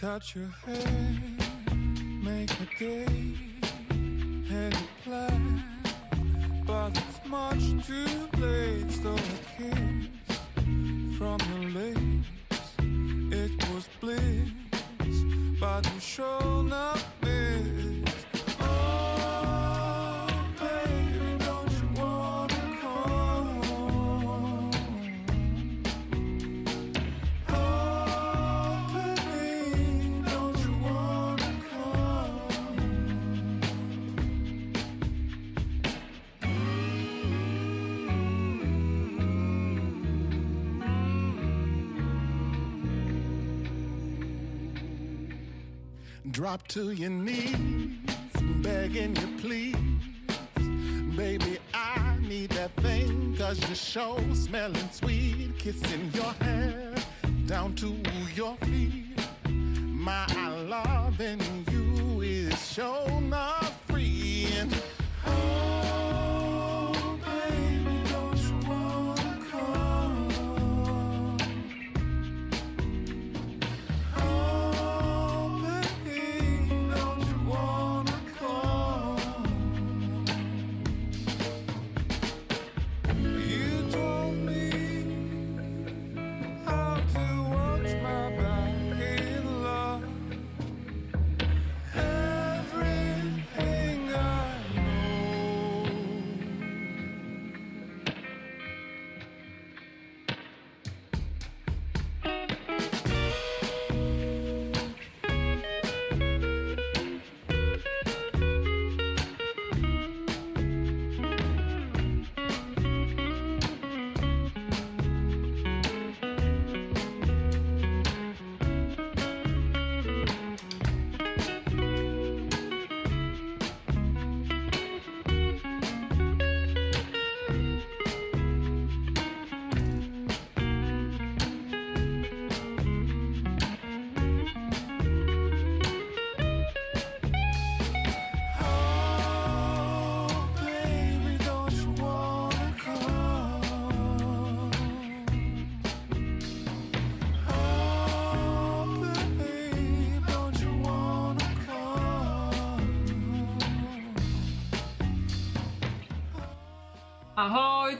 touch your hair, make a day, had a plan, but it's much too late. Stole a kiss from your lips, it was bliss, but you sure not Drop to your knees, begging you please. Baby, I need that thing, cause your show smelling sweet. Kissing your hair down to your feet. My loving you is show not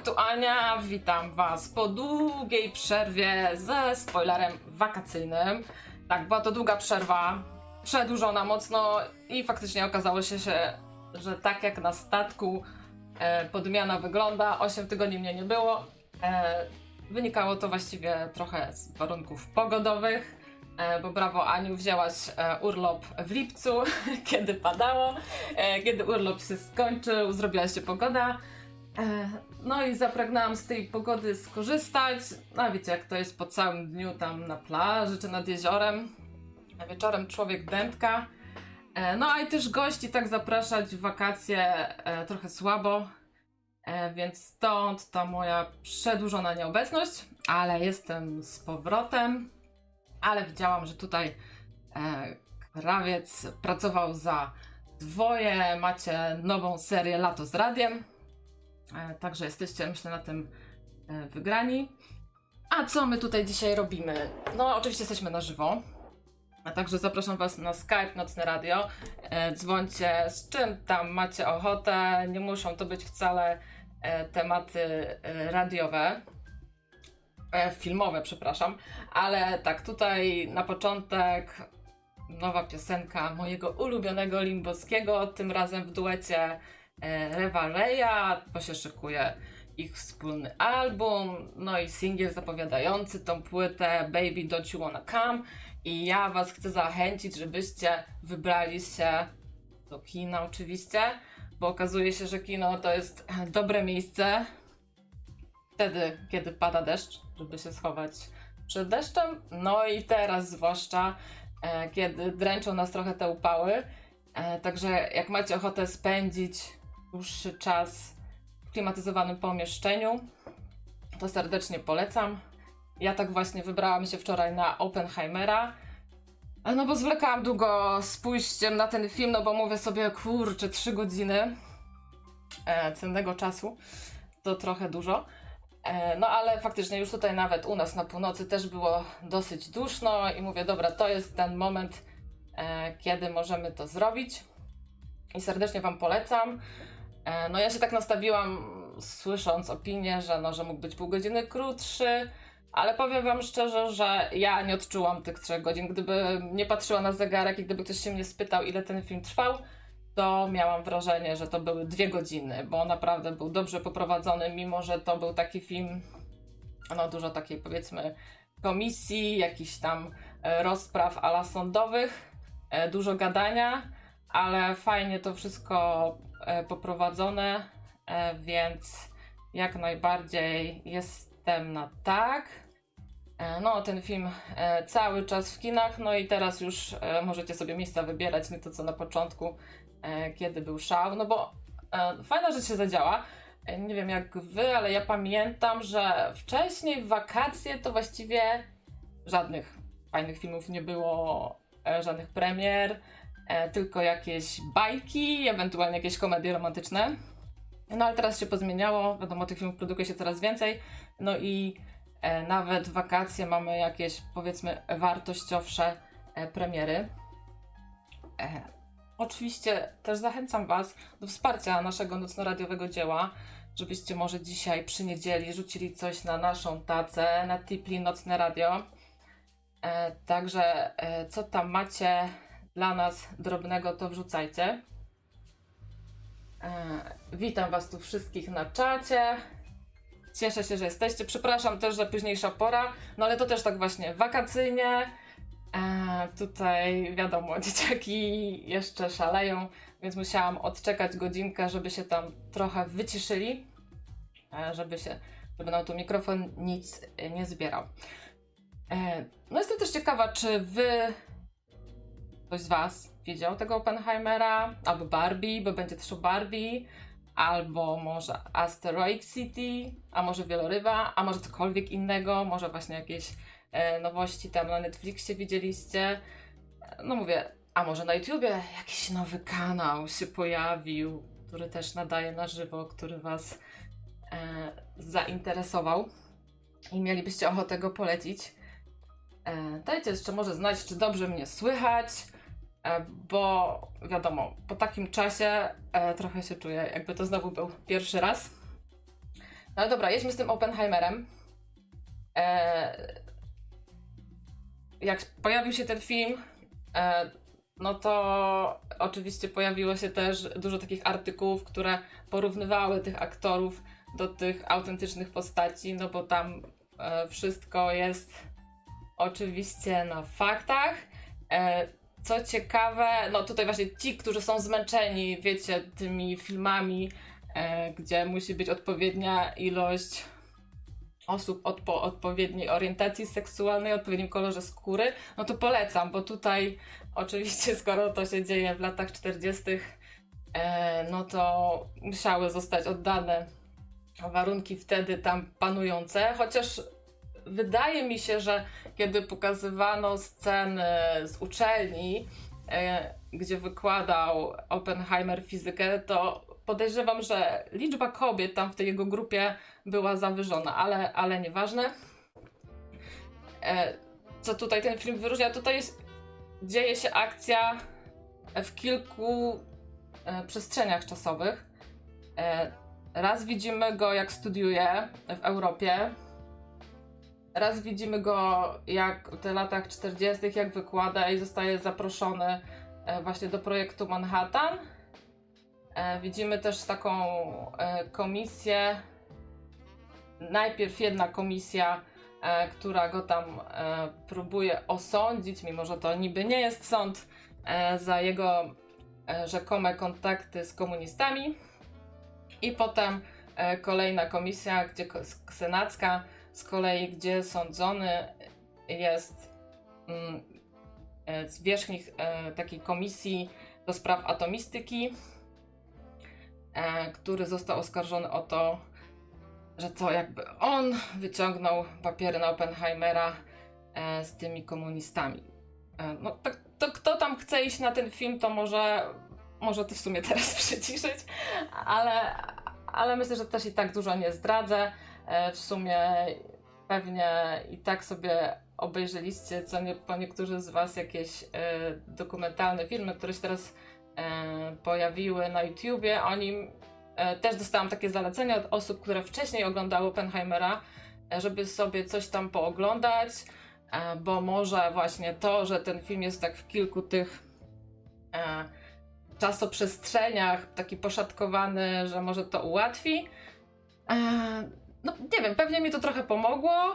tu Ania, witam Was po długiej przerwie ze spoilerem wakacyjnym. Tak, była to długa przerwa, przedłużona mocno i faktycznie okazało się, że, że tak jak na statku e, podmiana wygląda, 8 tygodni mnie nie było. E, wynikało to właściwie trochę z warunków pogodowych, e, bo brawo Aniu, wzięłaś e, urlop w lipcu, kiedy padało, e, kiedy urlop się skończył, zrobiła się pogoda. No i zapragnęłam z tej pogody skorzystać. No wiecie, jak to jest po całym dniu tam na plaży czy nad jeziorem. A wieczorem człowiek dętka. E, No a i też gości tak zapraszać w wakacje e, trochę słabo. E, Więc stąd ta moja przedłużona nieobecność, ale jestem z powrotem. Ale widziałam, że tutaj krawiec pracował za dwoje. Macie nową serię Lato z Radiem. E, Także jesteście, myślę, na tym e, wygrani. A co my tutaj dzisiaj robimy? No, oczywiście jesteśmy na żywo. A także zapraszam Was na Skype Nocne Radio. E, dzwońcie z czym tam macie ochotę. Nie muszą to być wcale tematy radiowe. Filmowe, przepraszam. Ale tak, tutaj na początek nowa piosenka mojego ulubionego Limboskiego, tym razem w duecie e, Rewa Reya, bo się szykuje ich wspólny album, no i singiel zapowiadający tą płytę Baby Don't You Wanna Come. I ja was chcę zachęcić, żebyście wybrali się do kina oczywiście, bo okazuje się, że kino to jest dobre miejsce wtedy, kiedy pada deszcz, żeby się schować przed deszczem, no i teraz zwłaszcza, e, kiedy dręczą nas trochę te upały, e, także jak macie ochotę spędzić dłuższy czas w klimatyzowanym pomieszczeniu, to serdecznie polecam. Ja tak właśnie wybrałam się wczoraj na Oppenheimera. No bo zwlekałam długo z pójściem na ten film, no bo mówię sobie, kurczę, trzy godziny e, cennego czasu to trochę dużo. E, no ale faktycznie już tutaj nawet u nas na północy też było dosyć duszno i mówię, dobra, to jest ten moment, e, kiedy możemy to zrobić i serdecznie Wam polecam. E, no ja się tak nastawiłam, słysząc opinię, że, no, że mógł być pół godziny krótszy, ale powiem Wam szczerze, że ja nie odczułam tych trzech godzin. Gdyby nie patrzyła na zegarek i gdyby ktoś się mnie spytał, ile ten film trwał, to miałam wrażenie, że to były dwie godziny, bo naprawdę był dobrze poprowadzony, mimo że to był taki film, no dużo takiej powiedzmy komisji, jakichś tam e, rozpraw ala sądowych, e, dużo gadania, ale fajnie to wszystko poprowadzone, więc jak najbardziej jestem na tak. No, ten film cały czas w kinach, no i teraz już możecie sobie miejsca wybierać, nie to co na początku, E, kiedy był szał, no bo e, fajna rzecz się zadziała. E, nie wiem jak wy, ale ja pamiętam, że wcześniej w wakacje to właściwie żadnych fajnych filmów nie było, żadnych premier, tylko jakieś bajki, ewentualnie jakieś komedie romantyczne. No ale teraz się pozmieniało, wiadomo, tych filmów produkuje się coraz więcej, no i nawet w wakacje mamy jakieś powiedzmy wartościowsze premiery. Oczywiście też zachęcam Was do wsparcia naszego nocno-radiowego dzieła, żebyście może dzisiaj przy niedzieli rzucili coś na naszą tacę, na Tipli Nocne Radio. E, także e, co tam macie dla nas drobnego, to wrzucajcie. E, witam Was tu wszystkich na czacie. Cieszę się, że jesteście. Przepraszam też, że późniejsza pora, no ale to też tak właśnie wakacyjnie a tutaj wiadomo, dzieciaki jeszcze szaleją, więc musiałam odczekać godzinkę, żeby się tam trochę wyciszyli, e, żeby się, żeby nam tu mikrofon nic nie zbierał. E, no jestem też ciekawa, czy wy, ktoś z was widział tego Oppenheimera, albo Barbie, bo będzie też o Barbie, albo może Asteroid City, a może Wieloryba, a może cokolwiek innego, może właśnie jakieś E, nowości tam na Netflixie widzieliście. No mówię, a może na YouTubie jakiś nowy kanał się pojawił, który też nadaje na żywo, który Was e, zainteresował i mielibyście ochotę go polecić. E, dajcie jeszcze może znać, czy dobrze mnie słychać, bo wiadomo, po takim czasie e, trochę się czuję, jakby to znowu był pierwszy raz. No dobra, jedźmy z tym Oppenheimerem. E, jak pojawił się ten film, e, no to oczywiście pojawiło się też dużo takich artykułów, które porównywały tych aktorów do tych autentycznych postaci, no bo tam e, wszystko jest oczywiście na faktach. E, co ciekawe, no tutaj właśnie ci, którzy są zmęczeni, wiecie, tymi filmami, gdzie musi być odpowiednia ilość osób odpo odpowiedniej orientacji seksualnej, odpowiednim kolorze skóry, no to polecam, bo tutaj oczywiście skoro to się dzieje w latach 40., e, no to musiały zostać oddane warunki wtedy tam panujące, chociaż wydaje mi się, że kiedy pokazywano sceny z uczelni, e, gdzie wykładał Oppenheimer fizykę, to podejrzewam, że liczba kobiet tam w tej jego grupie była zawyżona, ale, ale nieważne. E, co tutaj ten film wyróżnia? Tutaj jest, dzieje się akcja w kilku e, przestrzeniach czasowych. Raz widzimy go, jak studiuje w Europie. Raz widzimy go, jak w tych latach 40., jak wykłada i zostaje zaproszony e, właśnie do projektu Manhattan. E, widzimy też taką e, komisję. Najpierw jedna komisja, która go tam próbuje osądzić, mimo że to niby nie jest sąd, za jego rzekome kontakty z komunistami. I potem kolejna komisja, gdzie senacka, z kolei, gdzie sądzony jest mm, z wierzchnich takiej komisji do spraw atomistyki, e, który został oskarżony o to, że to jakby on wyciągnął papiery na Oppenheimera e, z tymi komunistami. E, no to, to, kto tam chce iść na ten film, to może, może to w sumie teraz przyciszyć, ale, ale myślę, że też i tak dużo nie zdradzę. W sumie pewnie i tak sobie obejrzeliście, co nie, po niektórzy z Was jakieś dokumentalne filmy, które się teraz pojawiły na YouTubie. O nim też dostałam takie zalecenia od osób, które wcześniej oglądały Oppenheimera, żeby sobie coś tam pooglądać, bo może właśnie to, że ten film jest tak w kilku tych czasoprzestrzeniach taki poszatkowany, że może to ułatwi. E, no nie wiem, pewnie mi to trochę pomogło,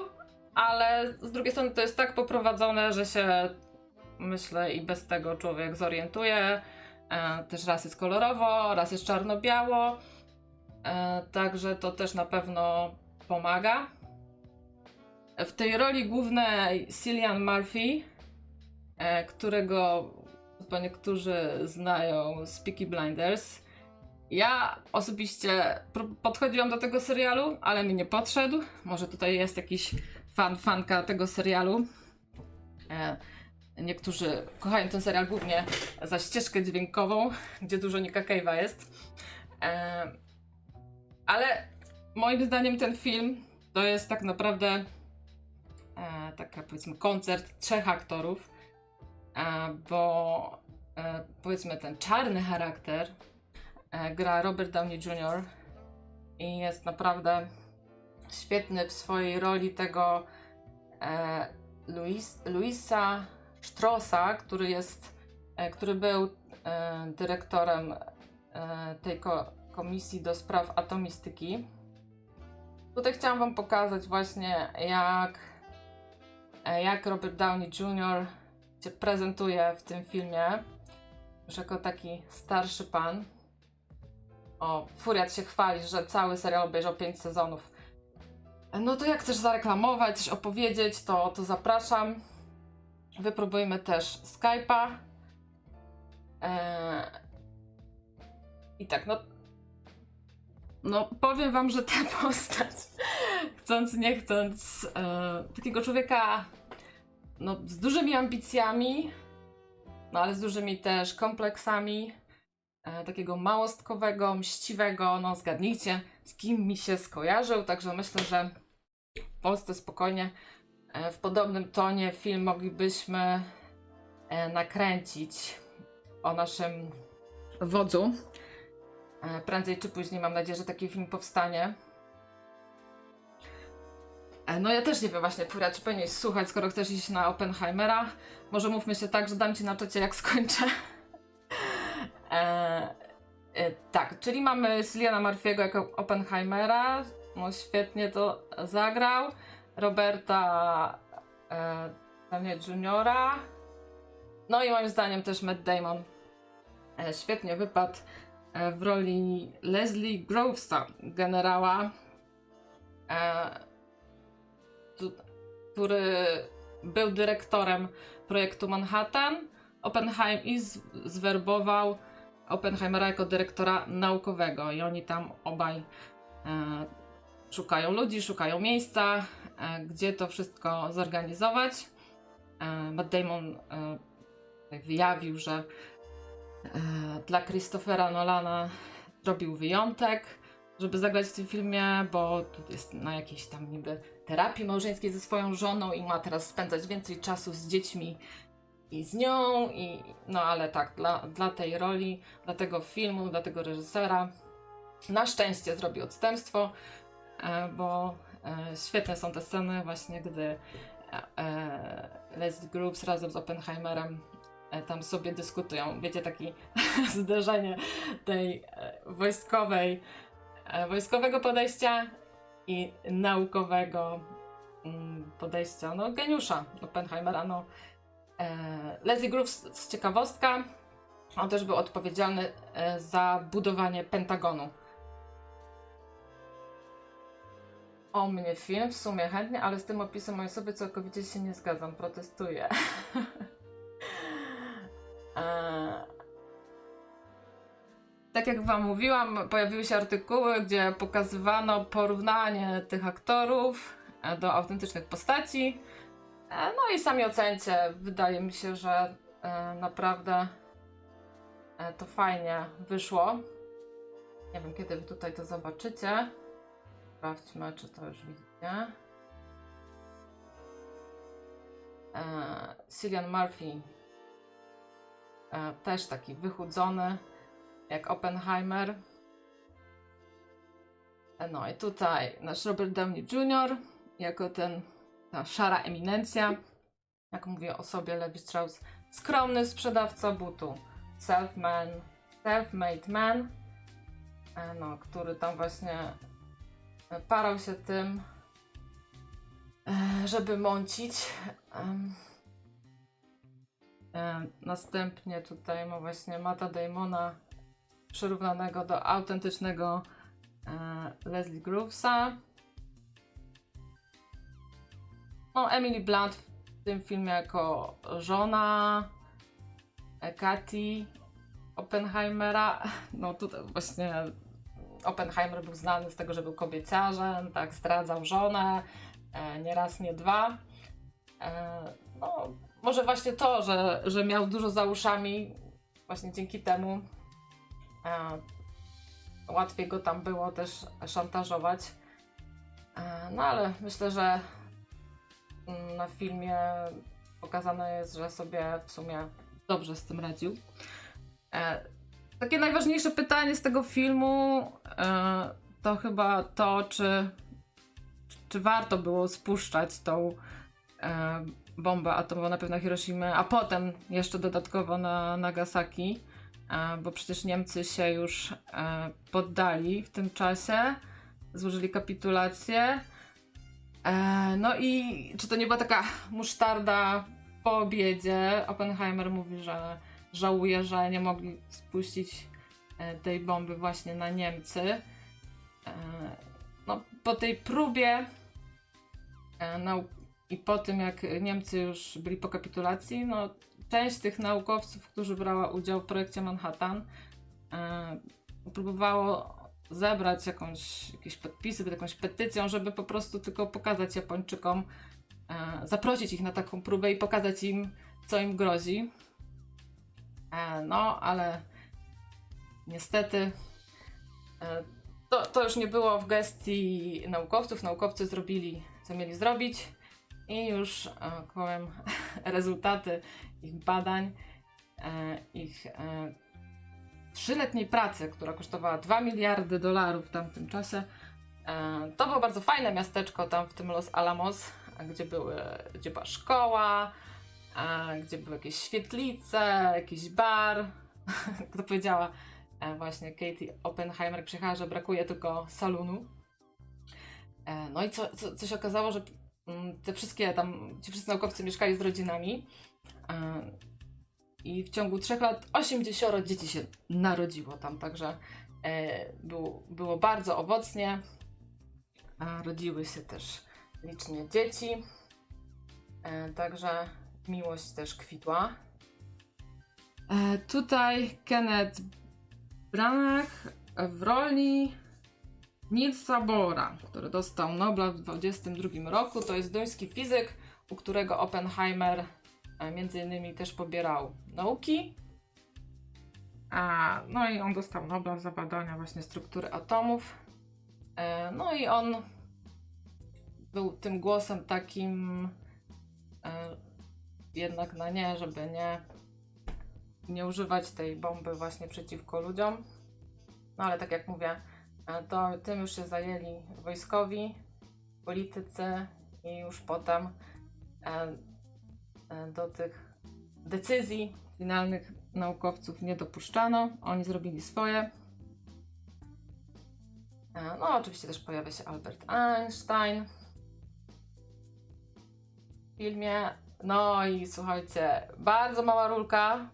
ale z drugiej strony to jest tak poprowadzone, że się myślę i bez tego człowiek zorientuje. E, też raz jest kolorowo, raz jest czarno-biało. E, także to też na pewno pomaga. W tej roli głównej Cillian Murphy, którego bo niektórzy znają z Peaky Blinders. Ja osobiście podchodziłam do tego serialu, ale mi nie podszedł. Może tutaj jest jakiś fan, fanka tego serialu. E, niektórzy kochają ten serial głównie za ścieżkę dźwiękową, gdzie dużo Nika Cave'a jest. E, ale moim zdaniem ten film to jest tak naprawdę e, taka powiedzmy koncert trzech aktorów bo powiedzmy ten czarny charakter gra Robert Downey Jr. i jest naprawdę świetny w swojej roli tego e, Luis, Luisa Strossa, który jest, który był dyrektorem tej komisji do spraw atomistyki. Tutaj chciałam Wam pokazać właśnie jak, jak Robert Downey Jr się prezentuje w tym filmie już jako taki starszy pan. O, Furiat się chwali, że cały serial obejrzał 5 sezonów. No to jak chcesz zareklamować, coś opowiedzieć, to, to zapraszam. Wypróbujmy też Skype'a. Eee... I tak, no. No, powiem wam, że ta postać, chcąc, nie chcąc, e, takiego człowieka no, z dużymi ambicjami, no ale z dużymi też kompleksami. E, takiego małostkowego, mściwego, no zgadnijcie, z kim mi się skojarzył, także myślę, że w Polsce spokojnie e, w podobnym tonie film moglibyśmy e, nakręcić o naszym wodzu. Prędzej czy później mam nadzieję, że taki film powstanie. No ja też nie wiem właśnie, Furia, czy powinieneś słuchać, skoro chcesz iść na Oppenheimera. Może mówmy się tak, że dam ci na czacie jak skończę. E, e, tak, czyli mamy Siliana Murphy'ego jako Oppenheimera. No świetnie to zagrał. Roberta e, Juniora. No i moim zdaniem też Matt Damon e, świetnie wypadł e, w roli Leslie Grovesa, generała. E, który był dyrektorem projektu Manhattan. Oppenheim i zwerbował Oppenheimera jako dyrektora naukowego i oni tam obaj e, szukają ludzi, szukają miejsca, e, gdzie to wszystko zorganizować. E, Matt Damon wyjawił, że dla Christophera Nolana zrobił wyjątek, żeby zagrać w tym filmie, bo tu jest na jakiejś tam niby terapii małżeńskiej ze swoją żoną i ma teraz spędzać więcej czasu z dziećmi i z nią, i no ale tak, dla, dla tej roli, dla tego filmu, dla tego reżysera na szczęście zrobi odstępstwo, e, bo e, świetne są te sceny właśnie, gdy e, Leslie Groves razem z Oppenheimerem tam sobie dyskutują. Wiecie, takie zderzenie tej wojskowej, wojskowego podejścia i naukowego mm, podejścia, no geniusza Oppenheimera, no Leslie Groves, ciekawostka, on też był odpowiedzialny e, za budowanie Pentagonu. O mnie film w sumie chętnie, ale z tym opisem mojej osoby całkowicie się nie zgadzam, protestuję. e, tak jak Wam mówiłam, pojawiły się artykuły, gdzie pokazywano porównanie tych aktorów e, do autentycznych postaci. E, no i sami ocencie. Wydaje mi się, że e, naprawdę to fajnie wyszło. Nie wiem, kiedy Wy tutaj to zobaczycie. Sprawdźmy, czy to już widzicie. E, Cillian Murphy e, też taki wychudzony jak Oppenheimer. E, no i tutaj nasz Robert Downey Jr. jako ten ta szara eminencja. Jak mówię o sobie Levi Strauss, skromny sprzedawca butu. Self-man, self-made man, e, no, który tam właśnie parał się tym, e, żeby mącić. E, następnie tutaj ma właśnie Mata Damona przyrównanego do autentycznego Leslie Groovesa. No, Emily Blunt w tym filmie jako żona Katy Oppenheimera. No tutaj właśnie Oppenheimer był znany z tego, że był kobieciarzem, tak, zdradzał żonę, e, nie raz, nie dwa. E, no, może właśnie to, że, że miał dużo za uszami, właśnie dzięki temu e, łatwiej go tam było też szantażować. E, no ale myślę, że na filmie pokazane jest, że sobie w sumie dobrze z tym radził. E, takie najważniejsze pytanie z tego filmu e, to chyba to, czy, czy warto było spuszczać tą e, bombę atomową na pewno Hiroshima, a potem jeszcze dodatkowo na Nagasaki, e, bo przecież Niemcy się już e, poddali w tym czasie, złożyli kapitulację. E, no i czy to nie była taka musztarda po obiedzie? Oppenheimer mówi, że żałuję, że nie mogli spuścić e, tej bomby właśnie na Niemcy. E, no, po tej próbie e, i po tym, jak Niemcy już byli po kapitulacji, no, część tych naukowców, którzy brała udział w projekcie Manhattan, próbowało zebrać jakąś, jakieś podpisy, jakąś petycją, żeby po prostu tylko pokazać Japończykom, zaprosić ich na taką próbę i pokazać im, co im grozi. E, no, ale niestety e, to, to już nie było w gestii naukowców. Naukowcy zrobili, co mieli zrobić i już, e, powiem, rezultaty ich badań, ich trzyletniej pracy, która kosztowała 2 miliardy dolarów w tamtym czasie. To było bardzo fajne miasteczko tam w tym Los Alamos, gdzie, były, gdzie była szkoła, a, gdzie były jakieś świetlice, jakiś bar. Kto powiedziała e, właśnie Katie Oppenheimer przyjechała, że brakuje tylko salonu. E, no i co, co, co się okazało, że mm, te wszystkie tam, ci wszyscy naukowcy mieszkali z rodzinami e, i w ciągu trzech lat 80 dzieci się narodziło tam, także było, było bardzo owocnie. Rodziły się też licznie dzieci. Także miłość też kwitła. E, tutaj Kenneth Branagh w roli Nilsa Bora, który dostał Nobla w 1922 roku. To jest duński fizyk, u którego Oppenheimer e, między innymi też pobierał nauki. A, no i on dostał Nobla za badania właśnie struktury atomów. E, no i on był tym głosem takim e, jednak na nie, żeby nie, nie używać tej bomby właśnie przeciwko ludziom. No ale tak jak mówię, e, to tym już się zajęli wojskowi, politycy i już potem e, e, do tych decyzji finalnych naukowców nie dopuszczano. Oni zrobili swoje. No, oczywiście też pojawia się Albert Einstein. W filmie no i słuchajcie, bardzo mała rulka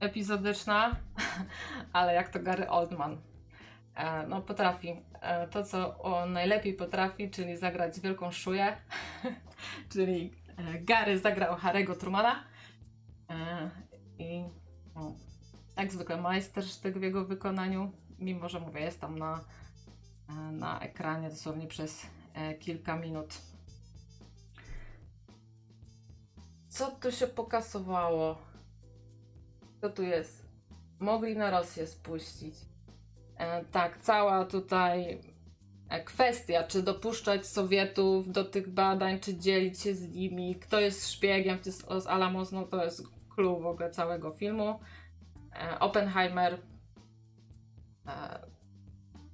epizodyczna, ale jak to Gary Oldman. E, no potrafi e, to, co on najlepiej potrafi, czyli zagrać wielką szuję, czyli e, Gary zagrał Harry'ego Trumana i no, jak zwykle majstersztyk w jego wykonaniu, mimo że mówię, jest tam na, na ekranie dosłownie przez kilka minut. Co tu się pokasowało? Co tu jest? Mogli na Rosję spuścić. E, tak, cała tutaj e, kwestia, czy dopuszczać Sowietów do tych badań, czy dzielić się z nimi, kto jest szpiegiem z Alamos, no to jest clue w ogóle całego filmu. E, Oppenheimer e,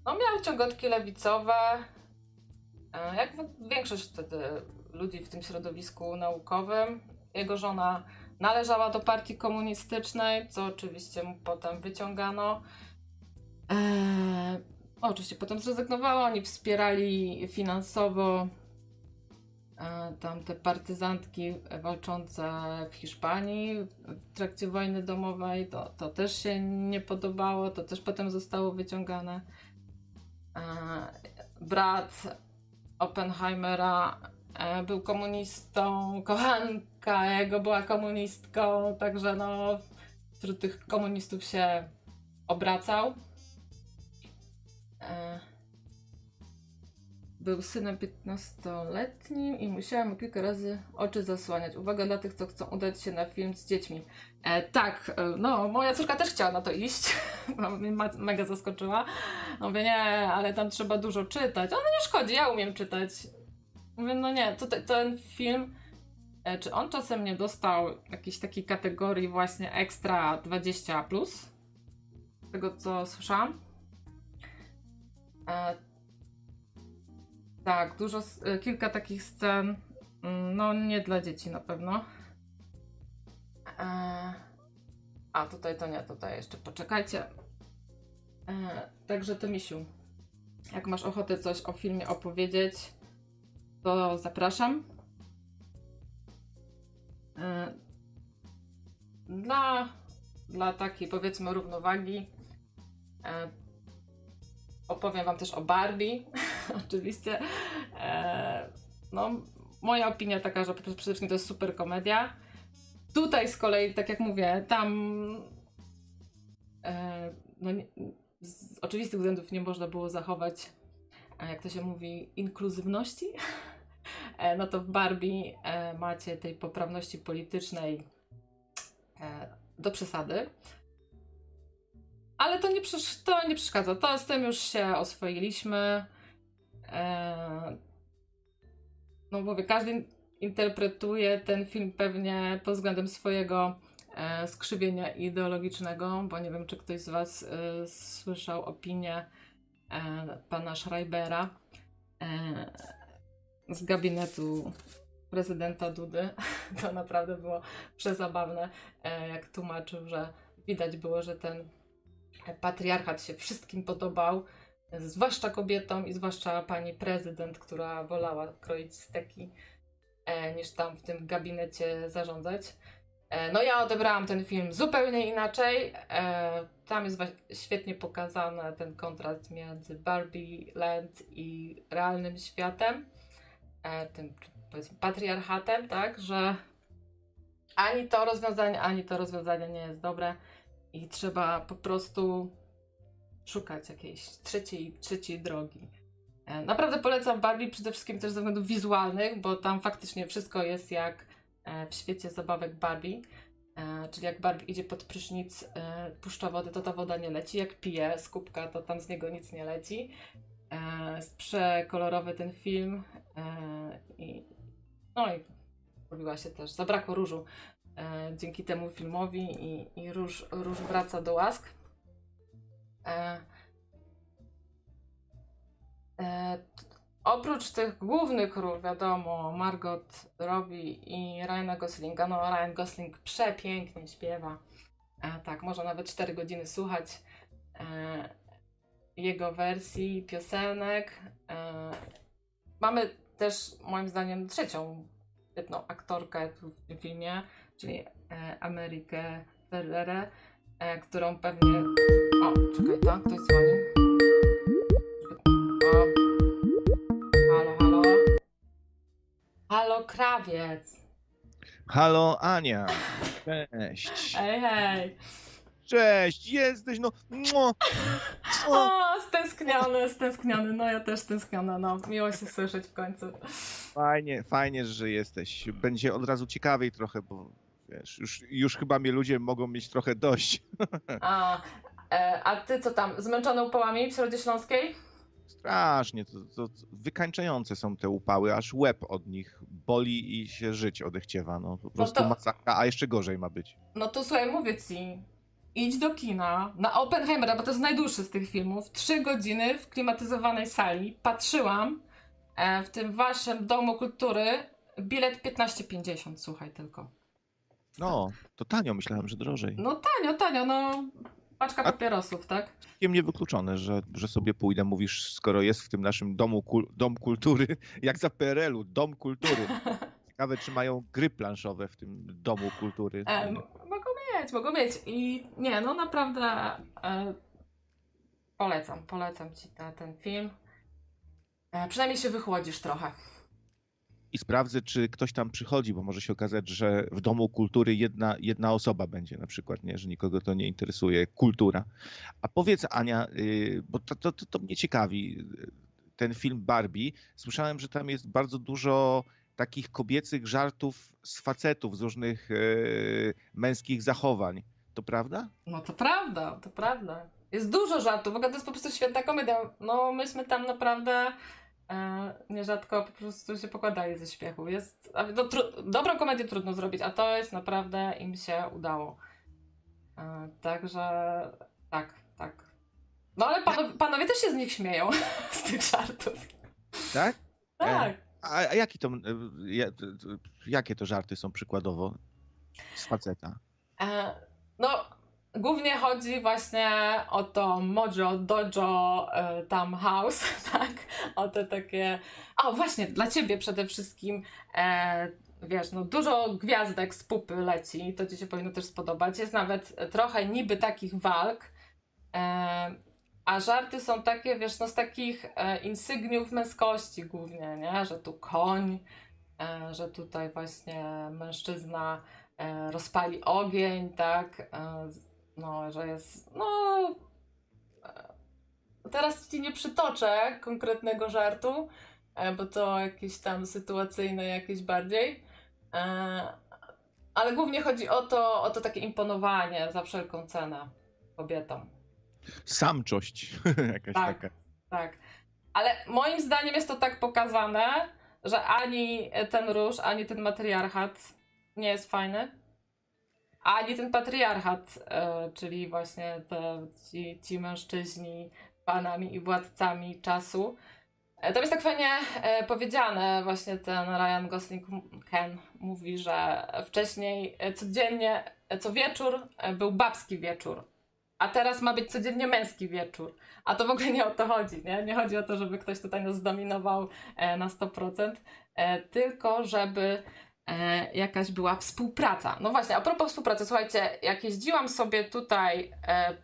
no miał ciągotki lewicowe, jak większość wtedy ludzi w tym środowisku naukowym. Jego żona należała do partii komunistycznej, co oczywiście mu potem wyciągano. Eee, oczywiście potem zrezygnowała, oni wspierali finansowo e, tam te partyzantki walczące w Hiszpanii w trakcie wojny domowej. To, to też się nie podobało, to też potem zostało wyciągane. E, brat Oppenheimera e, był komunistą, kochanka jego była komunistką, także no wśród tych komunistów się obracał. E, był synem 15-letnim i musiałem kilka razy oczy zasłaniać. Uwaga dla tych, co chcą udać się na film z dziećmi. E, tak, e, no, moja córka też chciała na to iść. Mnie mega zaskoczyła. No mówię, nie, ale tam trzeba dużo czytać. Ale nie szkodzi, ja umiem czytać. Mówię, no nie, tutaj ten film, e, czy on czasem nie dostał jakiejś takiej kategorii właśnie ekstra 20+, plus? tego co słyszałam. E, tak, dużo, e, kilka takich scen, mm, no nie dla dzieci na pewno. E, a tutaj to nie, tutaj jeszcze poczekajcie. Także to misiu, jak masz ochotę coś o filmie opowiedzieć, to zapraszam. Dla, dla takiej powiedzmy równowagi opowiem Wam też o Barbie, oczywiście. E, no, moja opinia taka, że przede wszystkim to jest super komedia. Tutaj z kolei, tak jak mówię, tam e, no, z oczywistych względów nie można było zachować, jak to się mówi, inkluzywności. E, no to w Barbie e, macie tej poprawności politycznej e, do przesady. Ale to nie, to nie przeszkadza. To z tym już się oswoiliśmy. Eee, no mówię, każdy interpretuje ten film pewnie pod względem swojego e, skrzywienia ideologicznego, bo nie wiem, czy ktoś z Was e, słyszał opinię e, pana Schreibera e, z gabinetu prezydenta Dudy. To naprawdę było przezabawne, e, jak tłumaczył, że widać było, że ten patriarchat się wszystkim podobał, zwłaszcza kobietom i zwłaszcza pani prezydent, która wolała kroić steki e, niż tam w tym gabinecie zarządzać. E, no ja odebrałam ten film zupełnie inaczej. E, tam jest świetnie pokazany ten kontrast między Barbie Land i realnym światem, tym powiedzmy patriarchatem, tak, że ani to rozwiązanie, ani to rozwiązanie nie jest dobre i trzeba po prostu szukać jakiejś trzeciej, trzeciej drogi. E, naprawdę polecam Barbie przede wszystkim też ze względów wizualnych, bo tam faktycznie wszystko jest jak e, w świecie zabawek Barbie. E, czyli jak Barbie idzie pod prysznic, puszcza wodę, to ta woda nie leci. Jak pije z kubka, to tam z niego nic nie leci. Jest przekolorowy ten film. I, no i robiła się też. Zabrakło różu dzięki temu filmowi i, i róż, róż wraca do łask. E, e, oprócz tych głównych ról, wiadomo, Margot Robbie i Ryana Goslinga, no Ryan Gosling przepięknie śpiewa. E, tak, można nawet 4 godziny słuchać e, jego wersji piosenek. E, mamy też moim zdaniem trzecią świetną aktorkę w tym filmie, czyli e, Amerykę Ferrerę, e, którą pewnie... O, czekaj, tak? Ktoś dzwoni. O. Halo, halo. Halo, krawiec. Halo, Ania. Cześć. Hej, hej. Cześć, jesteś, no. Mua. O, stęskniony, stęskniony. No ja też stęskniona, no. Miło się słyszeć w końcu. Fajnie, fajnie, że jesteś. Będzie od razu ciekawiej trochę, bo wiesz, już, już chyba mnie ludzie mogą mieć trochę dość. A, e, a ty co tam, zmęczony upałami w Środzie Śląskiej? Strasznie, to, to wykańczające są te upały, aż łeb od nich boli i się żyć odechciewa. No po prostu to- masakra, a jeszcze gorzej ma być. No to słuchaj, mówię ci, idź do kina na Oppenheimera, bo to jest najdłuższy z tych filmów. Trzy godziny w klimatyzowanej sali. Patrzyłam e, w tym waszym domu kultury. Bilet 15,50, słuchaj tylko. No, to tanio, myślałem, że drożej. No tanio, tanio, no. Paczka A- papierosów, tak? Całkiem niewykluczone, że, że sobie pójdę, mówisz, skoro jest w tym naszym domu kul, dom kultury, jak za PRL-u, dom kultury. Ciekawe, czy mają gry planszowe w tym domu kultury. E, mogą mieć, mogą mieć. I nie, no naprawdę e, polecam, polecam ci te, ten film. E, przynajmniej się wychłodzisz trochę. I sprawdzę, czy ktoś tam przychodzi, bo może się okazać, że w domu kultury jedna, jedna osoba będzie na przykład, nie? że nikogo to nie interesuje, kultura. A powiedz Ania, y, bo to, to, to, to mnie ciekawi, ten film Barbie, słyszałem, że tam jest bardzo dużo takich kobiecych żartów z facetów, z różnych y, męskich zachowań. To prawda? No to prawda, to prawda. Jest dużo żartów, w ogóle to jest po prostu świetna komedia. No myśmy tam naprawdę nierzadko po prostu się pokładali ze śmiechu. Jest, no, tru, dobrą komedię trudno zrobić, a to jest naprawdę im się udało. E, także tak, tak. No ale panowie, panowie też się z nich śmieją, z tych żartów. Tak? Tak. A, a jaki to, jakie to żarty są przykładowo z faceta? E, no, głównie chodzi właśnie o to Mojo, Dojo, e, tam House, tak? O te takie. A właśnie, dla ciebie przede wszystkim. E, wiesz, no dużo gwiazdek z pupy leci, to ci się powinno też spodobać. Jest nawet trochę niby takich walk. E, a żarty są takie, wiesz, no z takich e, insygniów męskości głównie, nie? Że tu koń, e, że tutaj właśnie mężczyzna e, rozpali ogień, tak? No, że jest. No. e, Teraz ci nie przytoczę konkretnego żartu, e, bo to jakieś tam sytuacyjne, jakieś bardziej. E, ale głównie chodzi o to, o to takie imponowanie za wszelką cenę kobietom. Samczość jakaś Tak. taka. Tak. Ale moim zdaniem jest to tak pokazane, że ani ten róż, ani ten matriarchat nie jest fajny. Ani ten patriarchat, e, czyli właśnie te, ci, ci mężczyźni panami i władcami czasu. E, Tam jest tak fajnie e, powiedziane, właśnie ten Ryan Gosling Ken mówi, że wcześniej codziennie, co wieczór był babski wieczór, a teraz ma być codziennie męski wieczór. A to w ogóle nie o to chodzi, nie? Nie chodzi o to, żeby ktoś tutaj nas zdominował na 100%, e, tylko żeby e, jakaś była współpraca. No właśnie, a propos współpracy, słuchajcie, jak jeździłam sobie tutaj e,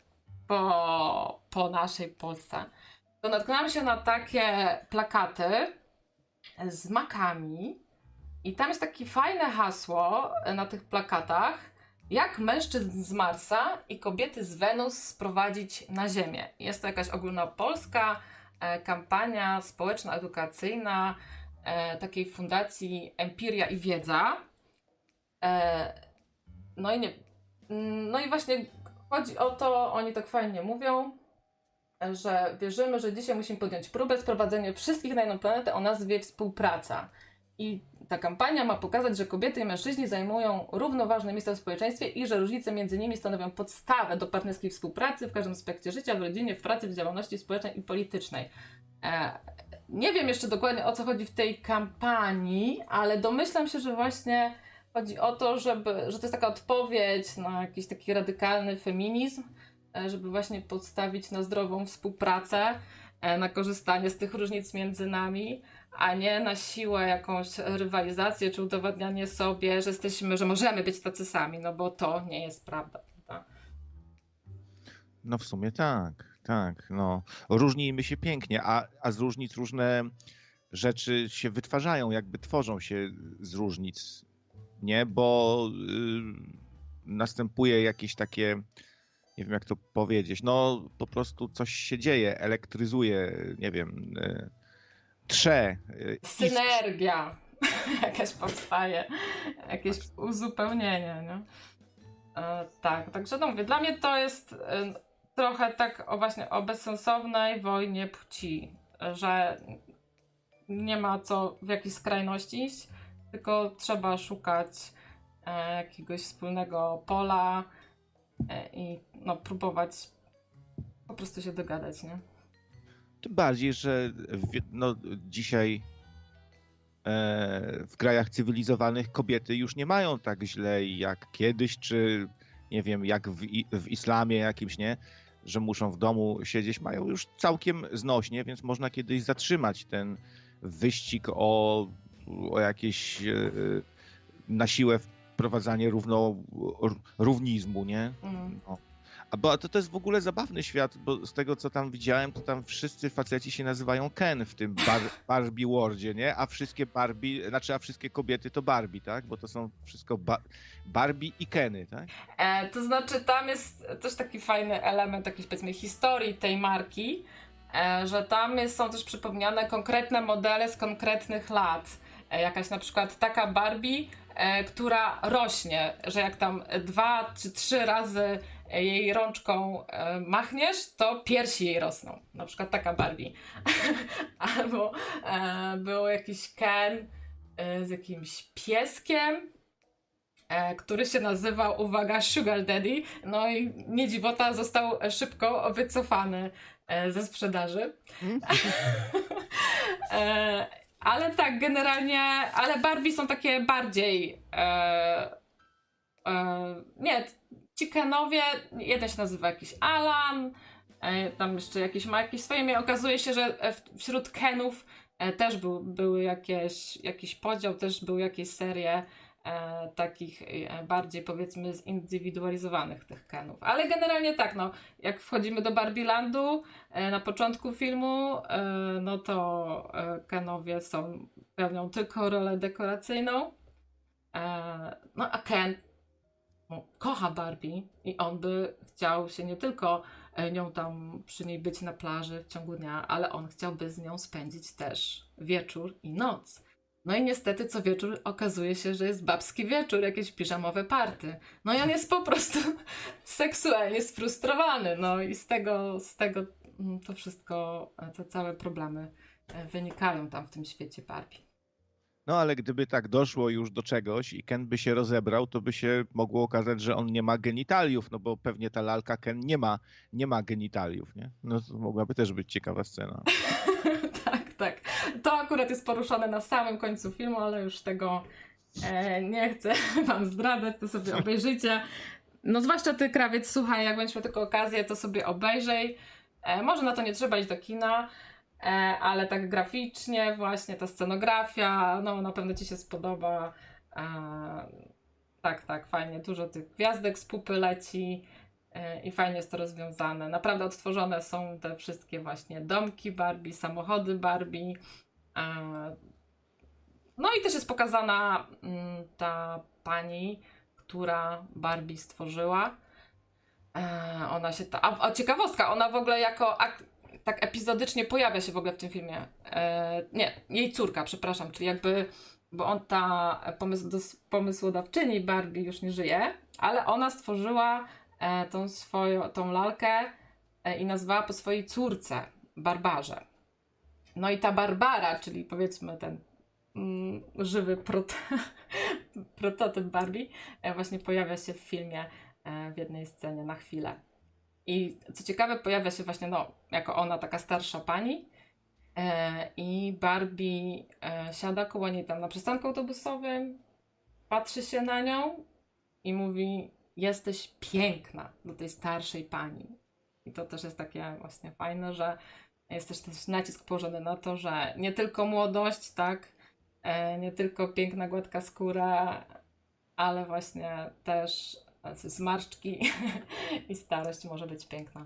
po, po naszej Polsce, to natknęłam się na takie plakaty z makami i tam jest takie fajne hasło na tych plakatach, jak mężczyzn z Marsa i kobiety z Wenus sprowadzić na Ziemię. Jest to jakaś ogólnopolska e, kampania społeczno-edukacyjna takiej fundacji Empiria i Wiedza. E, no i nie. No i właśnie chodzi o to, oni tak fajnie mówią, e, że wierzymy, że dzisiaj musimy podjąć próbę sprowadzenia wszystkich na jedną planetę o nazwie współpraca. I ta kampania ma pokazać, że kobiety i mężczyźni zajmują równoważne miejsca w społeczeństwie i że różnice między nimi stanowią podstawę do partnerskiej współpracy w każdym aspekcie życia, w rodzinie, w pracy, w działalności społecznej i politycznej. Nie wiem jeszcze dokładnie o co chodzi w tej kampanii, ale domyślam się, że właśnie chodzi o to, żeby, że to jest taka odpowiedź na jakiś taki radykalny feminizm, e, żeby właśnie postawić na zdrową współpracę, e, na korzystanie z tych różnic między nami a nie na siłę jakąś rywalizację czy udowadnianie sobie, że jesteśmy, że możemy być tacy sami, no bo to nie jest prawda. prawda? No w sumie tak, tak. No. Różnimy się pięknie, a, a z różnic różne rzeczy się wytwarzają, jakby tworzą się z różnic, nie? Bo y, następuje jakieś takie, nie wiem jak to powiedzieć, no po prostu coś się dzieje, elektryzuje, nie wiem, y, trze. y. Synergia jakaś powstaje, jakieś uzupełnienie, nie? E, tak, także no mówię, dla mnie to jest e, trochę tak o właśnie o bezsensownej wojnie płci. że nie ma co w jakiejś skrajności iść, tylko trzeba szukać e, jakiegoś wspólnego pola e, i no, próbować po prostu się dogadać, nie? Tym bardziej, że w, no, dzisiaj e, w krajach cywilizowanych kobiety już nie mają tak źle jak kiedyś, czy nie wiem, jak w, w islamie jakimś, nie? Że muszą w domu siedzieć, mają już całkiem znośnie, więc można kiedyś zatrzymać ten wyścig o, o jakieś e, na siłę wprowadzanie równo, równizmu, nie? Mm. No. A bo to, to jest w ogóle zabawny świat, bo z tego co tam widziałem, to tam wszyscy faceci się nazywają Ken w tym bar, Barbie Worldzie, nie? A wszystkie Barbie, znaczy a wszystkie kobiety to Barbie, tak? Bo to są wszystko ba Barbie i Keny, tak? E, to znaczy tam jest też taki fajny element jakiejś powiedzmy historii tej marki, e, że tam jest, są też przypomniane konkretne modele z konkretnych lat. E, jakaś na przykład taka Barbie, e, która rośnie, że jak tam dwa czy trzy razy jej rączką e, machniesz, to piersi jej rosną. Na przykład taka Barbie. Albo e, był jakiś Ken e, z jakimś pieskiem, e, który się nazywał, uwaga, Sugar Daddy. No i nie dziwota, został szybko wycofany e, ze sprzedaży. E, ale tak, generalnie, ale Barbie są takie bardziej. nie, ci Kenowie, jeden się nazywa jakiś Alan, e, tam jeszcze jakiś ma jakieś swoje imię. Okazuje się, że e, wśród Kenów e, też był, były jakieś, jakiś podział, też były jakieś serie e, takich e, bardziej powiedzmy zindywidualizowanych tych Kenów. Ale generalnie tak, no, jak wchodzimy do Barbielandu e, na początku filmu, no to Kenowie są, pełnią tylko rolę dekoracyjną. no a Ken kocha Barbie i on by chciał się nie tylko e, nią tam przy niej być na plaży w ciągu dnia, ale on chciałby z nią spędzić też wieczór i noc. No i niestety co wieczór okazuje się, że jest babski wieczór, jakieś piżamowe party. No i on jest po prostu seksualnie sfrustrowany. No i z tego, z tego mm, to wszystko, e, te całe problemy e, wynikają tam w tym świecie Barbie. No ale gdyby tak doszło już do czegoś i Ken by się rozebrał, to by się mogło okazać, że on nie ma genitaliów, no bo pewnie ta lalka Ken nie ma, nie ma genitaliów, nie? No to mogłaby też być ciekawa scena. tak, tak. To akurat jest poruszone na samym końcu filmu, ale już tego e, nie chcę wam zdradzać, to sobie obejrzyjcie. No zwłaszcza ty, krawiec, słuchaj, jak będziesz miał tylko okazję, to sobie obejrzyj. E, może na to nie trzeba iść do kina. E, ale tak graficznie właśnie ta scenografia, no na pewno Ci się spodoba. E, tak, tak, fajnie, dużo tych gwiazdek z pupy leci e, i fajnie jest to rozwiązane. Naprawdę odtworzone są te wszystkie właśnie domki Barbie, samochody Barbie. No i też jest pokazana mm, ta pani, która Barbie stworzyła. Ona się ta. A, ciekawostka, ona w ogóle jako ak tak epizodycznie pojawia się w ogóle w tym filmie. E, nie, jej córka, przepraszam, czyli jakby, bo on ta pomysł, pomysłodawczyni Barbie już nie żyje, ale ona stworzyła e, tą swoją, tą lalkę e, i nazwała po swojej córce, Barbarze. No i ta Barbara, czyli powiedzmy ten mm, żywy prot prototyp Barbie, e, właśnie pojawia się w filmie e, w jednej scenie na chwilę. I co ciekawe, pojawia się właśnie, no, jako ona, taka starsza pani. E, I Barbie e, siada koło niej tam na przystanku autobusowym, patrzy się na nią i mówi: Jesteś piękna do tej starszej pani. I to też jest takie właśnie fajne, że jest też, też nacisk położony na to, że nie tylko młodość, tak, e, nie tylko piękna, gładka skóra, ale właśnie też zmarszczki i starość może być piękna.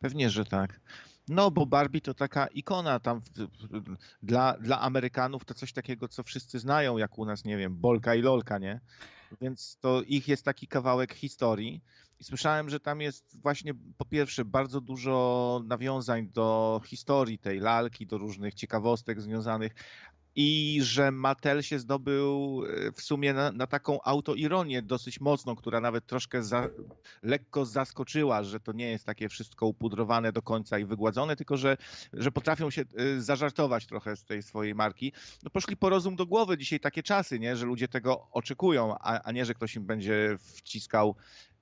Pewnie, że tak. No, bo Barbie to taka ikona tam dla, dla Amerykanów to coś takiego, co wszyscy znają, jak u nas, nie wiem, Bolka i Lolka, nie? Więc to ich jest taki kawałek historii. I słyszałem, że tam jest właśnie po pierwsze bardzo dużo nawiązań do historii tej lalki, do różnych ciekawostek związanych, i że Mattel się zdobył e, w sumie na, na taką autoironię dosyć mocną, która nawet troszkę za, lekko zaskoczyła, że to nie jest takie wszystko upudrowane do końca i wygładzone, tylko że, że potrafią się e, zażartować trochę z tej swojej marki. No poszli po rozum do głowy dzisiaj takie czasy, nie? że ludzie tego oczekują, a, a nie, że ktoś im będzie wciskał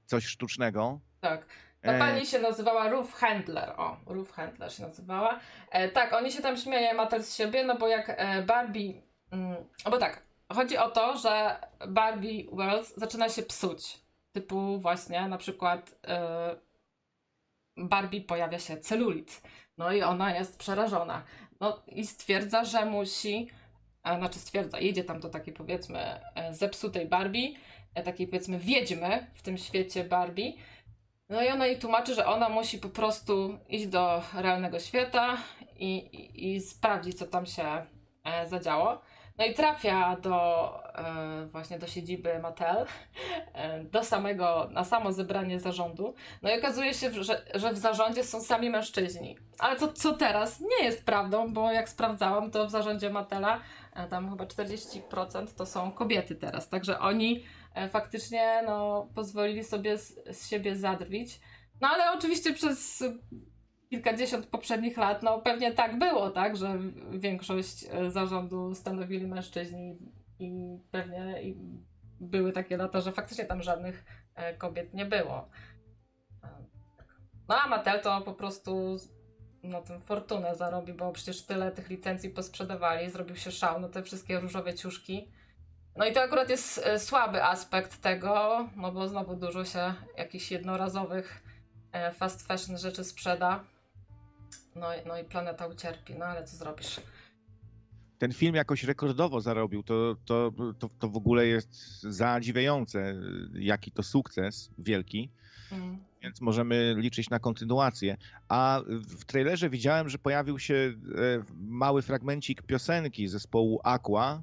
coś sztucznego. Tak. Ta e, pani się nazywała Ruth Handler. O, Ruth Handler się nazywała. E, tak, oni się tam śmieje Mattel z siebie, no bo jak e, Barbie. Mm, bo tak, chodzi o to, że Barbie World zaczyna się psuć. Typu właśnie na przykład e, Barbie pojawia się celulit. No i ona jest przerażona. No i stwierdza, że musi. A, znaczy stwierdza, jedzie tam do takiej powiedzmy e, zepsutej Barbie, e, takiej powiedzmy wiedźmy w tym świecie Barbie no i ona jej tłumaczy, że ona musi po prostu iść do realnego świata i, i, i sprawdzić, co tam się e, zadziało. No i trafia do e, właśnie do siedziby Mattel, e, do samego, na samo zebranie zarządu. No i okazuje się, że, że w zarządzie są sami mężczyźni. Ale co, co teraz nie jest prawdą, bo jak sprawdzałam, to w zarządzie Mattela e, tam chyba 40% to są kobiety teraz. Także oni faktycznie no, pozwolili sobie z, z siebie zadrwić. No ale oczywiście przez kilkadziesiąt poprzednich lat, no pewnie tak było, tak, że większość e, zarządu stanowili mężczyźni i pewnie i były takie lata, że faktycznie tam żadnych e, kobiet nie było. No a Mattel to po prostu na tym fortunę zarobi, bo przecież tyle tych licencji posprzedawali, zrobił się szał, no te wszystkie różowe ciuszki no i to akurat jest e, słaby aspekt tego, no bo znowu dużo się jakichś jednorazowych e, fast fashion rzeczy sprzeda. No, no i planeta ucierpi, no ale co zrobisz? Ten film jakoś rekordowo zarobił, to, to, to, to w ogóle jest zadziwiające, jaki to sukces wielki. Mm. Więc możemy liczyć na kontynuację. A w trailerze widziałem, że pojawił się e, mały fragmencik piosenki zespołu Aqua,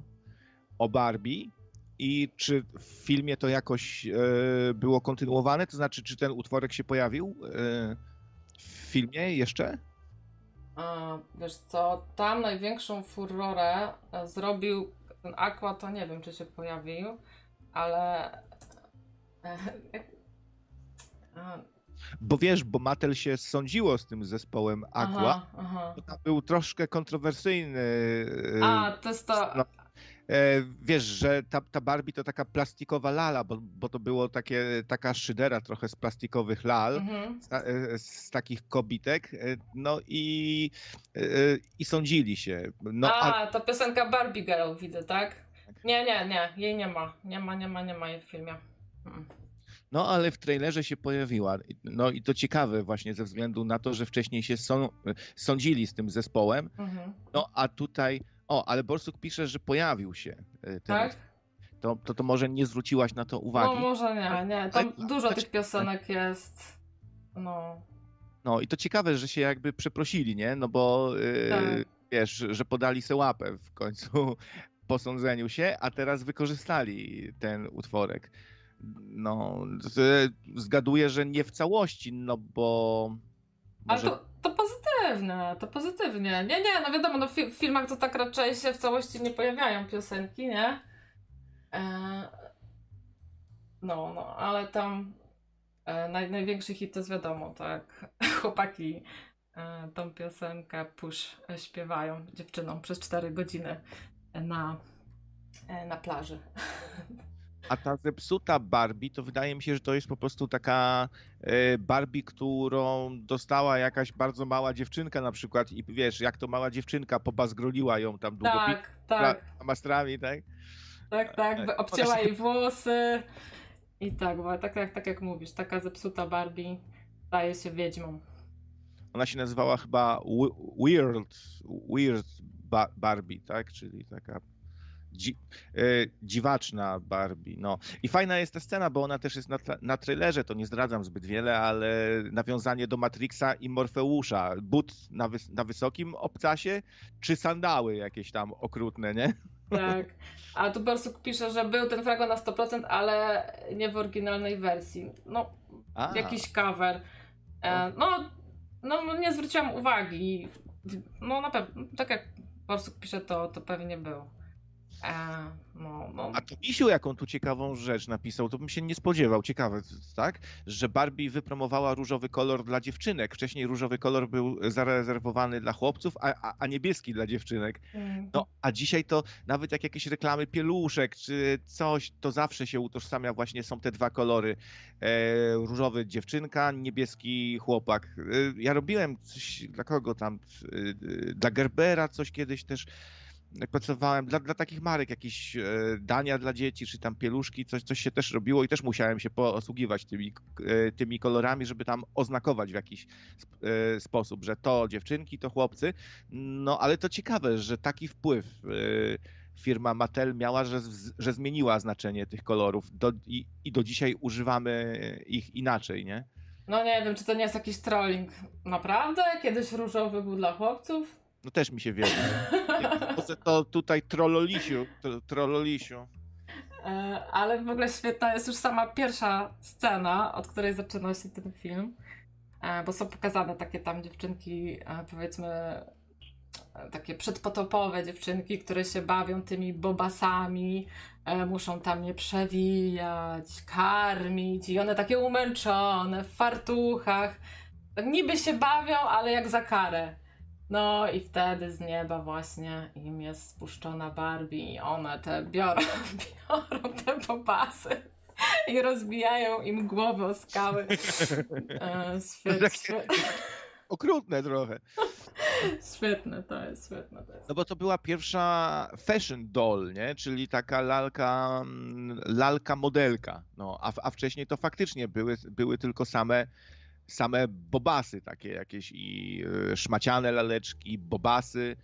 o Barbie i czy w filmie to jakoś e, było kontynuowane? To znaczy, czy ten utworek się pojawił e, w filmie jeszcze? A, wiesz co, tam największą furorę e, zrobił ten Aqua, to nie wiem, czy się pojawił, ale... Bo wiesz, bo Mattel się sądziło z tym zespołem Aqua. Aha, aha. Był troszkę kontrowersyjny. A, to jest to. No, wiesz, że ta, ta Barbie to taka plastikowa lala, bo, bo to było takie, taka szydera trochę z plastikowych lal, mhm. z, e, z, takich kobitek, e, no i, i sądzili się. No, a, a, to piosenka Barbie Girl widzę, tak? Nie, nie, nie, jej nie ma. Nie ma, nie ma, nie ma jej w filmie. Hmm. No, ale w trailerze się pojawiła. No i to ciekawe właśnie ze względu na to, że wcześniej się sądzili z tym zespołem. Mhm. No, a tutaj o, ale Borsuk pisze, że pojawił się e, ten. Tak? To, to, to może nie zwróciłaś na to uwagi? No może nie, nie. Tam ale, dużo tych piosenek jest. No. No i to ciekawe, że się jakby przeprosili, nie? No bo yy, tak. wiesz, że podali se łapę w końcu po sądzeniu się, a teraz wykorzystali ten utworek. No, zgaduję, że nie w całości, no bo. Może... Ale to, to pozytywne, to pozytywnie. Nie, nie, no wiadomo, no w, w filmach to tak raczej się w całości nie pojawiają piosenki, nie? E... No, no, ale tam e, naj, największy hit to jest wiadomo, tak. Chłopaki e, tą piosenkę Push śpiewają dziewczynom przez 4 godziny na, e, na plaży. A ta zepsuta Barbie, to wydaje mi się, że to jest po prostu taka e, Barbie, którą dostała jakaś bardzo mała dziewczynka na przykład i wiesz, jak to mała dziewczynka pobazgroliła ją tam długo tak, tak. mastrami, tak? Tak, tak, obcięła jej włosy i tak, bo tak, tak, tak jak mówisz, taka zepsuta Barbie staje się wiedźmą. Ona się nazywała chyba Weird, Weird Barbie, tak? Czyli taka dzi, e, dziwaczna Barbie. No. I fajna jest ta scena, bo ona też jest na, na trailerze, to nie zdradzam zbyt wiele, ale nawiązanie do Matrixa i Morfeusza. But na, wys, na wysokim obcasie, czy sandały jakieś tam okrutne, nie? Tak. A tu Borsuk pisze, że był ten fragment na 100%, ale nie w oryginalnej wersji. No, A. jakiś cover. E, no, no, nie zwróciłam uwagi. No na pewno, tak jak Borsuk pisze, to, to pewnie był. E, no, no. A to Misiu jaką tu ciekawą rzecz napisał, to bym się nie spodziewał. Ciekawe, tak? Że Barbie wypromowała różowy kolor dla dziewczynek. Wcześniej różowy kolor był zarezerwowany dla chłopców, a, a, a niebieski dla dziewczynek. Mm. No, a dzisiaj to nawet jak jakieś reklamy pieluszek czy coś, to zawsze się utożsamia właśnie są te dwa kolory. E, różowy dziewczynka, niebieski chłopak. E, ja robiłem coś dla kogo tam, e, dla Gerbera coś kiedyś też jak pracowałem, dla, dla takich marek jakieś e, dania dla dzieci, czy tam pieluszki, coś, coś się też robiło i też musiałem się posługiwać tymi, e, tymi kolorami, żeby tam oznakować w jakiś e, sposób, że to dziewczynki, to chłopcy. No ale to ciekawe, że taki wpływ firma Mattel miała, że, że zmieniła znaczenie tych kolorów do, i, i do dzisiaj używamy ich inaczej, nie? No nie wiem, czy to nie jest jakiś trolling. Naprawdę? Kiedyś różowy był dla chłopców? No też mi się wierzy. To tutaj trollolisiu, trollolisiu. E, ale w ogóle świetna jest już sama pierwsza scena, od której zaczyna się ten film. E, bo są pokazane takie tam dziewczynki, e, powiedzmy, takie przedpotopowe dziewczynki, które się bawią tymi bobasami, muszą tam je przewijać, karmić i one takie umęczone, w fartuchach. Niby się bawią, ale jak za karę. No i wtedy z nieba właśnie im jest spuszczona Barbie i one te biorą, biorą te popasy i rozbijają im głowy o skały. E, świetnie. Okrutne trochę. Świetne to jest, świetne to jest. No bo to była pierwsza fashion doll, nie? Czyli taka lalka, mm, lalka modelka. No, a, a wcześniej to faktycznie były, były tylko same same bobasy takie jakieś i e, szmaciane laleczki, bobasy.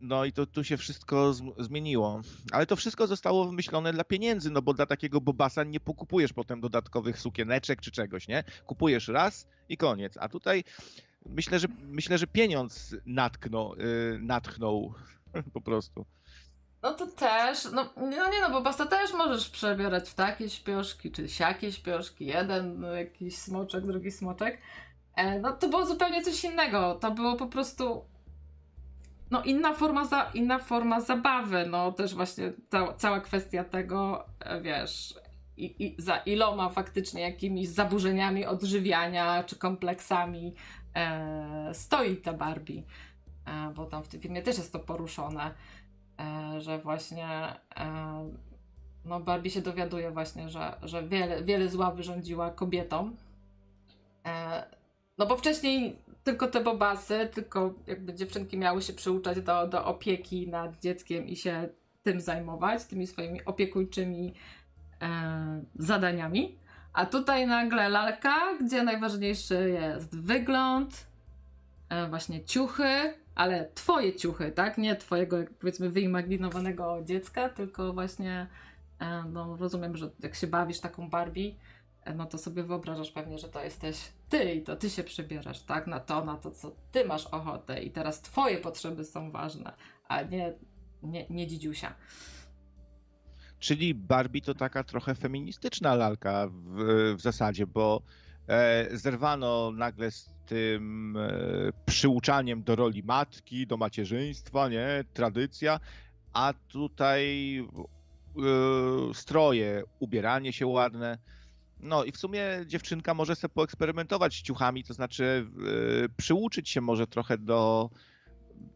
No i to tu się wszystko zmieniło. Ale to wszystko zostało wymyślone dla pieniędzy, no bo dla takiego bobasa nie pokupujesz potem dodatkowych sukieneczek czy czegoś, nie? Kupujesz raz i koniec. A tutaj myślę, że myślę, że pieniądz natknął, yy, natchnął po prostu. No to też, no, no nie no, bo basta też możesz przebierać w takie śpioszki, czy siakie śpioszki, jeden no, jakiś smoczek, drugi smoczek. E, no to było zupełnie coś innego, to było po prostu no inna forma, za, inna forma zabawy, no też właśnie ta, cała kwestia tego, e, wiesz, i, i, za iloma faktycznie jakimiś zaburzeniami odżywiania czy kompleksami e, stoi ta Barbie, e, bo tam w tym filmie też jest to poruszone. E, że właśnie e, no Barbie się dowiaduje właśnie, że, że wiele, wiele zła wyrządziła kobietom. E, no bo wcześniej tylko te bobasy, tylko jakby dziewczynki miały się przyuczać do, do opieki nad dzieckiem i się tym zajmować, tymi swoimi opiekuńczymi zadaniami. A tutaj nagle lalka, gdzie najważniejszy jest wygląd, właśnie ciuchy, ale twoje ciuchy, tak? Nie twojego, powiedzmy, wyimaginowanego dziecka, tylko właśnie, e, no rozumiem, że jak się bawisz taką Barbie, e, no to sobie wyobrażasz pewnie, że to jesteś ty i to ty się przybierasz, tak? Na to, na to, co ty masz ochotę i teraz twoje potrzeby są ważne, a nie, nie, nie dzidziusia. Czyli Barbie to taka trochę feministyczna lalka w, w zasadzie, bo zerwano nagle z tym e, przyuczaniem do roli matki, do macierzyństwa, nie? Tradycja, a tutaj e, stroje, ubieranie się ładne. No i w sumie dziewczynka może sobie poeksperymentować z ciuchami, to znaczy e, przyuczyć się może trochę do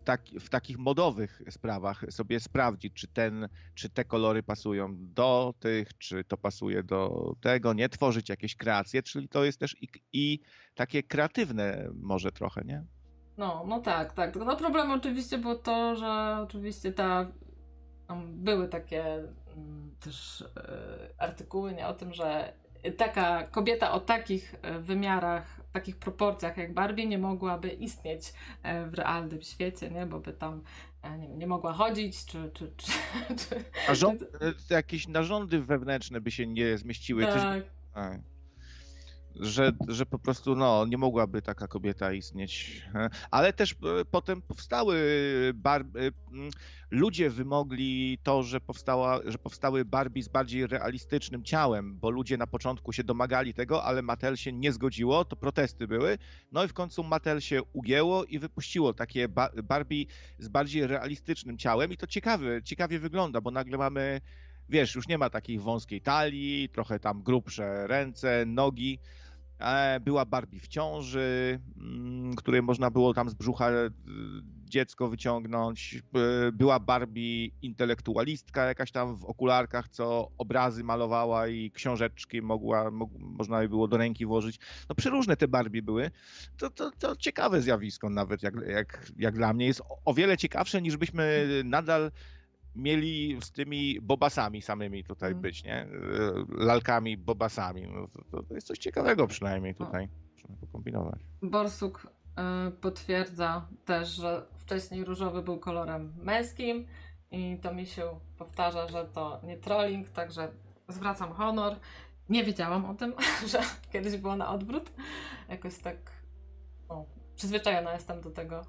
tak, w takich modowych sprawach sobie sprawdzić, czy, ten, czy te kolory pasują do tych, czy to pasuje do tego, nie tworzyć jakieś kreacje, czyli to jest też i, i takie kreatywne może trochę, nie? No, no tak, tak. No problem oczywiście było to, że oczywiście ta były takie mm, też y, artykuły nie, o tym, że taka kobieta o takich e, wymiarach, takich proporcjach jak Barbie nie mogłaby istnieć e, w realnym świecie, nie? Bo by tam e, nie, nie mogła chodzić, czy... czy, czy, czy rząd, jakieś narządy wewnętrzne by się nie zmieściły. Tak. Coś... że, że po prostu no, nie mogłaby taka kobieta istnieć. Ale też e, potem powstały bar... E, ludzie wymogli to, że, powstała, że powstały Barbie z bardziej realistycznym ciałem, bo ludzie na początku się domagali tego, ale Mattel się nie zgodziło, to protesty były. No i w końcu Mattel się ugięło i wypuściło takie Barbie z bardziej realistycznym ciałem i to ciekawe, ciekawie wygląda, bo nagle mamy wiesz, już nie ma takiej wąskiej talii, trochę tam grubsze ręce, nogi. E, była Barbie w ciąży, mm, której można było tam z brzucha e, dziecko wyciągnąć. E, była Barbie intelektualistka jakaś tam w okularkach, co obrazy malowała i książeczki mogła, mo, można by było do ręki włożyć. No przeróżne te Barbie były. To, to, to ciekawe zjawisko nawet, jak, jak, jak dla mnie. Jest o, o wiele ciekawsze niż byśmy nadal mieli z tymi bobasami samymi tutaj mm. być, nie? Lalkami, bobasami. No to, to, jest coś ciekawego przynajmniej tutaj. Trzeba pokombinować. Borsuk y, potwierdza też, że wcześniej różowy był kolorem męskim i to mi się powtarza, że to nie trolling, także zwracam honor. Nie wiedziałam o tym, że kiedyś było na odwrót. Jakoś tak no, przyzwyczajona jestem do tego,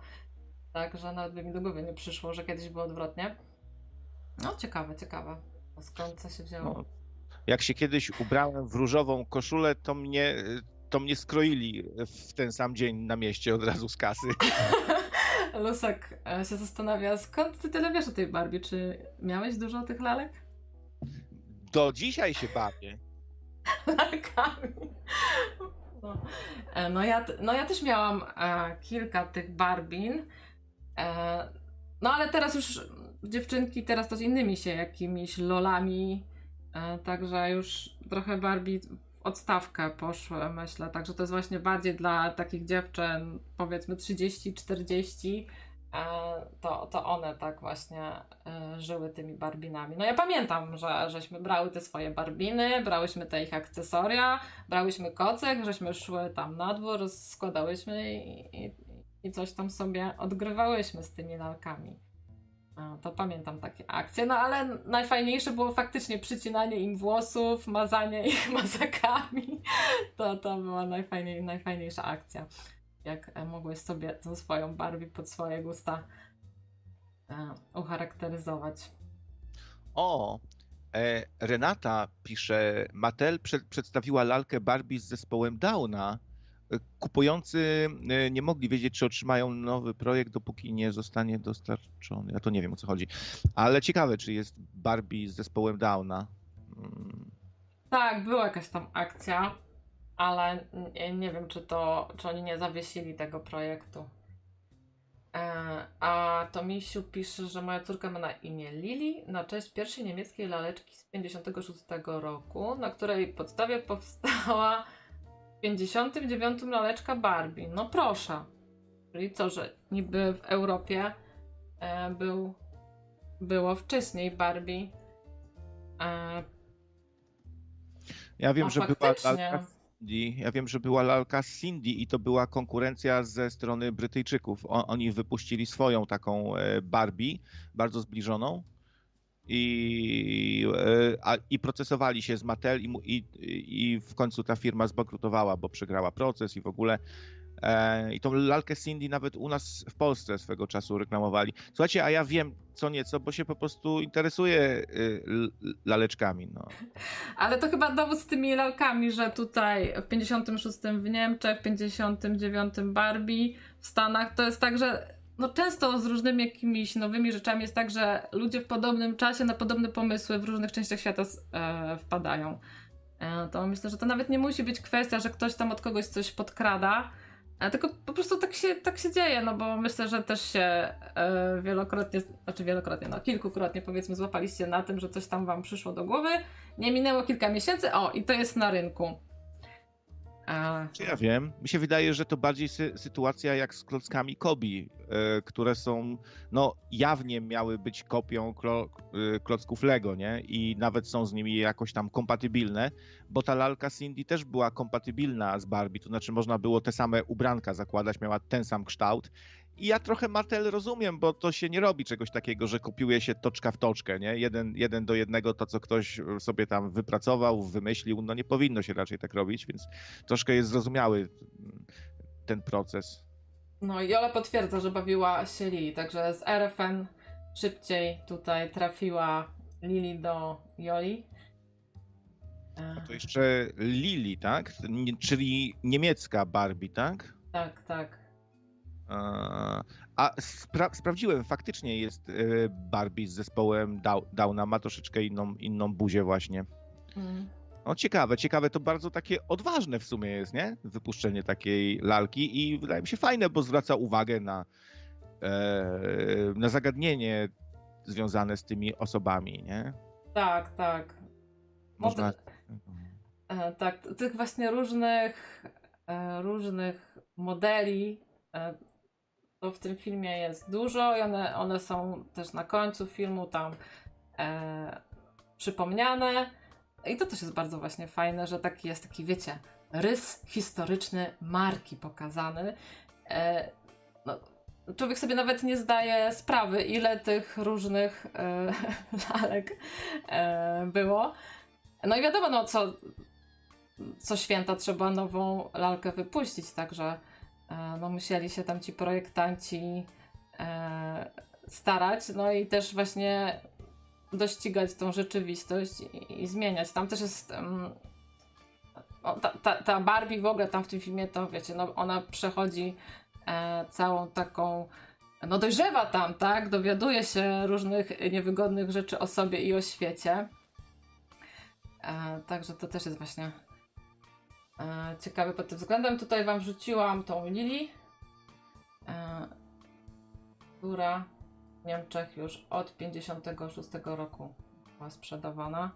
tak, że nawet by mi do głowy nie przyszło, że kiedyś było odwrotnie. No, ciekawe, ciekawe. Skąd to się wzięło? No, jak się kiedyś ubrałem w różową koszulę, to mnie, to mnie skroili w ten sam dzień na mieście od razu z kasy. Lusek e, się zastanawia, skąd ty tyle wiesz o tej Barbie? Czy miałeś dużo tych lalek? Do dzisiaj się bawię. Lalkami. No, e, no, ja, no ja też miałam e, kilka tych Barbin. No ale teraz już dziewczynki teraz to z innymi się jakimiś lolami, e, także już trochę Barbie w odstawkę poszły, myślę. Także to jest właśnie bardziej dla takich dziewczyn, powiedzmy 30-40, e, to, to one tak właśnie e, żyły tymi barbinami. No ja pamiętam, że żeśmy brały te swoje barbiny, brałyśmy te ich akcesoria, brałyśmy kocek, żeśmy szły tam na dwór, składałyśmy i, i, i coś tam sobie odgrywałyśmy z tymi lalkami. To pamiętam takie akcje, no ale najfajniejsze było faktycznie przycinanie im włosów, mazanie ich mazakami. To, to była najfajniej, najfajniejsza akcja. Jak e, mogłeś sobie tą swoją Barbie pod swoje gusta e, ucharakteryzować. O, e, Renata pisze, Mattel przed, przedstawiła lalkę Barbie z zespołem Downa kupujący e, nie mogli wiedzieć, czy otrzymają nowy projekt, dopóki nie zostanie dostarczony. Ja to nie wiem o co chodzi. Ale ciekawe, czy jest Barbie z zespołem Downa. Hmm. Tak, była jakaś tam akcja, ale nie wiem, czy to, czy oni nie zawiesili tego projektu. E, a to Misiu pisze, że moja córka ma na imię Lili na cześć pierwszej niemieckiej laleczki z 56 roku, na której podstawie powstała 59 laleczka Barbie. No proszę. Czyli co, że niby w Europie e, był, było wcześniej Barbie. E, ja wiem, że była lalka Cindy. Ja wiem, że była lalka Cindy i to była konkurencja ze strony Brytyjczyków. O, oni wypuścili swoją taką e, Barbie, bardzo zbliżoną i, e, i procesowali się z Mattel i, i, i w końcu ta firma zbankrutowała, bo przegrała proces i w ogóle e, i tą lalkę Cindy nawet u nas w Polsce swego czasu reklamowali. Słuchajcie, a ja wiem co nieco, bo się po prostu interesuję y, laleczkami. No. Ale to chyba dowód z tymi lalkami, że tutaj w 56 w Niemczech, w 59 Barbie, w Stanach to jest tak, że no często z różnymi jakimiś nowymi rzeczami jest tak, że ludzie w podobnym czasie na podobne pomysły w różnych częściach świata e, wpadają. E, to myślę, że to nawet nie musi być kwestia, że ktoś tam od kogoś coś podkrada, e, tylko po prostu tak się, tak się dzieje, no bo myślę, że też się e, wielokrotnie, znaczy wielokrotnie, no kilkukrotnie powiedzmy złapaliście na tym, że coś tam wam przyszło do głowy, nie minęło kilka miesięcy, o i to jest na rynku. Czy ja wiem? Mi się wydaje, że to bardziej sy sytuacja jak z klockami Kobi, e, które są, no jawnie miały być kopią klo e, klocków Lego, nie? I nawet są z nimi jakoś tam kompatybilne, bo ta lalka Cindy też była kompatybilna z Barbie, to znaczy można było te same ubranka zakładać, miała ten sam kształt I ja trochę Mattel rozumiem, bo to się nie robi czegoś takiego, że kopiuje się toczka w toczkę, nie? Jeden, jeden do jednego to, co ktoś sobie tam wypracował, wymyślił, no nie powinno się raczej tak robić, więc troszkę jest zrozumiały ten proces. No i Jola potwierdza, że bawiła się Lili, także z RFN szybciej tutaj trafiła Lili do Joli. A to jeszcze Lili, tak? Czyli niemiecka Barbie, tak? Tak, tak. A spra sprawdziłem, faktycznie jest e, Barbie z zespołem Downa, ma troszeczkę inną, inną buzię właśnie. Mm. No ciekawe, ciekawe, to bardzo takie odważne w sumie jest, nie? Wypuszczenie takiej lalki i wydaje mi się fajne, bo zwraca uwagę na, e, na zagadnienie związane z tymi osobami, nie? Tak, tak. Można... E, tak, tych właśnie różnych, e, różnych modeli to w tym filmie jest dużo i one, one są też na końcu filmu tam e, przypomniane. I to też jest bardzo właśnie fajne, że taki jest taki, wiecie, rys historyczny marki pokazany. E, no, człowiek sobie nawet nie zdaje sprawy, ile tych różnych e, lalek e, było. No i wiadomo, no co, co święta trzeba nową lalkę wypuścić, także no musieli się tam ci projektanci e, starać, no i też właśnie dościgać tą rzeczywistość i, i zmieniać. Tam też jest ta, ta, ta, Barbie w ogóle tam w tym filmie, to wiecie, no ona przechodzi e, całą taką no dojrzewa tam, tak? Dowiaduje się różnych niewygodnych rzeczy o sobie i o świecie. E, także to też jest właśnie e, ciekawe pod tym względem. Tutaj wam wrzuciłam tą Lili, e, która w Niemczech już od 56 roku była sprzedawana.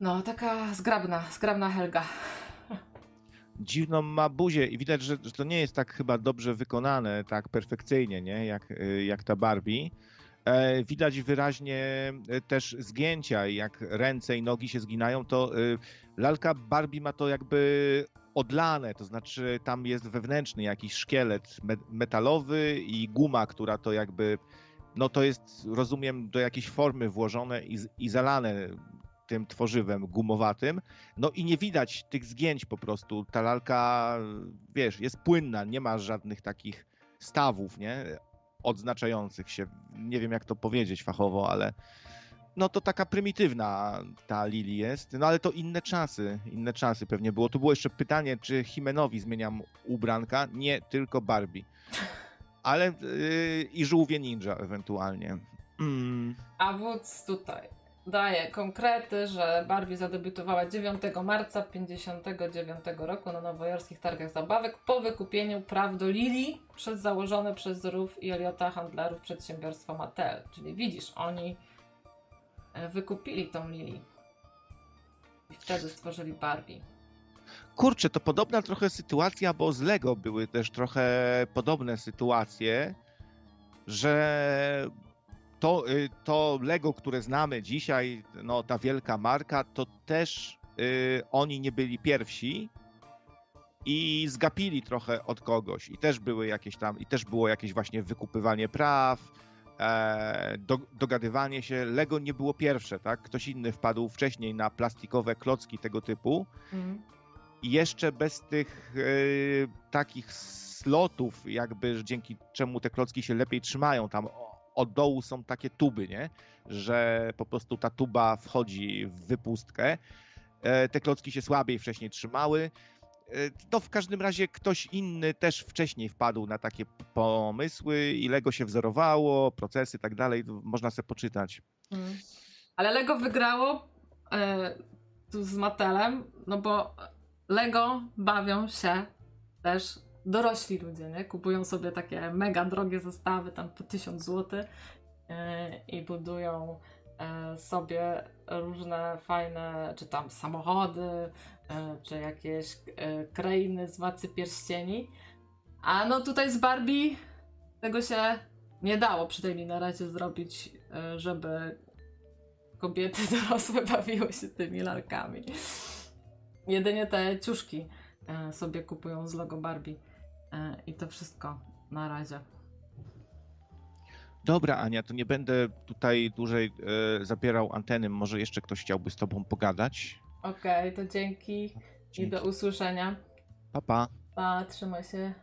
No, taka zgrabna, zgrabna Helga. Dziwną ma buzię i widać, że, że to nie jest tak chyba dobrze wykonane, tak perfekcyjnie, nie? Jak, y, jak ta Barbie. E, widać wyraźnie e, też zgięcia, jak ręce i nogi się zginają, to y, lalka Barbie ma to jakby odlane, to znaczy tam jest wewnętrzny jakiś szkielet metalowy i guma, która to jakby, no to jest, rozumiem, do jakiejś formy włożone i, i zalane tym tworzywem gumowatym. No i nie widać tych zgięć po prostu. Ta lalka, wiesz, jest płynna, nie ma żadnych takich stawów, nie? Odznaczających się. Nie wiem, jak to powiedzieć fachowo, ale no to taka prymitywna ta Lili jest, no ale to inne czasy, inne czasy pewnie było. Tu było jeszcze pytanie, czy Himenowi zmieniam ubranka? Nie, tylko Barbie. Ale yy, i żółwie ninja ewentualnie. Mm. A wódz tutaj daje konkrety, że Barbie zadebiutowała 9 marca 1959 roku na nowojorskich targach zabawek po wykupieniu praw do Lili przez założone przez Rów i Eliota handlarów przedsiębiorstwo Mattel. Czyli widzisz, oni E, wykupili tą Lili. I wtedy stworzyli Barbie. Kurczę, to podobna trochę sytuacja, bo z Lego były też trochę podobne sytuacje, że to, y, to Lego, które znamy dzisiaj, no ta wielka marka, to też y, oni nie byli pierwsi i zgapili trochę od kogoś i też były jakieś tam, i też było jakieś właśnie wykupywanie praw, e, do, dogadywanie się. Lego nie było pierwsze, tak? Ktoś inny wpadł wcześniej na plastikowe klocki tego typu. Mm. I jeszcze bez tych e, takich slotów, jakby dzięki czemu te klocki się lepiej trzymają, tam od dołu są takie tuby, nie? Że po prostu ta tuba wchodzi w wypustkę. E, te klocki się słabiej wcześniej trzymały. E, to w każdym razie ktoś inny też wcześniej wpadł na takie pomysły i Lego się wzorowało, procesy i tak dalej, można sobie poczytać. Hmm. Ale Lego wygrało e, tu z Mattelem, no bo Lego bawią się też dorośli ludzie, nie? Kupują sobie takie mega drogie zestawy, tam po 1000 zł e, i budują e, sobie różne fajne, czy tam samochody, E, czy jakieś e, krainy z Władcy Pierścieni. A no tutaj z Barbie tego się nie dało przynajmniej na razie zrobić, żeby kobiety dorosłe bawiły się tymi lalkami. Jedynie te ciuszki sobie kupują z logo Barbie i to wszystko. na razie. Dobra, Ania, to nie będę tutaj dłużej e, zabierał anteny. Może jeszcze ktoś chciałby z tobą pogadać? Okej, to dzięki i Dzięki. do usłyszenia. Pa, pa. Pa, trzymaj się.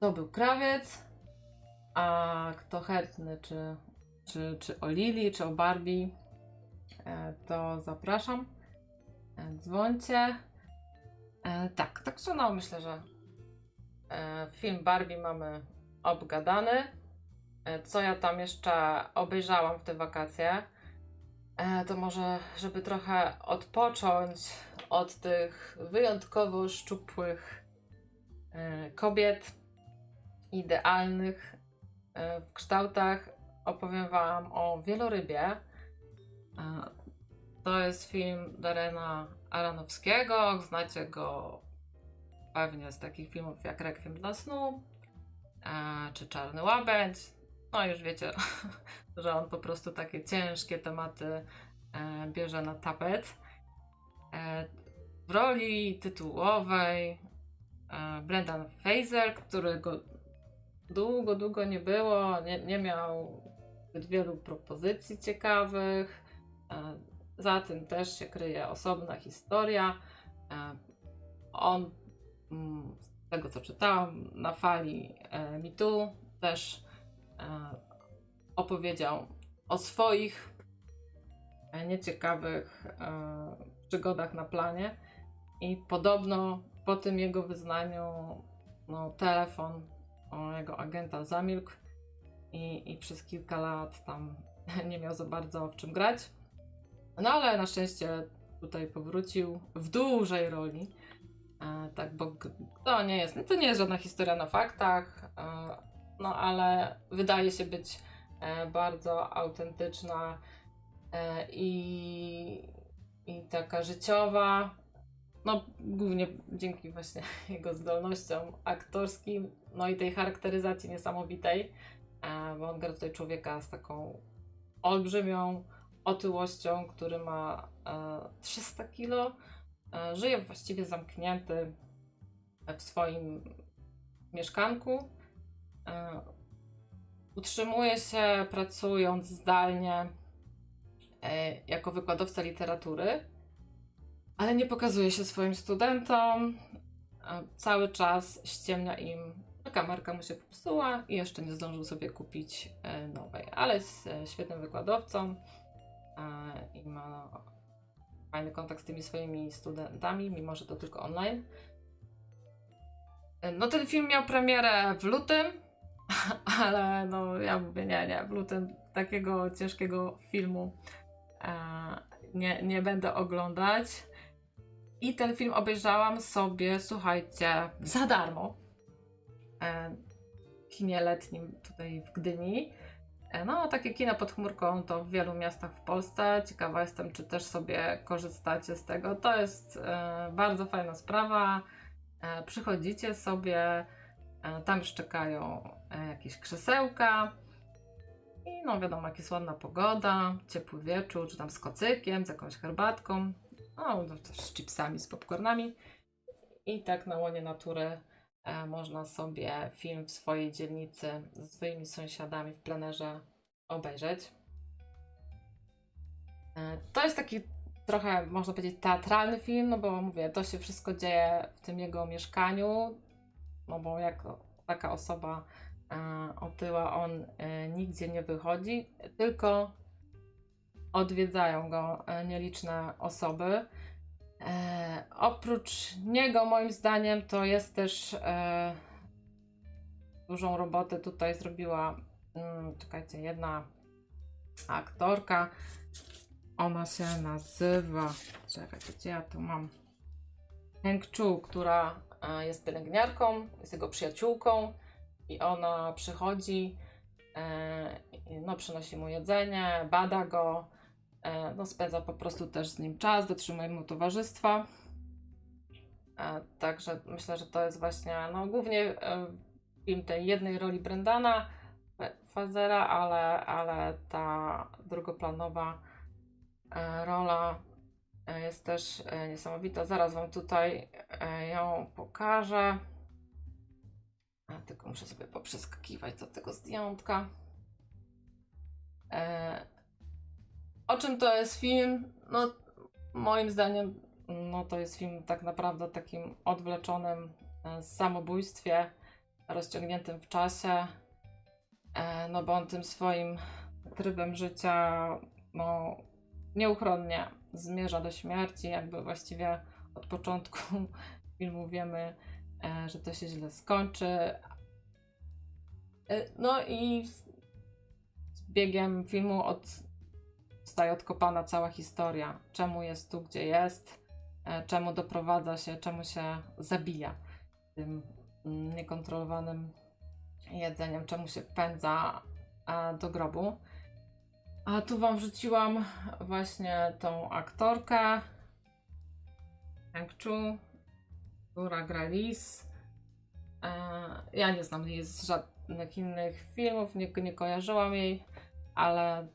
To był krawiec. A kto chętny, czy, czy, czy o Lili, czy o Barbie, e, to zapraszam. E, Dzwońcie. E, Tak, także no myślę, że e, film Barbie mamy obgadany. E, Co ja tam jeszcze obejrzałam w te wakacje? To może, żeby trochę odpocząć od tych wyjątkowo szczupłych kobiet, idealnych w kształtach, opowiem Wam o wielorybie. To jest film Darena Aronowskiego. Znacie go pewnie z takich filmów jak Rekwiem dla snu e, czy Czarny Łabędź. No już wiecie, że on po prostu takie ciężkie tematy e, bierze na tapet. E, w roli tytułowej Brendan Fraser, którego długo, długo nie było, nie, nie miał zbyt wielu propozycji ciekawych. Za tym też się kryje osobna historia. E, on, mm, z tego co czytałam, na fali e, mitu też e, opowiedział o swoich nieciekawych przygodach na planie i podobno po tym jego wyznaniu no, telefon jego agenta zamilkł i, i przez kilka lat tam nie miał za bardzo w czym grać. No ale na szczęście tutaj powrócił w dużej roli. E, tak, bo to nie jest, to nie jest żadna historia na faktach, e, no ale wydaje się być e, bardzo autentyczna i, i taka życiowa. No, głównie dzięki właśnie jego zdolnościom aktorskim, no i tej charakteryzacji niesamowitej, bo on gra tutaj człowieka z taką olbrzymią otyłością, który ma e, 300 kilo, e, żyje właściwie zamknięty w swoim mieszkanku. E, utrzymuje się pracując zdalnie e, jako wykładowca literatury, ale nie pokazuje się swoim studentom. E, Cały czas ściemnia im, że kamerka mu się popsuła i jeszcze nie zdążył sobie kupić e, nowej, ale jest e, świetnym wykładowcą e, i ma fajny kontakt z tymi swoimi studentami, mimo że to tylko online. E, No ten film miał premierę w lutym, ale no ja mówię nie, nie, w lutym takiego ciężkiego filmu e, nie, nie będę oglądać. I ten film obejrzałam sobie, słuchajcie, za darmo. E, kinie letnim tutaj w Gdyni. No, takie kino pod chmurką to w wielu miastach w Polsce. Ciekawa jestem, czy też sobie korzystacie z tego. To jest e, bardzo fajna sprawa. E, przychodzicie sobie, e, tam już czekają e, jakieś krzesełka. I no wiadomo, jak jest ładna pogoda, ciepły wieczór, czy tam z kocykiem, z jakąś herbatką. No, też z chipsami, z popcornami. I tak na łonie natury można sobie film w swojej dzielnicy ze swoimi sąsiadami w plenerze obejrzeć. E, to jest taki trochę, można powiedzieć, teatralny film, no bo mówię, to się wszystko dzieje w tym jego mieszkaniu, no bo jako taka osoba e, otyła, on e, nigdzie nie wychodzi, tylko odwiedzają go e, nieliczne osoby. E, oprócz niego, moim zdaniem, to jest też e, dużą robotę tutaj zrobiła, mm, czekajcie, jedna aktorka. Ona się nazywa, czekajcie, gdzie ja tu mam? Heng Chu, która e, jest pielęgniarką, jest jego przyjaciółką i ona przychodzi, e, no przynosi mu jedzenie, bada go, no spędza po prostu też z nim czas, dotrzymuje mu towarzystwa. E, Także myślę, że to jest właśnie, no głównie e, film tej jednej roli Brendana e, Fazera, ale, ale ta drugoplanowa e, rola e, jest też e, niesamowita. Zaraz Wam tutaj e, ją pokażę. A, tylko muszę sobie poprzeskakiwać do tego zdjątka. O czym to jest film? No, moim zdaniem, no to jest film tak naprawdę takim odwleczonym e, samobójstwie, rozciągniętym w czasie. E, no bo on tym swoim trybem życia, no nieuchronnie zmierza do śmierci, jakby właściwie od początku filmu wiemy, e, że to się źle skończy. No i z biegiem filmu od, zostaje odkopana cała historia. Czemu jest tu, gdzie jest, e, czemu doprowadza się, czemu się zabija tym mm, niekontrolowanym jedzeniem, czemu się wpędza do grobu. A tu wam wrzuciłam właśnie tą aktorkę Hank Chu, która gra Liz. E, ja nie znam jej z żadnych innych filmów, nie, nie kojarzyłam jej, ale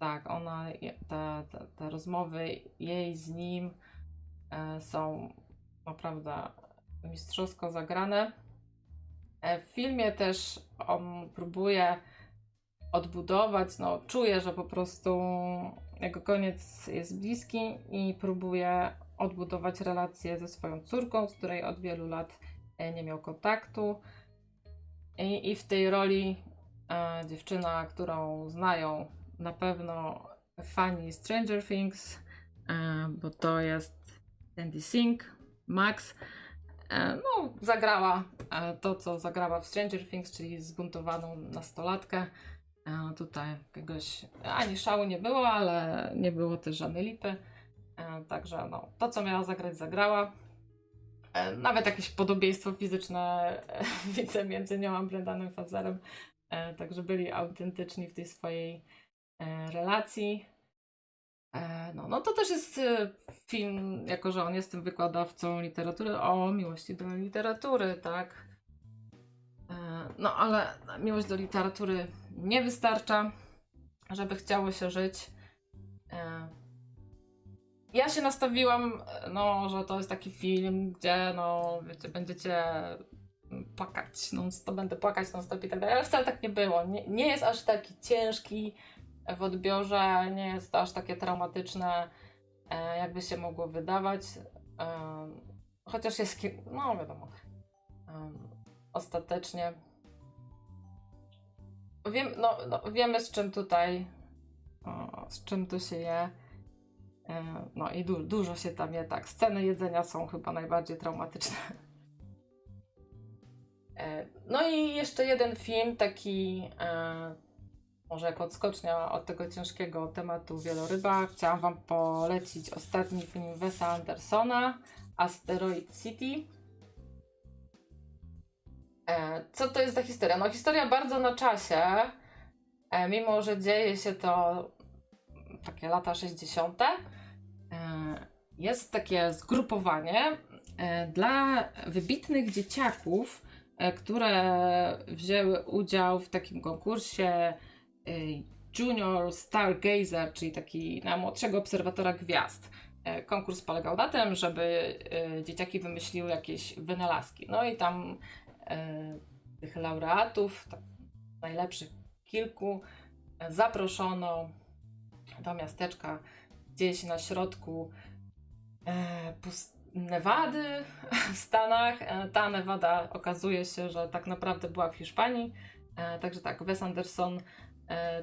tak, ona, te, te, te rozmowy jej z nim e, są naprawdę mistrzowsko zagrane. E, w filmie też on próbuje odbudować, no czuję, że po prostu jego koniec jest bliski i próbuje odbudować relacje ze swoją córką, z której od wielu lat e, nie miał kontaktu. I, i w tej roli e, dziewczyna, którą znają na pewno fani Stranger Things, e, bo to jest Sandy Sink, Max. E, no, zagrała e, to, co zagrała w Stranger Things, czyli zbuntowaną nastolatkę. Tutaj jakiegoś ani szału nie było, ale nie było też żadnej lipy. Także no, to, co miała zagrać, zagrała. Nawet jakieś podobieństwo fizyczne widzę między nią a Brendanem Fazerem. Także byli autentyczni w tej swojej relacji. No, no to też jest film, jako że on jest tym wykładowcą literatury, o miłości do literatury, tak? No ale miłość do literatury nie wystarcza, żeby chciało się żyć. Ja się nastawiłam, no, że to jest taki film, gdzie no, wiecie, będziecie płakać, no to będę płakać non stop i tak dalej, ale wcale tak nie było. Nie, nie jest aż taki ciężki w odbiorze, nie jest aż takie traumatyczne, e, jakby się mogło wydawać. Chociaż jest, no wiadomo, ostatecznie wiem, no, no, wiemy z czym tutaj, z czym tu się je. E, no i du dużo się tam je tak. Sceny jedzenia są chyba najbardziej traumatyczne. E, no i jeszcze jeden film, taki może jako odskocznia od tego ciężkiego tematu wieloryba. Chciałam Wam polecić ostatni film Wesa Andersona, Asteroid City. Co to jest za historia? No historia bardzo na czasie, mimo że dzieje się to takie lata 60 jest takie zgrupowanie e, dla wybitnych dzieciaków, e, które wzięły udział w takim konkursie e, Junior Stargazer, czyli taki najmłodszego obserwatora gwiazd. Konkurs polegał na tym, żeby dzieciaki wymyśliły jakieś wynalazki. No i tam tych laureatów, tak najlepszych kilku, zaproszono do miasteczka gdzieś na środku e, Nevady w Stanach. E, ta Nevada okazuje się, że tak naprawdę była w Hiszpanii. E, także tak, Wes Anderson e,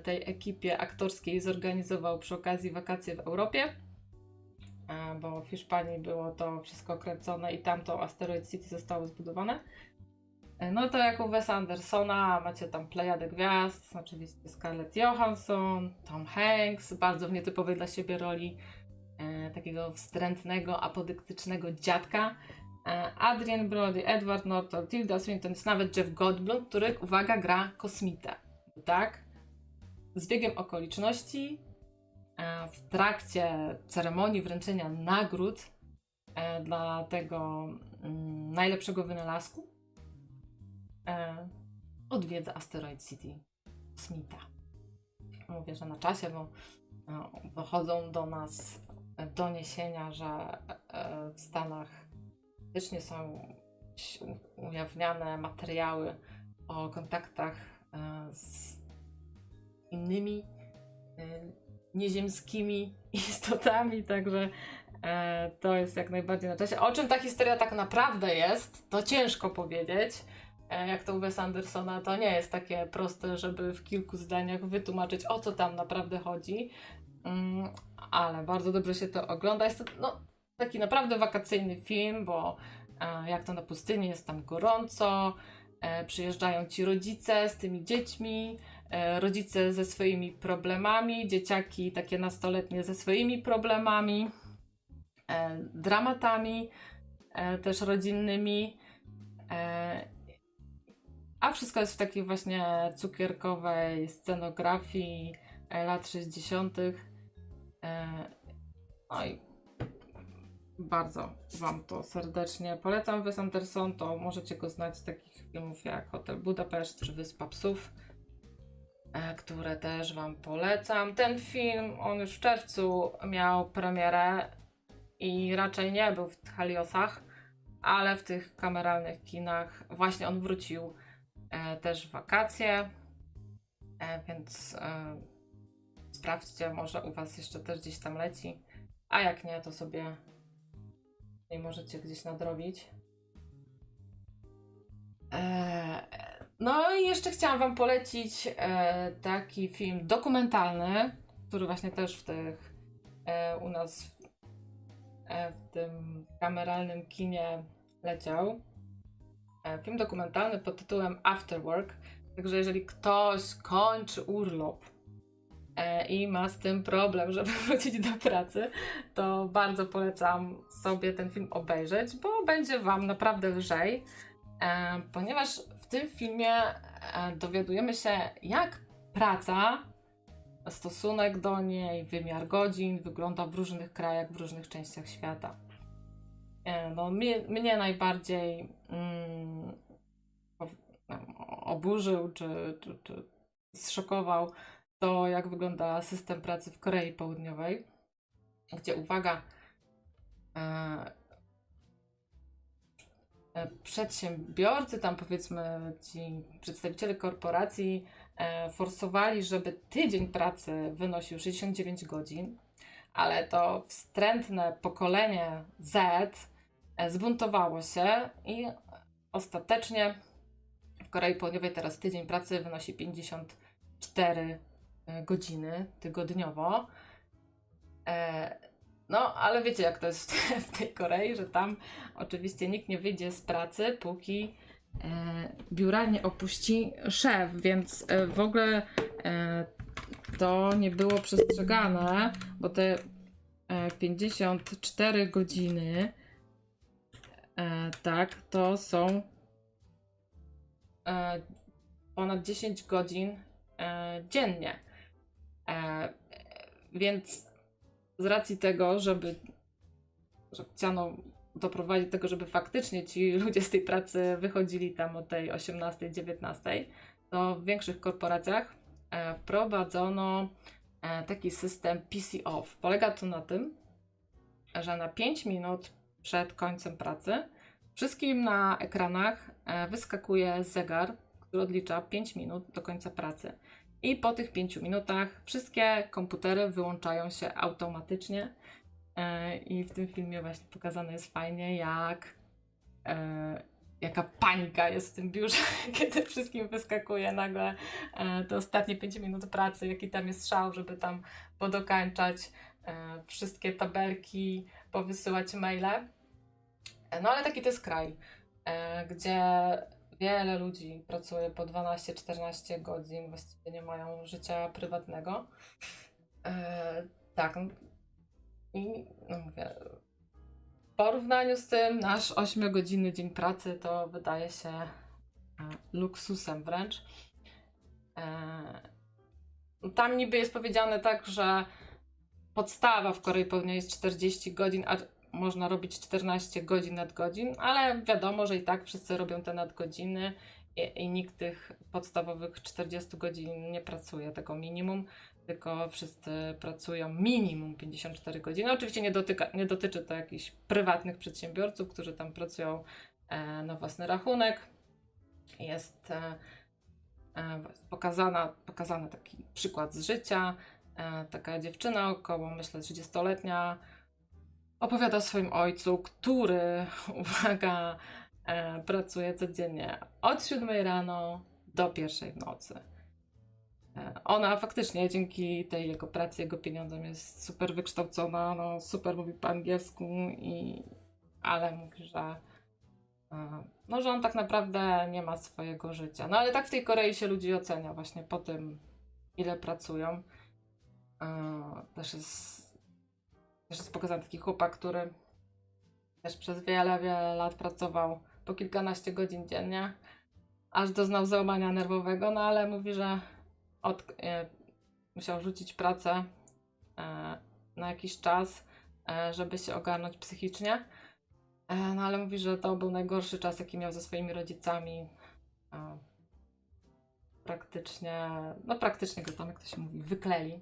tej ekipie aktorskiej zorganizował przy okazji wakacje w Europie, e, bo w Hiszpanii było to wszystko kręcone i tam to Asteroid City zostało zbudowane. E, no to jak u Wes Andersona macie tam plejadę gwiazd, oczywiście Scarlett Johansson, Tom Hanks, bardzo w nietypowej dla siebie roli e, takiego wstrętnego, apodyktycznego dziadka. E, Adrian Brody, Edward Norton, Tilda Swinton, jest nawet Jeff Goldblum, który, uwaga, gra kosmitę. Tak? Z biegiem okoliczności e, w trakcie ceremonii wręczenia nagród e, dla tego mm, najlepszego wynalazku e, odwiedza Asteroid City Smitha. Mówię, że na czasie, bo dochodzą do nas doniesienia, że w Stanach faktycznie są ujawniane materiały o kontaktach z innymi e, nieziemskimi istotami, także e, to jest jak najbardziej na czasie. O czym ta historia tak naprawdę jest, to ciężko powiedzieć. Jak to u Wes Andersona, to nie jest takie proste, żeby w kilku zdaniach wytłumaczyć, o co tam naprawdę chodzi. Mm, ale bardzo dobrze się to ogląda. Jest to no, taki naprawdę wakacyjny film, bo jak to na pustyni jest tam gorąco, e, przyjeżdżają ci rodzice z tymi dziećmi, e, rodzice ze swoimi problemami, dzieciaki takie nastoletnie ze swoimi problemami, e, dramatami też rodzinnymi. A wszystko jest w takiej właśnie cukierkowej scenografii lat 60. No i bardzo Wam to serdecznie polecam. Wes Anderson to możecie go znać z takich filmów jak Hotel Budapeszt czy Wyspa Psów, e, które też Wam polecam. Ten film, on już w czerwcu miał premierę i raczej nie był w Heliosach, ale w tych kameralnych kinach właśnie on wrócił e, też w wakacje, e, więc e, sprawdźcie, może u Was jeszcze też gdzieś tam leci, a jak nie, to sobie nie możecie gdzieś nadrobić. Eee, no i jeszcze chciałam Wam polecić e, taki film dokumentalny, który właśnie też w tych e, u nas w, e, w tym kameralnym kinie leciał. E, film dokumentalny pod tytułem After Work. Także jeżeli ktoś kończy urlop E, i ma z tym problem, żeby wrócić do pracy, to bardzo polecam sobie ten film obejrzeć, bo będzie Wam naprawdę lżej, e, ponieważ w tym filmie e, dowiadujemy się, jak praca, stosunek do niej, wymiar godzin wygląda w różnych krajach, w różnych częściach świata. No, mnie, mnie najbardziej mm, oburzył czy, czy, czy zszokował to, jak wygląda system pracy w Korei Południowej, gdzie uwaga, e, e, przedsiębiorcy, tam powiedzmy ci przedstawiciele korporacji e, forsowali, żeby tydzień pracy wynosił 69 godzin, ale to wstrętne pokolenie Z e, zbuntowało się i ostatecznie w Korei Południowej teraz tydzień pracy wynosi 54 E, godziny tygodniowo. E, no, ale wiecie, jak to jest w tej Korei, że tam oczywiście nikt nie wyjdzie z pracy, póki e, biura nie opuści szef, więc w ogóle to nie było przestrzegane, bo te 54 godziny, tak, to są ponad 10 godzin dziennie. E, więc z racji tego, żeby, że chciano doprowadzić do tego, żeby faktycznie ci ludzie z tej pracy wychodzili tam o tej 18-19, to w większych korporacjach e, wprowadzono e, taki system PC off. Polega to na tym, że na 5 minut przed końcem pracy wszystkim na ekranach e, wyskakuje zegar, który odlicza 5 minut do końca pracy. I po tych 5 minutach wszystkie komputery wyłączają się automatycznie. E, I w tym filmie właśnie pokazane jest fajnie, jak e, jaka panika jest w tym biurze, kiedy wszystkim wyskakuje nagle e, te ostatnie 5 minut pracy, jaki tam jest szał, żeby tam podokańczać wszystkie tabelki, powysyłać maile. No ale taki to jest kraj, gdzie Wiele ludzi pracuje po 12-14 godzin, właściwie nie mają życia prywatnego. E, tak. No I no mówię, w porównaniu z tym nasz 8-godzinny dzień pracy to wydaje się e, luksusem wręcz. E, tam niby jest powiedziane tak, że podstawa w Korei Południowej jest 40 godzin, a można robić 14 godzin nadgodzin, ale wiadomo, że i tak wszyscy robią te nadgodziny i, i nikt tych podstawowych 40 godzin nie pracuje, tego minimum. tylko wszyscy pracują minimum 54 godziny. Oczywiście nie, dotyka, nie dotyczy to jakichś prywatnych przedsiębiorców, którzy tam pracują e, na własny rachunek. Jest e, e, pokazana, pokazany taki przykład z życia. E, taka dziewczyna, około myślę 30-letnia, opowiada o swoim ojcu, który, uwaga, e, pracuje codziennie od 7 rano do pierwszej w nocy. E, ona faktycznie dzięki tej jego pracy, jego pieniądzom jest super wykształcona, no super mówi po angielsku, i, ale mówi, że e, no, że on tak naprawdę nie ma swojego życia. No ale tak w tej Korei się ludzi ocenia właśnie po tym, ile pracują. Też jest, też jest pokazany taki chłopak, który też przez wiele, wiele lat pracował po kilkanaście godzin dziennie, aż doznał załamania nerwowego, no ale mówi, że od, e, musiał rzucić pracę e, na jakiś czas, e, żeby się ogarnąć psychicznie. E, no ale mówi, że to był najgorszy czas, jaki miał ze swoimi rodzicami. E, praktycznie, no praktycznie go tam, jak to się mówi, wykleli.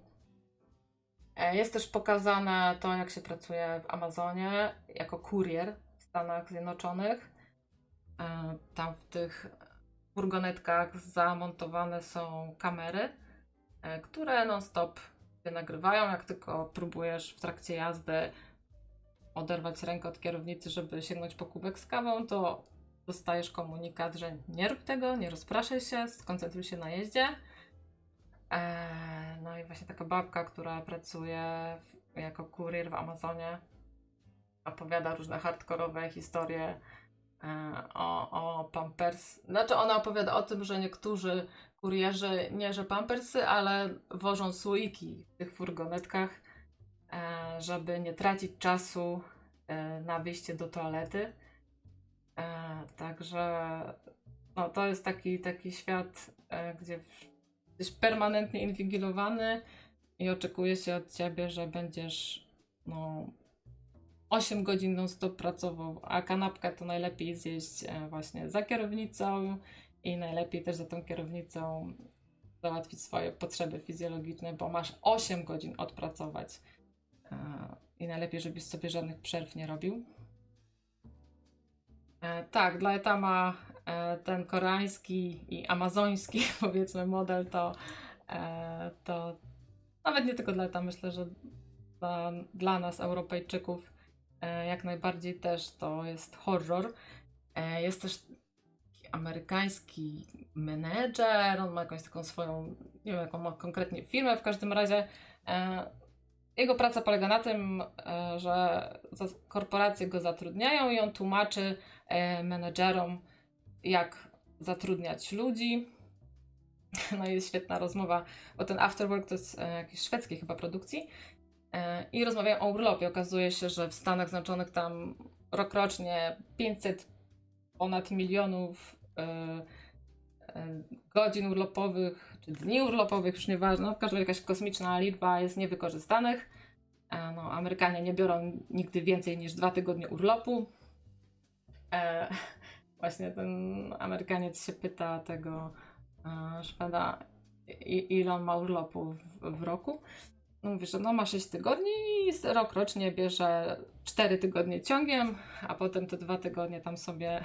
E, Jest też pokazane to, jak się pracuje w Amazonie jako kurier w Stanach Zjednoczonych. E, Tam w tych furgonetkach zamontowane są kamery, e, które non-stop cię nagrywają. Jak tylko próbujesz w trakcie jazdy oderwać rękę od kierownicy, żeby sięgnąć po kubek z kawą, to dostajesz komunikat, że nie rób tego, nie rozpraszaj się, skoncentruj się na jeździe. Eee, no i właśnie taka babka, która pracuje jako kurier w Amazonie, opowiada różne hardkorowe historie e, o, o Pampers. Znaczy ona opowiada o tym, że niektórzy kurierzy nie że Pampersy, ale wożą słoiki w tych furgonetkach, e, żeby nie tracić czasu e, na wyjście do toalety. E, także no, to jest taki, taki świat, e, gdzie jesteś permanentnie inwigilowany i oczekuje się od ciebie, że będziesz no, 8 godzin non-stop pracował, a kanapkę to najlepiej zjeść e, właśnie za kierownicą i najlepiej też za tą kierownicą załatwić swoje potrzeby fizjologiczne, bo masz 8 godzin odpracować e, i najlepiej, żebyś sobie żadnych przerw nie robił. E, tak, dla Etama ten koreański i amazoński, powiedzmy, model to, e, to nawet nie tylko dla Etama, myślę, że dla, dla nas, Europejczyków, e, jak najbardziej też to jest horror. E, jest też amerykański menedżer, on ma jakąś taką swoją, nie wiem jaką ma konkretnie firmę, w każdym razie e, jego praca polega na tym, e, że korporacje go zatrudniają i on tłumaczy e, menedżerom, jak zatrudniać ludzi. No i jest świetna rozmowa, bo ten Afterwork to jest e, jakiejś szwedzkiej chyba produkcji. E, I rozmawiają o urlopie. Okazuje się, że w Stanach Zjednoczonych tam rokrocznie 500 ponad milionów e, godzin urlopowych, czy dni urlopowych, już nieważne, no, w każdym razie jakaś kosmiczna liczba jest niewykorzystanych. No, Amerykanie nie biorą nigdy więcej niż dwa tygodnie urlopu. Właśnie ten Amerykaniec się pyta tego e, Szweda, ile on ma urlopu w, w roku. No Mówi, że no ma 6 tygodni i rok rocznie bierze 4 tygodnie ciągiem, a potem te dwa tygodnie tam sobie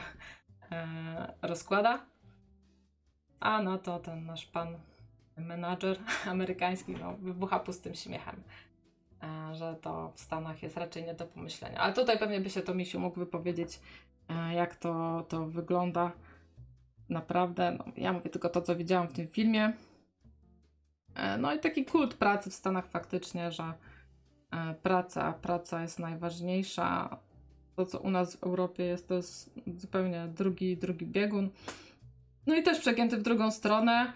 e, rozkłada. A no to ten nasz pan menadżer amerykański no, wybucha pustym śmiechem, że to w Stanach jest raczej nie do pomyślenia. Ale tutaj pewnie by się to Misiu mógł wypowiedzieć, e, jak to, to wygląda naprawdę. No, ja mówię tylko to, co widziałam w tym filmie. E, No i taki kult pracy w Stanach faktycznie, że e, praca, praca jest najważniejsza. To, co u nas w Europie jest, to jest zupełnie drugi, drugi biegun. No i też przegięty w drugą stronę.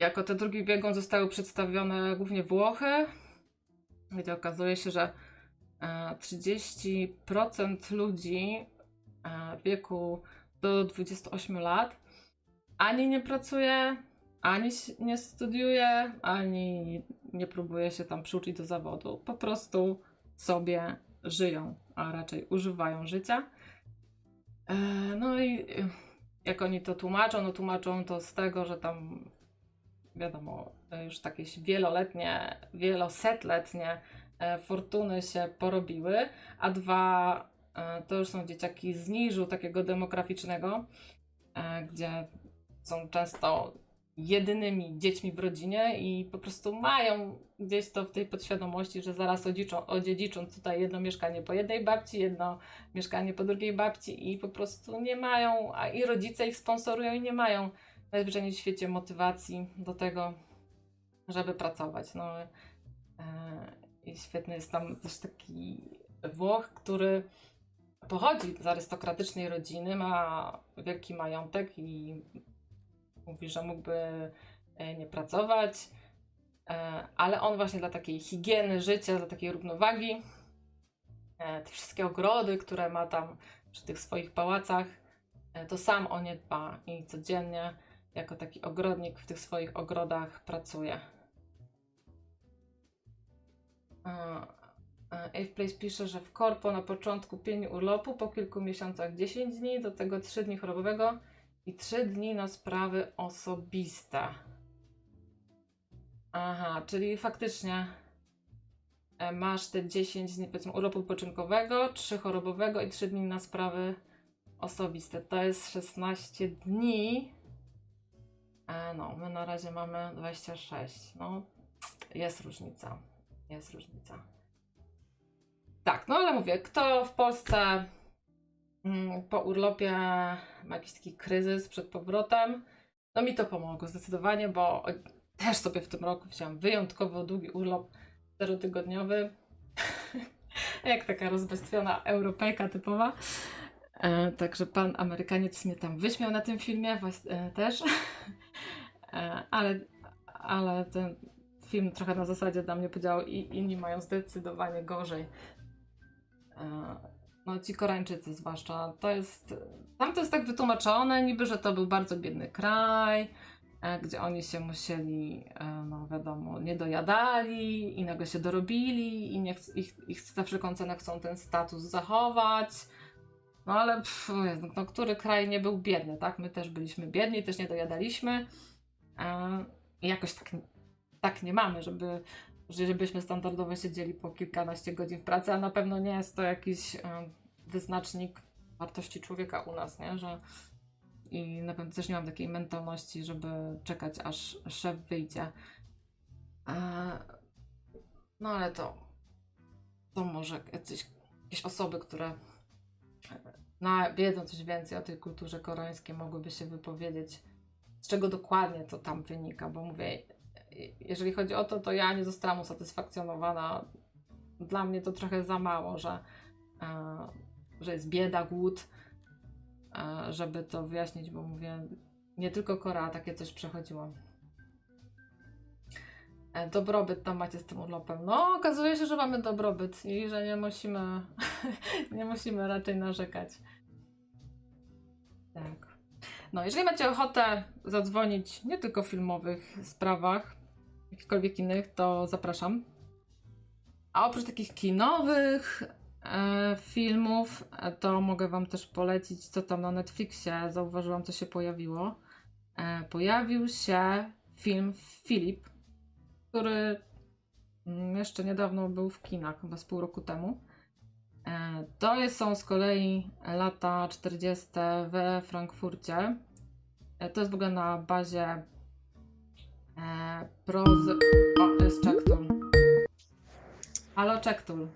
E, jako te drugi biegun zostały przedstawione głównie Włochy, gdzie okazuje się, że e, 30% ludzi e, w wieku do 28 lat ani nie pracuje, ani nie studiuje, ani nie próbuje się tam przyuczyć do zawodu. Po prostu sobie żyją, a raczej używają życia. E, No i e, jak oni to tłumaczą, no tłumaczą to z tego, że tam wiadomo, już takie wieloletnie, wielosetletnie e, fortuny się porobiły, a dwa e, to już są dzieciaki z niżu takiego demograficznego, e, gdzie są często jedynymi dziećmi w rodzinie i po prostu mają gdzieś to w tej podświadomości, że zaraz odziedziczą, odziedziczą tutaj jedno mieszkanie po jednej babci, jedno mieszkanie po drugiej babci i po prostu nie mają, a i rodzice ich sponsorują i nie mają najwyżej w świecie motywacji do tego, żeby pracować. No, e, I świetny jest tam też taki Włoch, który pochodzi z arystokratycznej rodziny, ma wielki majątek i mówi, że mógłby e, nie pracować, e, ale on właśnie dla takiej higieny życia, dla takiej równowagi, te wszystkie ogrody, które ma tam przy tych swoich pałacach, to sam o nie dba i codziennie jako taki ogrodnik w tych swoich ogrodach pracuje. Ave Place pisze, że w korpo na początku 5 urlopu, po kilku miesiącach 10 dni, do tego 3 dni chorobowego i 3 dni na sprawy osobiste. Aha, czyli faktycznie e, masz te 10 dni powiedzmy urlopu poczynkowego, 3 chorobowego i 3 dni na sprawy osobiste. To jest 16 dni. E, no, my na razie mamy 26. No, jest różnica. Jest różnica. Tak, no ale mówię, kto w Polsce mm, po urlopie ma jakiś taki kryzys przed powrotem, no mi to pomogło zdecydowanie, bo też sobie w tym roku wziąłem wyjątkowo długi urlop czterotygodniowy. Jak taka rozbestwiona Europejka typowa. E, także pan Amerykaniec mnie tam wyśmiał na tym filmie e, też. E, ale, ale ten film trochę na zasadzie dla mnie podziałał i inni mają zdecydowanie gorzej. No ci Koreańczycy zwłaszcza, to jest, tam to jest tak wytłumaczone niby, że to był bardzo biedny kraj, gdzie oni się musieli, no wiadomo, nie dojadali i nagle się dorobili i nie ch ich, ich za wszelką cenę chcą ten status zachować. No ale pff, no, który kraj nie był biedny, tak? My też byliśmy biedni, też nie dojadaliśmy. I jakoś tak, tak nie mamy, żeby, żebyśmy standardowo siedzieli po kilkanaście godzin w pracy, a na pewno nie jest to jakiś wyznacznik wartości człowieka u nas, nie? Że i na pewno też nie mam takiej mentalności, żeby czekać aż szef wyjdzie. No ale to to może jacyś, jakieś osoby, które na, wiedzą coś więcej o tej kulturze koreańskiej, mogłyby się wypowiedzieć z czego dokładnie to tam wynika, bo mówię, jeżeli chodzi o to, to ja nie zostałam usatysfakcjonowana. Dla mnie to trochę za mało, że, e, że jest bieda, głód, e, żeby to wyjaśnić, bo mówię, nie tylko Korea takie coś przechodziło. E, dobrobyt tam macie z tym urlopem. No, okazuje się, że mamy dobrobyt i że nie musimy, nie musimy raczej narzekać. Tak. No, jeżeli macie ochotę zadzwonić nie tylko w filmowych sprawach, jakichkolwiek innych, to zapraszam. A oprócz takich kinowych e, filmów, to mogę Wam też polecić, co tam na Netflixie zauważyłam, co się pojawiło. E, pojawił się film Filip, który mm, jeszcze niedawno był w kinach, chyba z pół roku temu. E, to jest, są z kolei lata 40. we Frankfurcie. E, to jest w ogóle na bazie e, prozy. O, jest Czektul. Halo, Czektul.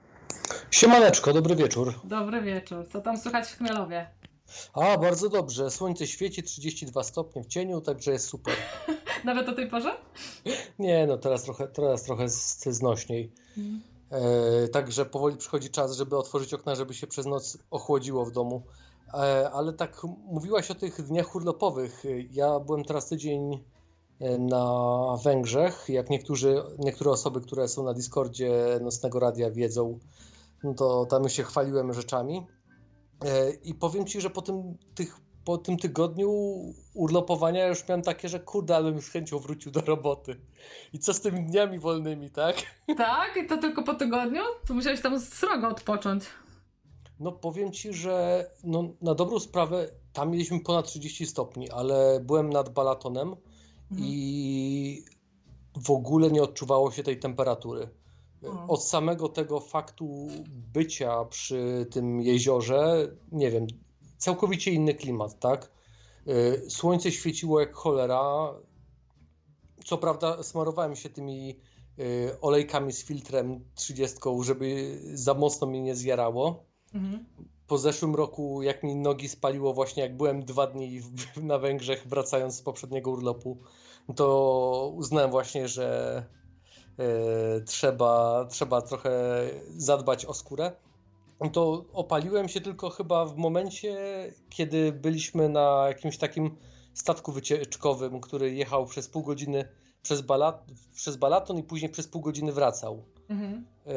Siemaneczko, dobry wieczór. Dobry wieczór. Co tam słychać w Chmielowie? A, bardzo dobrze. Słońce świeci, 32 stopnie w cieniu, także jest super. Nawet o tej porze? Nie, no teraz trochę, teraz trochę znośniej. Hmm. E, także powoli przychodzi czas, żeby otworzyć okna, żeby się przez noc ochłodziło w domu. E, ale tak mówiłaś o tych dniach urlopowych. Ja byłem teraz tydzień e, na Węgrzech. Jak niektórzy, niektóre osoby, które są na Discordzie Nocnego Radia wiedzą, no to tam się chwaliłem rzeczami. I powiem Ci, że po tym, tych, po tym tygodniu urlopowania już miałem takie, że kurde, ale bym z chęcią wrócił do roboty. I co z tymi dniami wolnymi, tak? Tak? I to tylko po tygodniu? To musiałeś tam srogo odpocząć. No powiem ci, że no, na dobrą sprawę tam mieliśmy ponad 30 stopni, ale byłem nad Balatonem mhm. i w ogóle nie odczuwało się tej temperatury. Od samego tego faktu bycia przy tym jeziorze, nie wiem, całkowicie inny klimat, tak? Y, Słońce świeciło jak cholera. Co prawda smarowałem się tymi y, olejkami z filtrem 30, żeby za mocno mnie nie zjarało. Mhm. Po zeszłym roku, jak mi nogi spaliło właśnie, jak byłem dwa dni na Węgrzech, wracając z poprzedniego urlopu, to uznałem właśnie, że e, trzeba, trzeba trochę zadbać o skórę. To opaliłem się tylko chyba w momencie, kiedy byliśmy na jakimś takim statku wycieczkowym, który jechał przez pół godziny przez, Balat, przez Balaton i później przez pół godziny wracał. Mhm. E,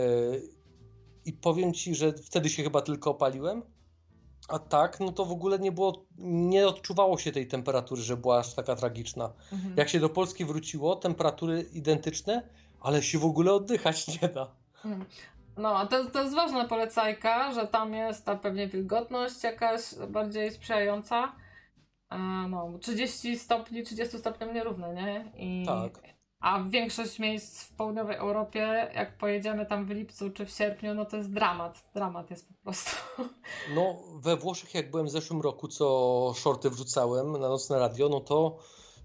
I powiem ci, że wtedy się chyba tylko opaliłem. A tak, no to w ogóle nie było, nie odczuwało się tej temperatury, że była aż taka tragiczna. Mhm. Jak się do Polski wróciło, temperatury identyczne, ale się w ogóle oddychać nie da. No, a to, to jest ważna polecajka, że tam jest ta pewnie wilgotność jakaś bardziej sprzyjająca. A, no, 30 stopni, 30 stopniom nierówne, nie? I, Tak. A większość miejsc w południowej Europie, jak pojedziemy tam w lipcu czy w sierpniu, no to jest dramat. Dramat jest po prostu. No, we Włoszech, jak byłem w zeszłym roku, co shorty wrzucałem na nocne radio, no to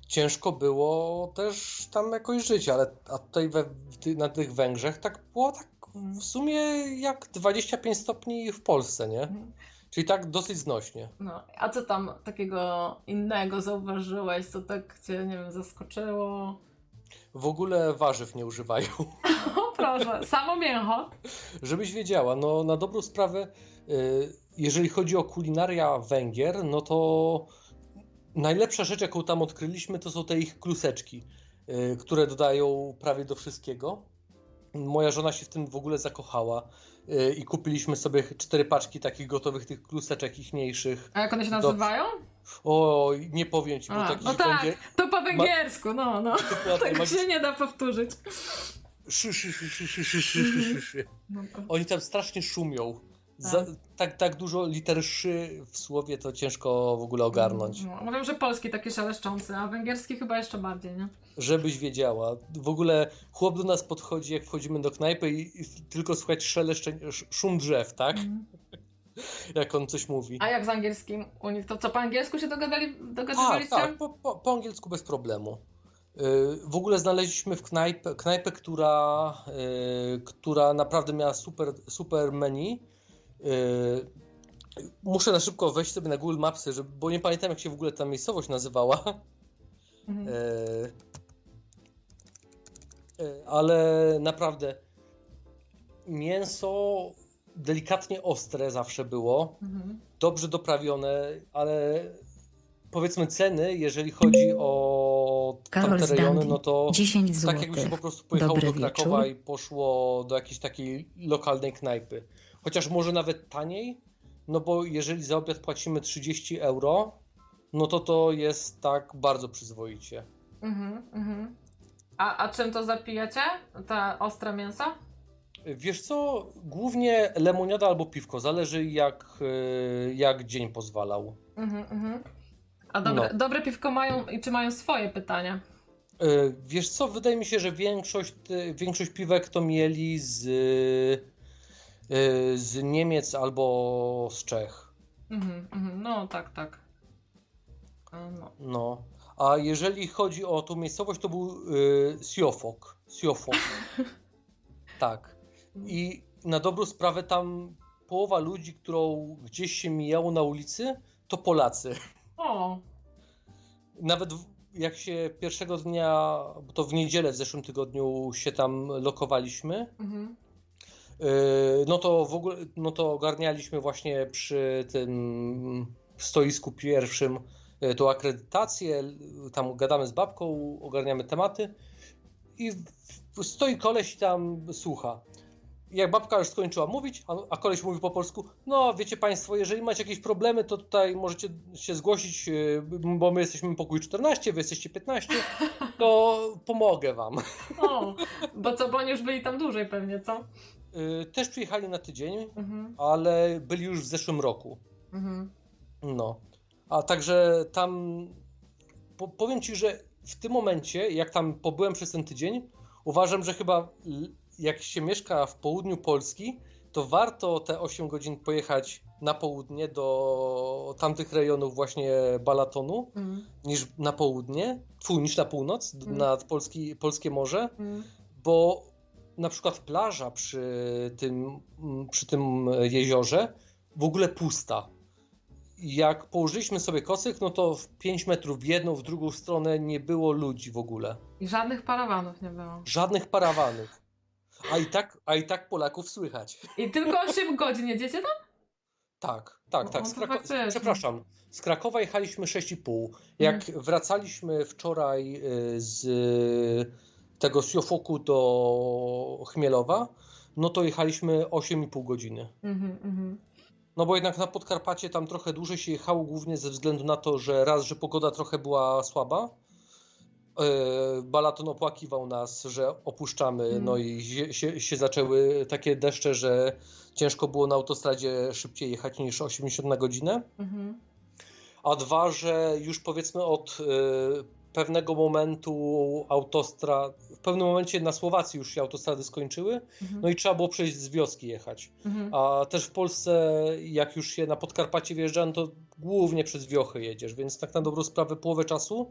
ciężko było też tam jakoś żyć, ale a tutaj we, na tych Węgrzech tak było tak w sumie jak 25 stopni w Polsce, nie? Mhm. Czyli tak dosyć znośnie. No, a co tam takiego innego zauważyłeś, co tak cię, nie wiem, zaskoczyło? W ogóle warzyw nie używają. O proszę, samo mięcho. Żebyś wiedziała, no na dobrą sprawę, y, jeżeli chodzi o kulinaria Węgier, no to najlepsza rzecz, jaką tam odkryliśmy, to są te ich kluseczki, y, które dodają prawie do wszystkiego. Moja żona się w tym w ogóle zakochała y, i kupiliśmy sobie cztery paczki takich gotowych tych kluseczek ichniejszych. A jak one się nazywają? O, nie powiem ci, A, bo taki No tak, to po węgiersku, no, no. Tego tak magiczny... się nie da powtórzyć. Szy, szy, szy, szy, szy, szy, szy. No Oni tam strasznie szumią. Za, tak, tak dużo liter szy w słowie to ciężko w ogóle ogarnąć. No, mówią, że polski taki szeleszczący, a węgierski chyba jeszcze bardziej, nie? Żebyś wiedziała. W ogóle chłop do nas podchodzi, jak wchodzimy do knajpy i, i tylko słychać szeleszczeń, sz- szum drzew, tak? Mhm. Jak on coś mówi. A jak z angielskim u nich? To co, po angielsku się dogadali, Tak, dogadywaliście? tak, po, po, po angielsku bez problemu. Yy, W ogóle znaleźliśmy w knajpę, knajpę która, yy, która naprawdę miała super, super menu. Yy, Muszę na szybko wejść sobie na Google Mapsy, żeby, bo nie pamiętam jak się w ogóle ta miejscowość nazywała. Mhm. E, e, ale naprawdę mięso delikatnie ostre zawsze było, Mhm. dobrze doprawione, ale powiedzmy ceny, jeżeli chodzi o Karol tamte rejony, no to 10 tak jakby się po prostu pojechało Dobry do Krakowa wieczór. i poszło do jakiejś takiej lokalnej knajpy. Chociaż może nawet taniej, no bo jeżeli za obiad płacimy 30 euro, no to to jest tak bardzo przyzwoicie. Mhm, mhm. A, a czym to zapijacie? Te ostre mięso? Wiesz co, głównie lemoniada albo piwko, zależy jak, y, jak dzień pozwalał. Mhm, mhm. A dobre, No. dobre piwko mają i czy mają swoje pytania? Y, Wiesz co, wydaje mi się, że większość, y, większość piwek to mieli z, z Niemiec albo z Czech. Mhm, mhm. No tak, tak. No. No. A jeżeli chodzi o tą miejscowość, to był y, Siofok. Siofok. tak. I na dobrą sprawę tam połowa ludzi, którą gdzieś się mijało na ulicy, to Polacy. O, Nawet jak się pierwszego dnia, bo to w niedzielę w zeszłym tygodniu się tam lokowaliśmy, mhm. Yy, no to w ogóle, no to ogarnialiśmy właśnie przy tym stoisku pierwszym yy, tą akredytację, tam gadamy z babką, ogarniamy tematy i stoi koleś tam słucha. Jak babka już skończyła mówić, a, a koleś mówi po polsku, no wiecie państwo, jeżeli macie jakieś problemy, to tutaj możecie się zgłosić, yy, bo my jesteśmy pokój 14, wy jesteście 15, to pomogę wam. o, bo co, bo oni już byli tam dłużej pewnie, co? Yy, Też przyjechali na tydzień, Mhm, ale byli już w zeszłym roku. mhm. No. A także tam po, powiem ci, że w tym momencie, jak tam pobyłem przez ten tydzień, uważam, że chyba jak się mieszka w południu Polski, to warto te 8 godzin pojechać na południe do tamtych rejonów właśnie Balatonu mm. niż na południe, twój niż na północ, mm. nad Polski, Polskie Morze, mm. bo na przykład plaża przy tym, przy tym jeziorze w ogóle pusta. Jak położyliśmy sobie kocyk, no to w 5 metrów w jedną, w drugą stronę nie było ludzi w ogóle. I żadnych parawanów nie było. Żadnych parawanów. A i tak, a i tak Polaków słychać. I tylko 8 godzin jedziecie tam? Tak, tak, tak. Z Krako- przepraszam. Z Krakowa jechaliśmy 6,5. Jak hmm. wracaliśmy wczoraj y, z tego Siofoku do Chmielowa, no to jechaliśmy 8,5 godziny. Mm -hmm. No bo jednak na Podkarpacie tam trochę dłużej się jechało, głównie ze względu na to, że raz, że pogoda trochę była słaba, E, Balaton opłakiwał nas, że opuszczamy, mm. no i się, się, zaczęły takie deszcze, że ciężko było na autostradzie szybciej jechać niż 80 na godzinę. Mm -hmm. A dwa, że już powiedzmy od y, pewnego momentu autostrad, pewnym momencie na Słowacji już się autostrady skończyły, -hmm. no i trzeba było przejść z wioski jechać. -hmm. A też w Polsce, jak już się na Podkarpacie wjeżdża, no to głównie przez wiochy jedziesz, więc tak na dobrą sprawę połowę czasu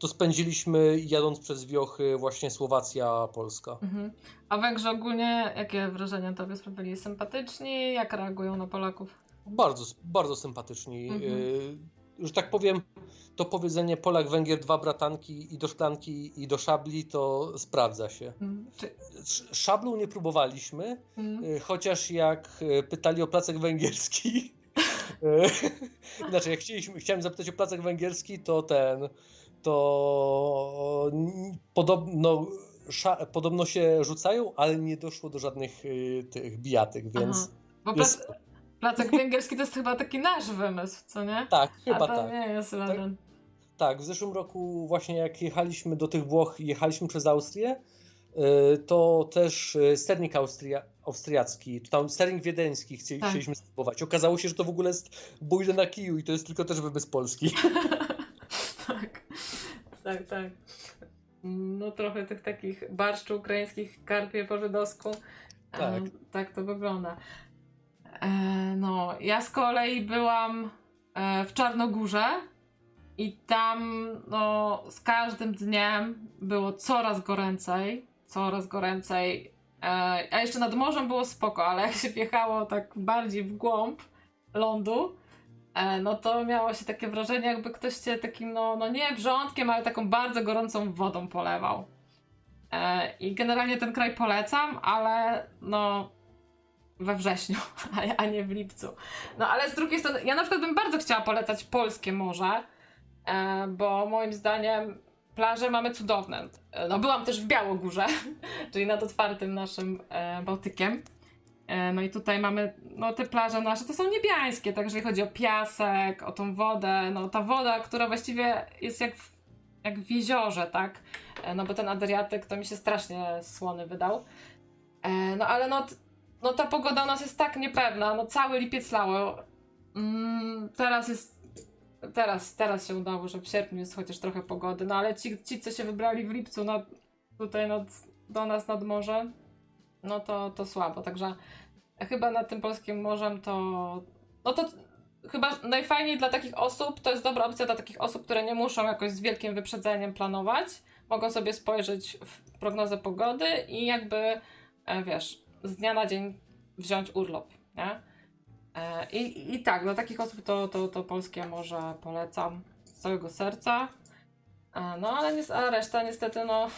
to spędziliśmy jadąc przez wiochy właśnie Słowacja, Polska. Mhm. A Węgrzy ogólnie jakie wrażenia tobie sprawili? Sympatyczni? Jak reagują na Polaków? Bardzo, bardzo sympatyczni. Mhm. Y, że tak powiem, to powiedzenie Polak, Węgier, dwa bratanki i do szklanki i do szabli to sprawdza się. Czy... Szablą nie próbowaliśmy, mhm. Y, chociaż jak y, pytali o placek węgierski, znaczy jak chcieliśmy, chciałem zapytać o placek węgierski, to ten to podobno, podobno się rzucają, ale nie doszło do żadnych y, tych bijatyk, więc. Aha. Jest... plac, placek węgierski to jest chyba taki nasz wymysł, co nie? Tak, chyba A to tak. nie jest tak, tak, w zeszłym roku właśnie jak jechaliśmy do tych Włoch, jechaliśmy przez Austrię, y, to też y, sternik Austria, austriacki, tam sternik wiedeński chcieli, tak. chcieliśmy spróbować. Okazało się, że to w ogóle jest bójle na kiju i to jest tylko też wymysł polski. tak, tak, tak. No trochę tych takich barszczu ukraińskich, karpie po żydowsku. Tak. Tak to wygląda. E, no, ja z kolei byłam e, w Czarnogórze i tam no, z każdym dniem było coraz goręcej, coraz goręcej. E, a jeszcze nad morzem było spoko, ale jak się wjechało tak bardziej w głąb lądu, E, no to miało się takie wrażenie, jakby ktoś cię takim, no, no nie wrzątkiem, ale taką bardzo gorącą wodą polewał. E, I generalnie ten kraj polecam, ale no we wrześniu, a nie w lipcu. No ale z drugiej strony, ja na przykład bym bardzo chciała polecać polskie morze, bo moim zdaniem plaże mamy cudowne. No byłam też w Białogórze, czyli nad otwartym naszym Bałtykiem. E, no i tutaj mamy, no te plaże nasze to są niebiańskie, tak jeżeli chodzi o piasek, o tą wodę, no ta woda, która właściwie jest jak w, jak w jeziorze, tak? E, no bo ten Adriatyk to mi się strasznie słony wydał. E, no ale no, no ta pogoda u nas jest tak niepewna, no cały lipiec lało. Mm, teraz jest, teraz, teraz się udało, że w sierpniu jest chociaż trochę pogody, no ale ci, ci co się wybrali w lipcu, no tutaj no, do nas nad morze, no to, to słabo, także chyba nad tym polskim morzem to. No to chyba najfajniej dla takich osób, to jest dobra opcja dla takich osób, które nie muszą jakoś z wielkim wyprzedzeniem planować. Mogą sobie spojrzeć w prognozę pogody i jakby, e, wiesz, z dnia na dzień wziąć urlop, nie? E, I, i tak, dla takich osób to, to, to polskie morze polecam z całego serca. E, no ale nie, a reszta niestety, no,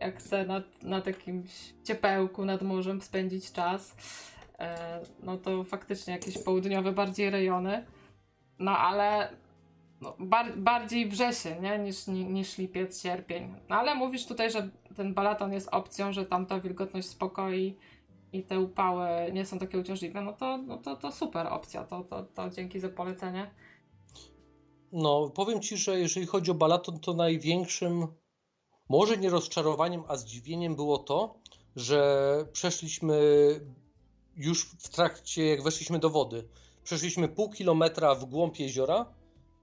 jak chcę na, na takim ciepełku nad morzem spędzić czas, E, no to faktycznie jakieś południowe bardziej rejony. No ale no, bar bardziej wrzesień, nie? Niż, niż lipiec, sierpień. No ale mówisz tutaj, że ten balaton jest opcją, że tam ta wilgotność spokoi i te upały nie są takie uciążliwe, no to, no to, to super opcja. To, to, to dzięki za polecenie. No, powiem Ci, że jeżeli chodzi o balaton, to największym, może nie rozczarowaniem, a zdziwieniem było to, że przeszliśmy już w trakcie, jak weszliśmy do wody, przeszliśmy pół kilometra w głąb jeziora,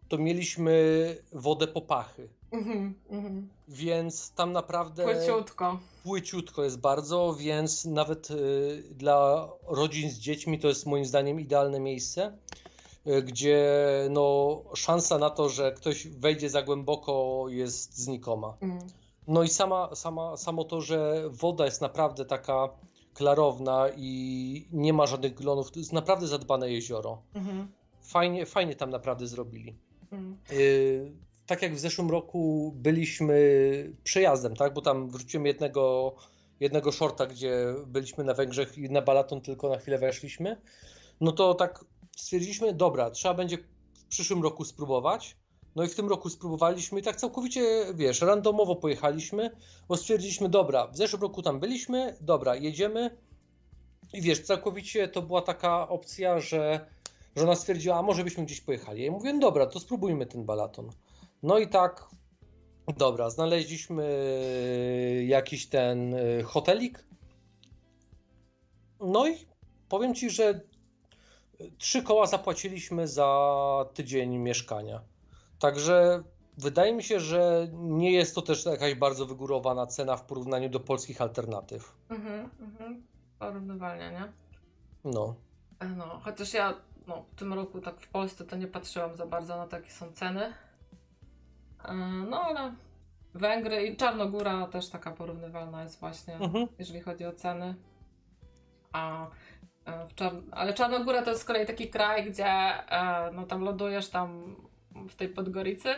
to mieliśmy wodę po pachy. Mhm, mhm. Więc tam naprawdę Płyciutko. płyciutko jest bardzo, więc nawet y, dla rodzin z dziećmi to jest moim zdaniem idealne miejsce, y, gdzie no, szansa na to, że ktoś wejdzie za głęboko jest znikoma. Mm. No i sama, sama, samo to, że woda jest naprawdę taka klarowna i nie ma żadnych glonów, to jest naprawdę zadbane jezioro. Mhm. Fajnie, fajnie tam naprawdę zrobili. Mm. Tak jak w zeszłym roku byliśmy przejazdem, tak? Bo tam wrzuciłem jednego, jednego shorta, gdzie byliśmy na Węgrzech i na Balaton tylko na chwilę weszliśmy. No to tak stwierdziliśmy, dobra, trzeba będzie w przyszłym roku spróbować. No i w tym roku spróbowaliśmy i tak całkowicie, wiesz, randomowo pojechaliśmy, bo stwierdziliśmy, dobra, w zeszłym roku tam byliśmy, dobra, jedziemy. I wiesz, całkowicie to była taka opcja, że żona stwierdziła, a może byśmy gdzieś pojechali. Ja mówię, dobra, to spróbujmy ten balaton. No i tak, dobra, znaleźliśmy jakiś ten y, hotelik. No i powiem ci, że trzy koła zapłaciliśmy za tydzień mieszkania. Także wydaje mi się, że nie jest to też jakaś bardzo wygórowana cena w porównaniu do polskich alternatyw. Mhm, mhm. Porównywalnie, nie? No. E, No, chociaż ja no, w tym roku tak w Polsce to nie patrzyłam za bardzo na takie są ceny. E, No ale Węgry i Czarnogóra też taka porównywalna jest właśnie, Mhm. jeżeli chodzi o ceny. A e. Ale Czarnogóra to jest z kolei taki kraj, gdzie e, no, tam lądujesz tam w tej Podgoricy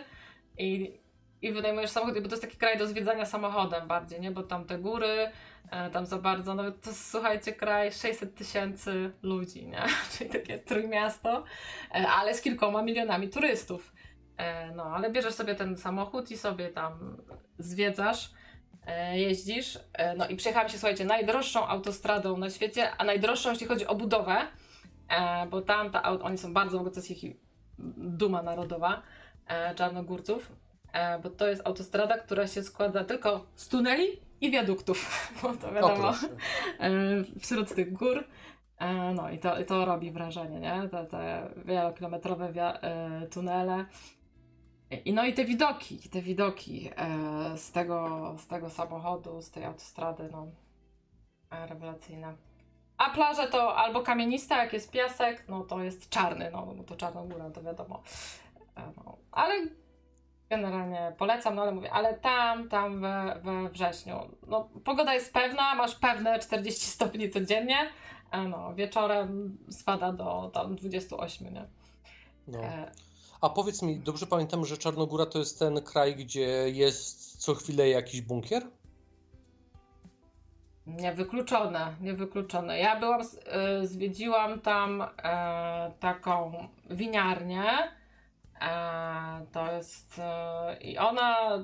i, i wynajmujesz samochód, bo to jest taki kraj do zwiedzania samochodem bardziej, nie? Bo tam te góry, tam za bardzo, no to słuchajcie, kraj 600 tysięcy ludzi, nie? Czyli takie trójmiasto, ale z kilkoma milionami turystów. E, No, ale bierzesz sobie ten samochód i sobie tam zwiedzasz, e, jeździsz. E, No i przejechałam się, słuchajcie, najdroższą autostradą na świecie, a najdroższą, jeśli chodzi o budowę, bo tam ta, oni są bardzo, bo to jest ich duma narodowa czarnogórców, bo to jest autostrada, która się składa tylko z tuneli i wiaduktów, bo to wiadomo, wśród tych gór. No i to, i to robi wrażenie, nie? Te, te wielokilometrowe tunele. I no i te widoki, te widoki e, z, tego, z tego samochodu, z tej autostrady, no e, rewelacyjne. A plaże to albo kamienista, jak jest piasek, no to jest czarny, no bo to Czarnogóra, to wiadomo. E, no. Ale generalnie polecam, no ale mówię, ale tam, tam we, we wrześniu, no pogoda jest pewna, masz pewne 40 stopni codziennie, a no wieczorem spada do tam 28, nie? No. E, A powiedz mi, dobrze pamiętam, że Czarnogóra to jest ten kraj, gdzie jest co chwilę jakiś bunkier? Niewykluczone, niewykluczone. Ja byłam, y, zwiedziłam tam e, taką winiarnię. E, to jest e, i ona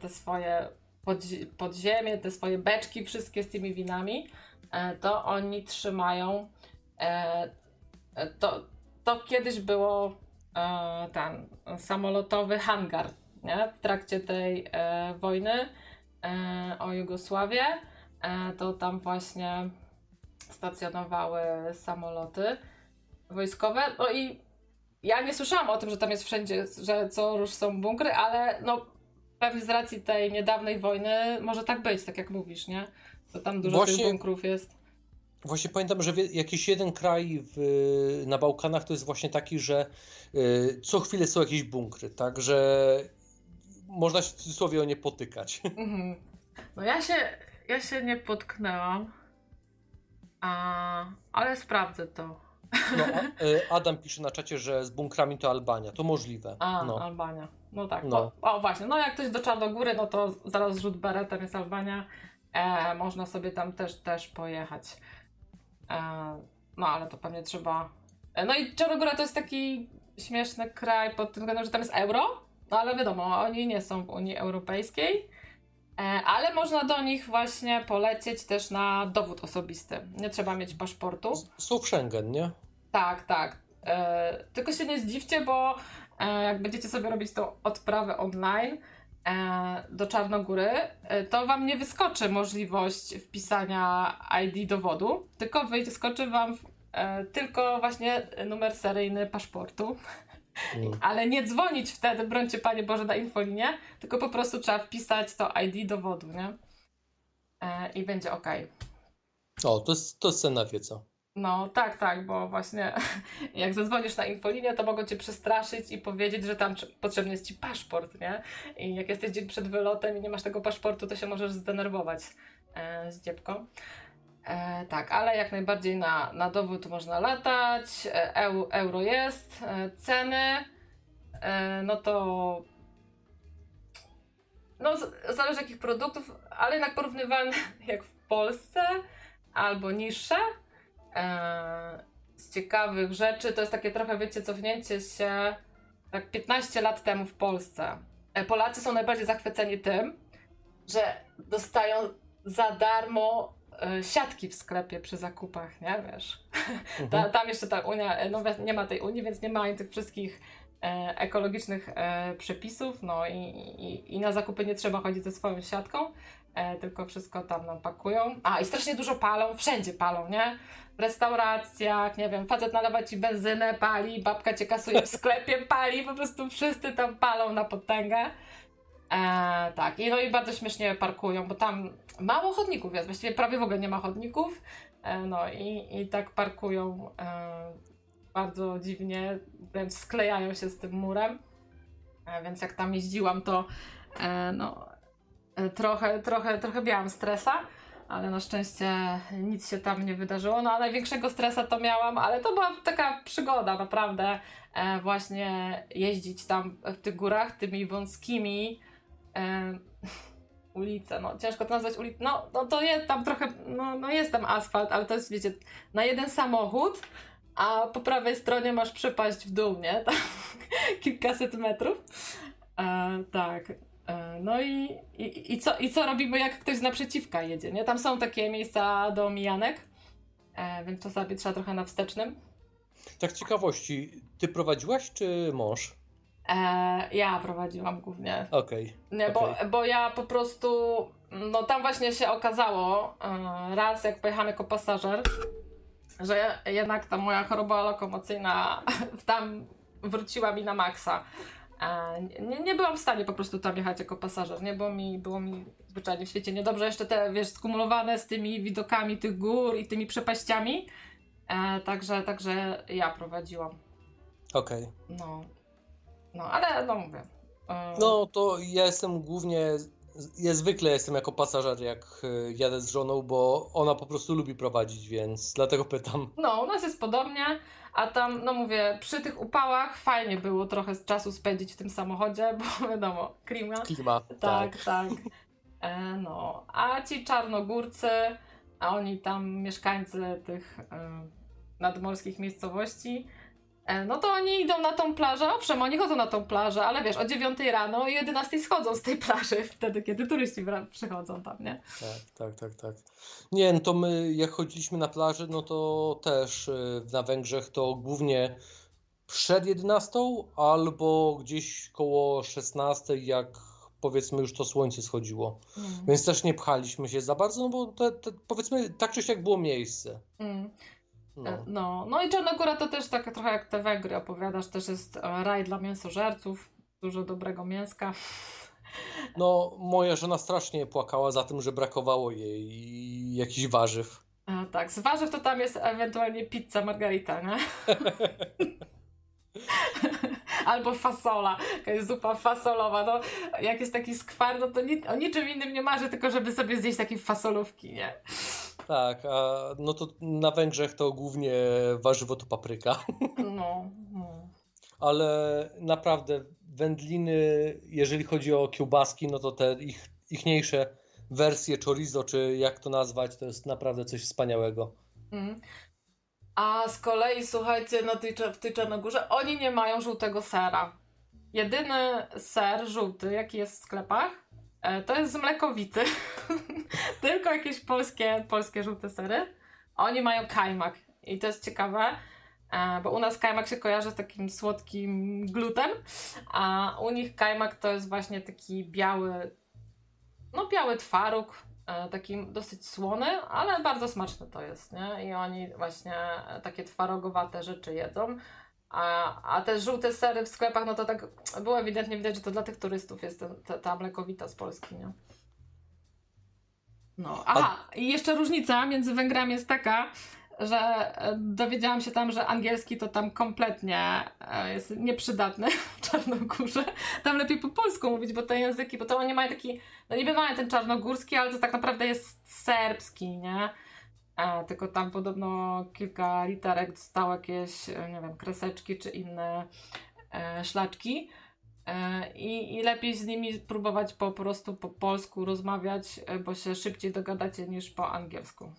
te, swoje podzi- podziemie, te swoje beczki, wszystkie z tymi winami, e, to oni trzymają. E, e, to, to kiedyś było e, ten samolotowy hangar, nie? W trakcie tej e, wojny e, o Jugosławię e, to tam właśnie stacjonowały samoloty wojskowe. No i ja nie słyszałam o tym, że tam jest wszędzie, że co już są bunkry, ale no pewnie z racji tej niedawnej wojny może tak być, tak jak mówisz, nie? To tam dużo Właśnie- tych bunkrów jest. Właśnie pamiętam, że jakiś jeden kraj w, na Bałkanach to jest właśnie taki, że y, co chwilę są jakieś bunkry, tak, że można się w cudzysłowie o nie potykać. Mhm. No ja się, ja się nie potknęłam, a, ale sprawdzę to. No, a, y, Adam pisze na czacie, że z bunkrami to Albania, to możliwe. A, No. Albania. No tak. No. O, o właśnie, no jak ktoś do Czarnogóry, no to zaraz rzut beretem jest Albania. E, można sobie tam też, też pojechać. E, no ale to pewnie trzeba. E, no i Czarnogóra to jest taki śmieszny kraj pod tym względem, że tam jest euro. No ale wiadomo, oni nie są w Unii Europejskiej. E, ale można do nich właśnie polecieć też na dowód osobisty. Nie trzeba mieć paszportu. Są w Schengen, nie? Tak, tak. Tylko się nie zdziwcie, bo jak będziecie sobie robić tą odprawę online do Czarnogóry, e, to wam nie wyskoczy możliwość wpisania ID dowodu, tylko wyskoczy wam e, tylko właśnie numer seryjny paszportu. Mm. Ale nie dzwonić wtedy, brońcie Panie Boże, na infolinię, tylko po prostu trzeba wpisać to ID dowodu, nie? E, I będzie ok. O, to jest, to jest cenna wiedza. No tak, tak, bo właśnie jak zadzwonisz na infolinię, to mogą cię przestraszyć i powiedzieć, że tam potrzebny jest ci paszport, nie? I jak jesteś dzień przed wylotem i nie masz tego paszportu, to się możesz zdenerwować e, z dziebką. E, tak, ale jak najbardziej na, na dowód można latać, e, euro jest, e, ceny, e, no to no zależy jakich produktów, ale jednak porównywalne jak w Polsce albo niższe. E, z ciekawych rzeczy to jest takie trochę, wiecie, cofnięcie się tak 15 lat temu w Polsce. E, Polacy są najbardziej zachwyceni tym, że dostają za darmo E, siatki w sklepie przy zakupach, nie wiesz. Mhm. Ta, tam jeszcze ta Unia, no nie ma tej Unii, więc nie ma tych wszystkich ekologicznych przepisów, no i, i, i, na zakupy nie trzeba chodzić ze swoją siatką, e, tylko wszystko tam nam pakują. A i strasznie dużo palą, wszędzie palą, nie? W restauracjach, nie wiem, facet nalewa ci benzynę, pali, babka cię kasuje w sklepie, pali, po prostu wszyscy tam palą na potęgę. E, tak, i no i bardzo śmiesznie parkują, bo tam mało chodników jest, właściwie prawie w ogóle nie ma chodników. E, no i, i tak parkują e, bardzo dziwnie, wręcz sklejają się z tym murem. E, więc jak tam jeździłam, to e, no, trochę, trochę, trochę miałam stresa. Ale na szczęście nic się tam nie wydarzyło. No a największego stresa to miałam, ale to była taka przygoda, naprawdę. właśnie jeździć tam w tych górach tymi wąskimi e, ulice, no ciężko to nazwać ulicą, no, no to jest tam trochę, no, no jest tam asfalt, ale to jest wiecie, na jeden samochód, a po prawej stronie masz przepaść w dół, nie? Tam, kilkaset metrów. E, tak. E, no i, i, i, co, i co robimy, jak ktoś z naprzeciwka jedzie, nie? Tam są takie miejsca do mijanek, e, więc czasami trzeba trochę na wstecznym. Tak ciekawości, ty prowadziłaś czy mąż? E, ja prowadziłam głównie. Okej. Okay. Bo, okay. bo ja po prostu, no tam właśnie się okazało, raz jak pojechałam jako pasażer, że jednak ta moja choroba lokomocyjna tam wróciła mi na maksa. E, nie, nie byłam w stanie po prostu tam jechać jako pasażer, nie? Bo mi, było mi zwyczajnie w świecie niedobrze. Jeszcze te, wiesz, skumulowane z tymi widokami tych gór i tymi przepaściami. E, także, także ja prowadziłam. Okej. Okay. No. No, ale no mówię. No, to ja jestem głównie, ja zwykle jestem jako pasażer, jak e, jadę z żoną, bo ona po prostu lubi prowadzić, więc dlatego pytam. No, u nas jest podobnie, a tam, no mówię, przy tych upałach fajnie było trochę czasu spędzić w tym samochodzie, bo wiadomo, klima. Klima, tak. Tak, tak. E, no, a ci czarnogórcy, a oni tam mieszkańcy tych e, nadmorskich miejscowości, no to oni idą na tą plażę, owszem, oni chodzą na tą plażę, ale wiesz, o 9 rano i 11 schodzą z tej plaży, wtedy kiedy turyści przychodzą tam, nie? Tak, tak, tak, tak. Nie, no to my jak chodziliśmy na plażę, no to też e, na Węgrzech to głównie przed 11 albo gdzieś koło 16, jak powiedzmy już to słońce schodziło. Mm. Więc też nie pchaliśmy się za bardzo, no bo te, te, powiedzmy tak czy siak było miejsce. Mm. No. E, no. no i Czarnogóra to też tak trochę jak te Węgry opowiadasz, też jest e, raj dla mięsożerców, dużo dobrego mięska. No, moja żona strasznie płakała za tym, że brakowało jej jakichś warzyw. A, tak, z warzyw to tam jest ewentualnie pizza margarita, nie? Albo fasola, jakaś zupa fasolowa. No, jak jest taki skwar, no to ni o niczym innym nie marzy, tylko żeby sobie zjeść takie fasolówki, nie? Tak, a no to na Węgrzech to głównie warzywo to papryka. No, no. Ale naprawdę wędliny, jeżeli chodzi o kiełbaski, no to te ich, ichniejsze wersje chorizo, czy jak to nazwać, to jest naprawdę coś wspaniałego. Mm. A z kolei, słuchajcie, na tej, w tej Czarnogórze oni nie mają żółtego sera. Jedyny ser żółty, jaki jest w sklepach, e, to jest z mlekowity. Tylko jakieś polskie, polskie żółte sery. Oni mają kajmak. I to jest ciekawe, e, bo u nas kajmak się kojarzy z takim słodkim glutem, a u nich kajmak to jest właśnie taki biały, no biały twaróg, taki dosyć słony, ale bardzo smaczny to jest, nie? I oni właśnie takie twarogowate rzeczy jedzą. A, a te żółte sery w sklepach, no to tak było ewidentnie widać, że to dla tych turystów jest ta, ta mlekowita z Polski, nie? No, aha, i jeszcze różnica między Węgrami jest taka, że e, dowiedziałam się tam, że angielski to tam kompletnie e, jest nieprzydatny w Czarnogórze. Tam lepiej po polsku mówić, bo te języki, bo to oni mają taki, no niby mają ten czarnogórski, ale to tak naprawdę jest serbski, nie? E, tylko tam podobno kilka literek dostało jakieś, e, nie wiem, kreseczki czy inne e, szlaczki. I, I lepiej z nimi próbować po prostu po polsku rozmawiać, bo się szybciej dogadacie niż po angielsku.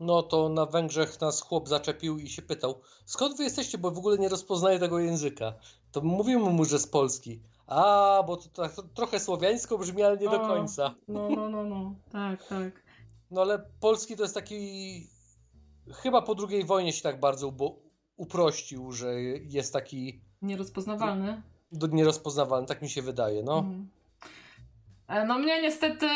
No to na Węgrzech nas chłop zaczepił i się pytał, skąd wy jesteście, bo w ogóle nie rozpoznaję tego języka. To mówimy mu, że z Polski. A, bo to, tak trochę słowiańsko brzmi, ale nie do O. końca. No, no, no, no, tak, tak. No ale polski to jest taki. Chyba po II wojnie się tak bardzo uprościł, że jest taki Nierozpoznawalny. do- nierozpoznawalny, tak mi się wydaje. No. Mhm. E, No mnie niestety,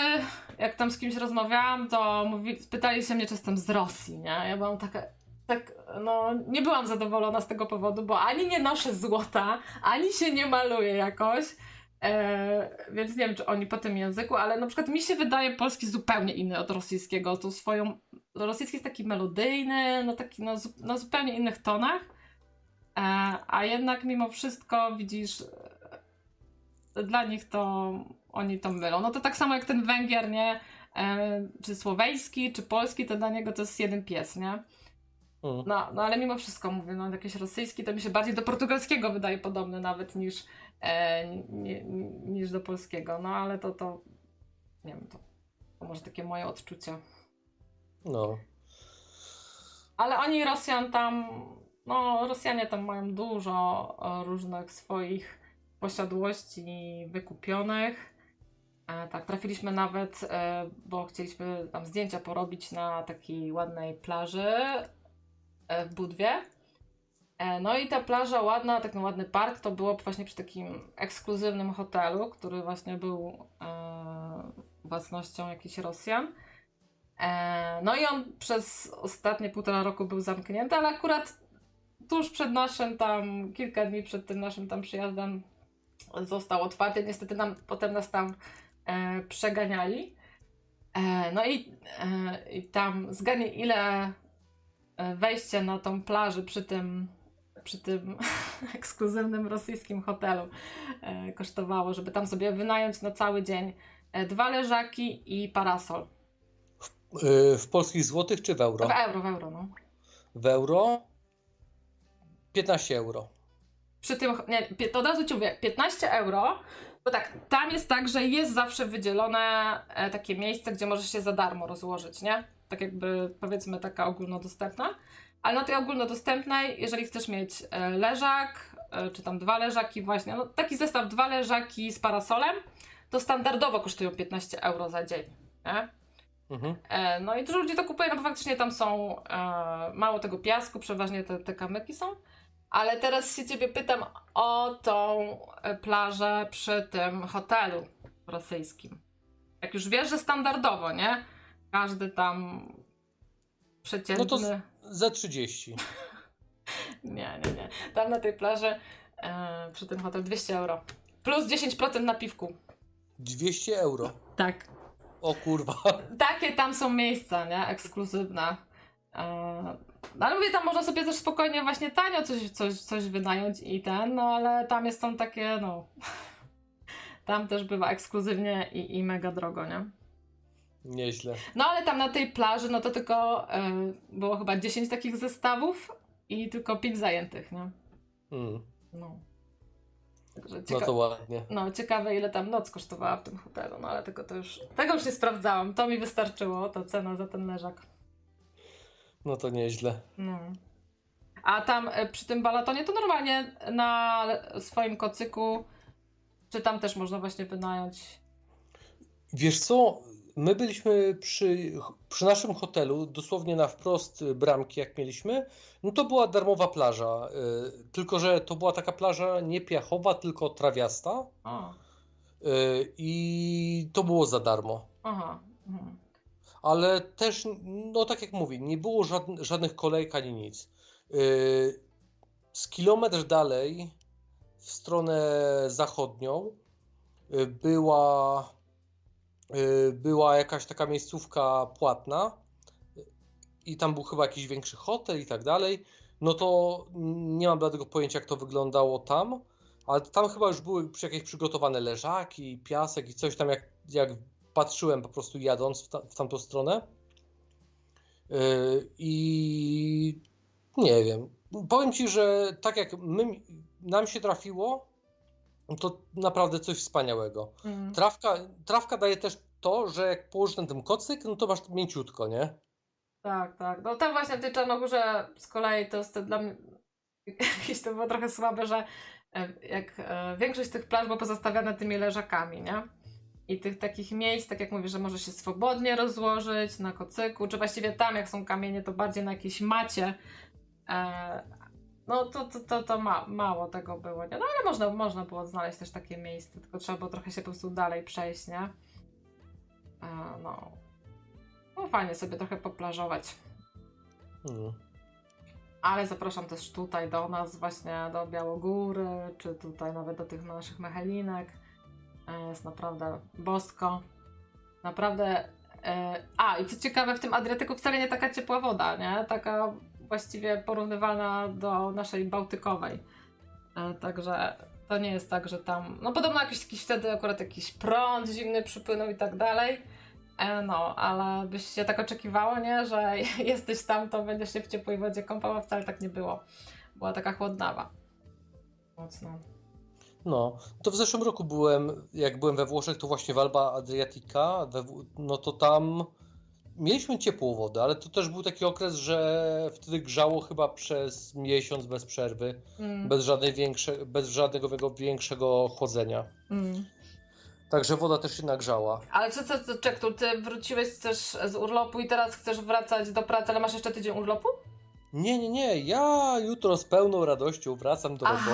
jak tam z kimś rozmawiałam, to mówi, pytali się mnie, czy jestem z Rosji, nie? Ja byłam taka, tak, no nie byłam zadowolona z tego powodu, bo ani nie noszę złota, ani się nie maluję jakoś, e, więc nie wiem, czy oni po tym języku, ale na przykład mi się wydaje polski zupełnie inny od rosyjskiego, tą swoją, rosyjski jest taki melodyjny, no taki no, zu- na zupełnie innych tonach, e, a jednak mimo wszystko widzisz, dla nich to oni to mylą. No to tak samo jak ten Węgier, nie? E, czy słoweński, czy polski, to dla niego to jest jeden pies, nie? Mm. No, no ale mimo wszystko mówię, no jakiś rosyjski to mi się bardziej do portugalskiego wydaje podobny nawet niż, e, nie, niż do polskiego. No ale to, to nie wiem, to, to może takie moje odczucie. no. Ale oni Rosjan tam, no Rosjanie tam mają dużo różnych swoich posiadłości wykupionych. E, tak, trafiliśmy nawet, e, bo chcieliśmy tam zdjęcia porobić na takiej ładnej plaży e, w Budwie. No i ta plaża ładna, taki ładny park, to było właśnie przy takim ekskluzywnym hotelu, który właśnie był własnością jakichś Rosjan. No i on przez ostatnie półtora roku był zamknięty, ale akurat tuż przed naszym tam, kilka dni przed tym naszym tam przyjazdem został otwarty. Niestety nam potem nas tam e, przeganiali. E, no i, e, i tam zgadnij ile e, wejście na tą plażę przy tym przy tym ekskluzywnym rosyjskim hotelu e, kosztowało, żeby tam sobie wynająć na cały dzień e, dwa leżaki i parasol. Y, W polskich złotych czy w euro? W euro, w euro, no. W euro 15 euro. Przy tym, nie, od razu ci mówię, 15 euro, bo tak, tam jest tak, że jest zawsze wydzielone e, takie miejsce, gdzie możesz się za darmo rozłożyć, nie? Tak jakby, powiedzmy, taka ogólnodostępna. Ale na tej ogólnodostępnej, jeżeli chcesz mieć e, leżak, e, czy tam dwa leżaki właśnie, no taki zestaw dwa leżaki z parasolem, to standardowo kosztują 15 euro za dzień, nie? Mhm. No i dużo ludzi to kupuje, no bo faktycznie tam są e, mało tego piasku, przeważnie te, te kamyki są. Ale teraz się ciebie pytam o tą e, plażę przy tym hotelu rosyjskim. Jak już wiesz, że standardowo, nie? Każdy tam przeciętny... No to z- Za 30. Nie, nie, nie. Tam na tej plaży e, przy tym hotelu 200 euro. Plus 10% na piwku. 200 euro. Tak. O kurwa. takie tam są miejsca, nie? Ekskluzywne. E, No ale mówię, tam można sobie też spokojnie właśnie tanio coś, coś, coś wynająć i ten, no ale tam jest są takie, no... Tam też bywa ekskluzywnie i, i mega drogo, nie? Nieźle. No ale tam na tej plaży, no to tylko e, było chyba 10 takich zestawów i tylko 5 zajętych, nie? Mm. No. Także No cieka- to ładnie. no, ciekawe ile tam noc kosztowała w tym hotelu, no ale tego to już, tego już nie sprawdzałam, to mi wystarczyło, ta cena za ten leżak. No to nieźle. No. A tam e, przy tym balatonie to normalnie na swoim kocyku, czy tam też można właśnie wynająć? Wiesz co? My byliśmy przy, przy naszym hotelu, dosłownie na wprost bramki, jak mieliśmy. No to była darmowa plaża. y, Tylko, że to była taka plaża nie piachowa, tylko trawiasta. O, y, I to było za darmo. aha. Mhm. Ale też, no tak jak mówię, nie było żadn- żadnych kolejek ani nic. Yy, z kilometr dalej, w stronę zachodnią, y, była, y, była jakaś taka miejscówka płatna i tam był chyba jakiś większy hotel i tak dalej. No to nie mam dlatego pojęcia, jak to wyglądało tam, ale tam chyba już były jakieś przygotowane leżaki, piasek i coś tam, jak, jak patrzyłem po prostu jadąc w, ta, w tamtą stronę. Yy, I nie wiem. Powiem ci, że tak jak my, nam się trafiło, to naprawdę coś wspaniałego. Mm. Trawka, trawka daje też to, że jak położysz na tym kocyk, no to masz mięciutko, nie? Tak, tak. No tam właśnie w tej Czarnogórze z kolei to jest dla mnie jakieś to było trochę słabe, że e, jak e, większość tych plaż była pozostawiona tymi leżakami, nie? I tych takich miejsc, tak jak mówisz, że może się swobodnie rozłożyć na kocyku, czy właściwie tam, jak są kamienie, to bardziej na jakiejś macie. E, no to, to, to, to ma, mało tego było, nie? No ale można, można było znaleźć też takie miejsce, tylko trzeba było trochę się po prostu dalej przejść, nie? E, no. No fajnie sobie trochę poplażować. Mm. Ale zapraszam też tutaj do nas, właśnie do Białogóry, czy tutaj nawet do tych naszych Mechelinek. E, Jest naprawdę bosko. Naprawdę. e, A, i co ciekawe, w tym Adriatyku wcale nie taka ciepła woda, nie? Taka właściwie porównywalna do naszej Bałtykowej. E, Także to nie jest tak, że tam. No podobno jakiś, jakiś wtedy akurat jakiś prąd zimny przypłynął i tak dalej. No, ale byś się tak oczekiwało, nie? Że jesteś tam, to będziesz się w ciepłej wodzie kąpał, a wcale tak nie było. Była taka chłodnawa. Mocno. No, to w zeszłym roku byłem, jak byłem we Włoszech, to właśnie w Alba Adriatica, no to tam mieliśmy ciepłą wodę, ale to też był taki okres, że wtedy grzało chyba przez miesiąc bez przerwy, Mm. bez, żadnej większe, bez żadnego większego chłodzenia. Mm. Także woda też się nagrzała. Ale co, co, co, ty wróciłeś też z urlopu i teraz chcesz wracać do pracy, ale masz jeszcze tydzień urlopu? Nie, nie, nie, ja jutro z pełną radością wracam do roboty.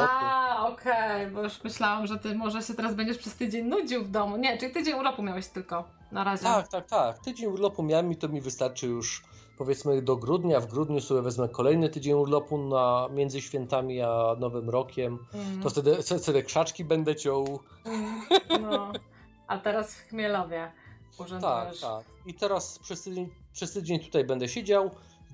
Okej, bo już myślałam, że ty może się teraz będziesz przez tydzień nudził w domu. Nie, czyli tydzień urlopu miałeś tylko na razie. Tak, tak, tak. Tydzień urlopu miałem i to mi wystarczy już powiedzmy do grudnia. W grudniu sobie wezmę kolejny tydzień urlopu na, między świętami a Nowym Rokiem. Mm. To wtedy, wtedy krzaczki będę ciął. No. A teraz w Chmielowie Tak, urzędujesz. tak. I teraz przez tydzień, przez tydzień tutaj będę siedział.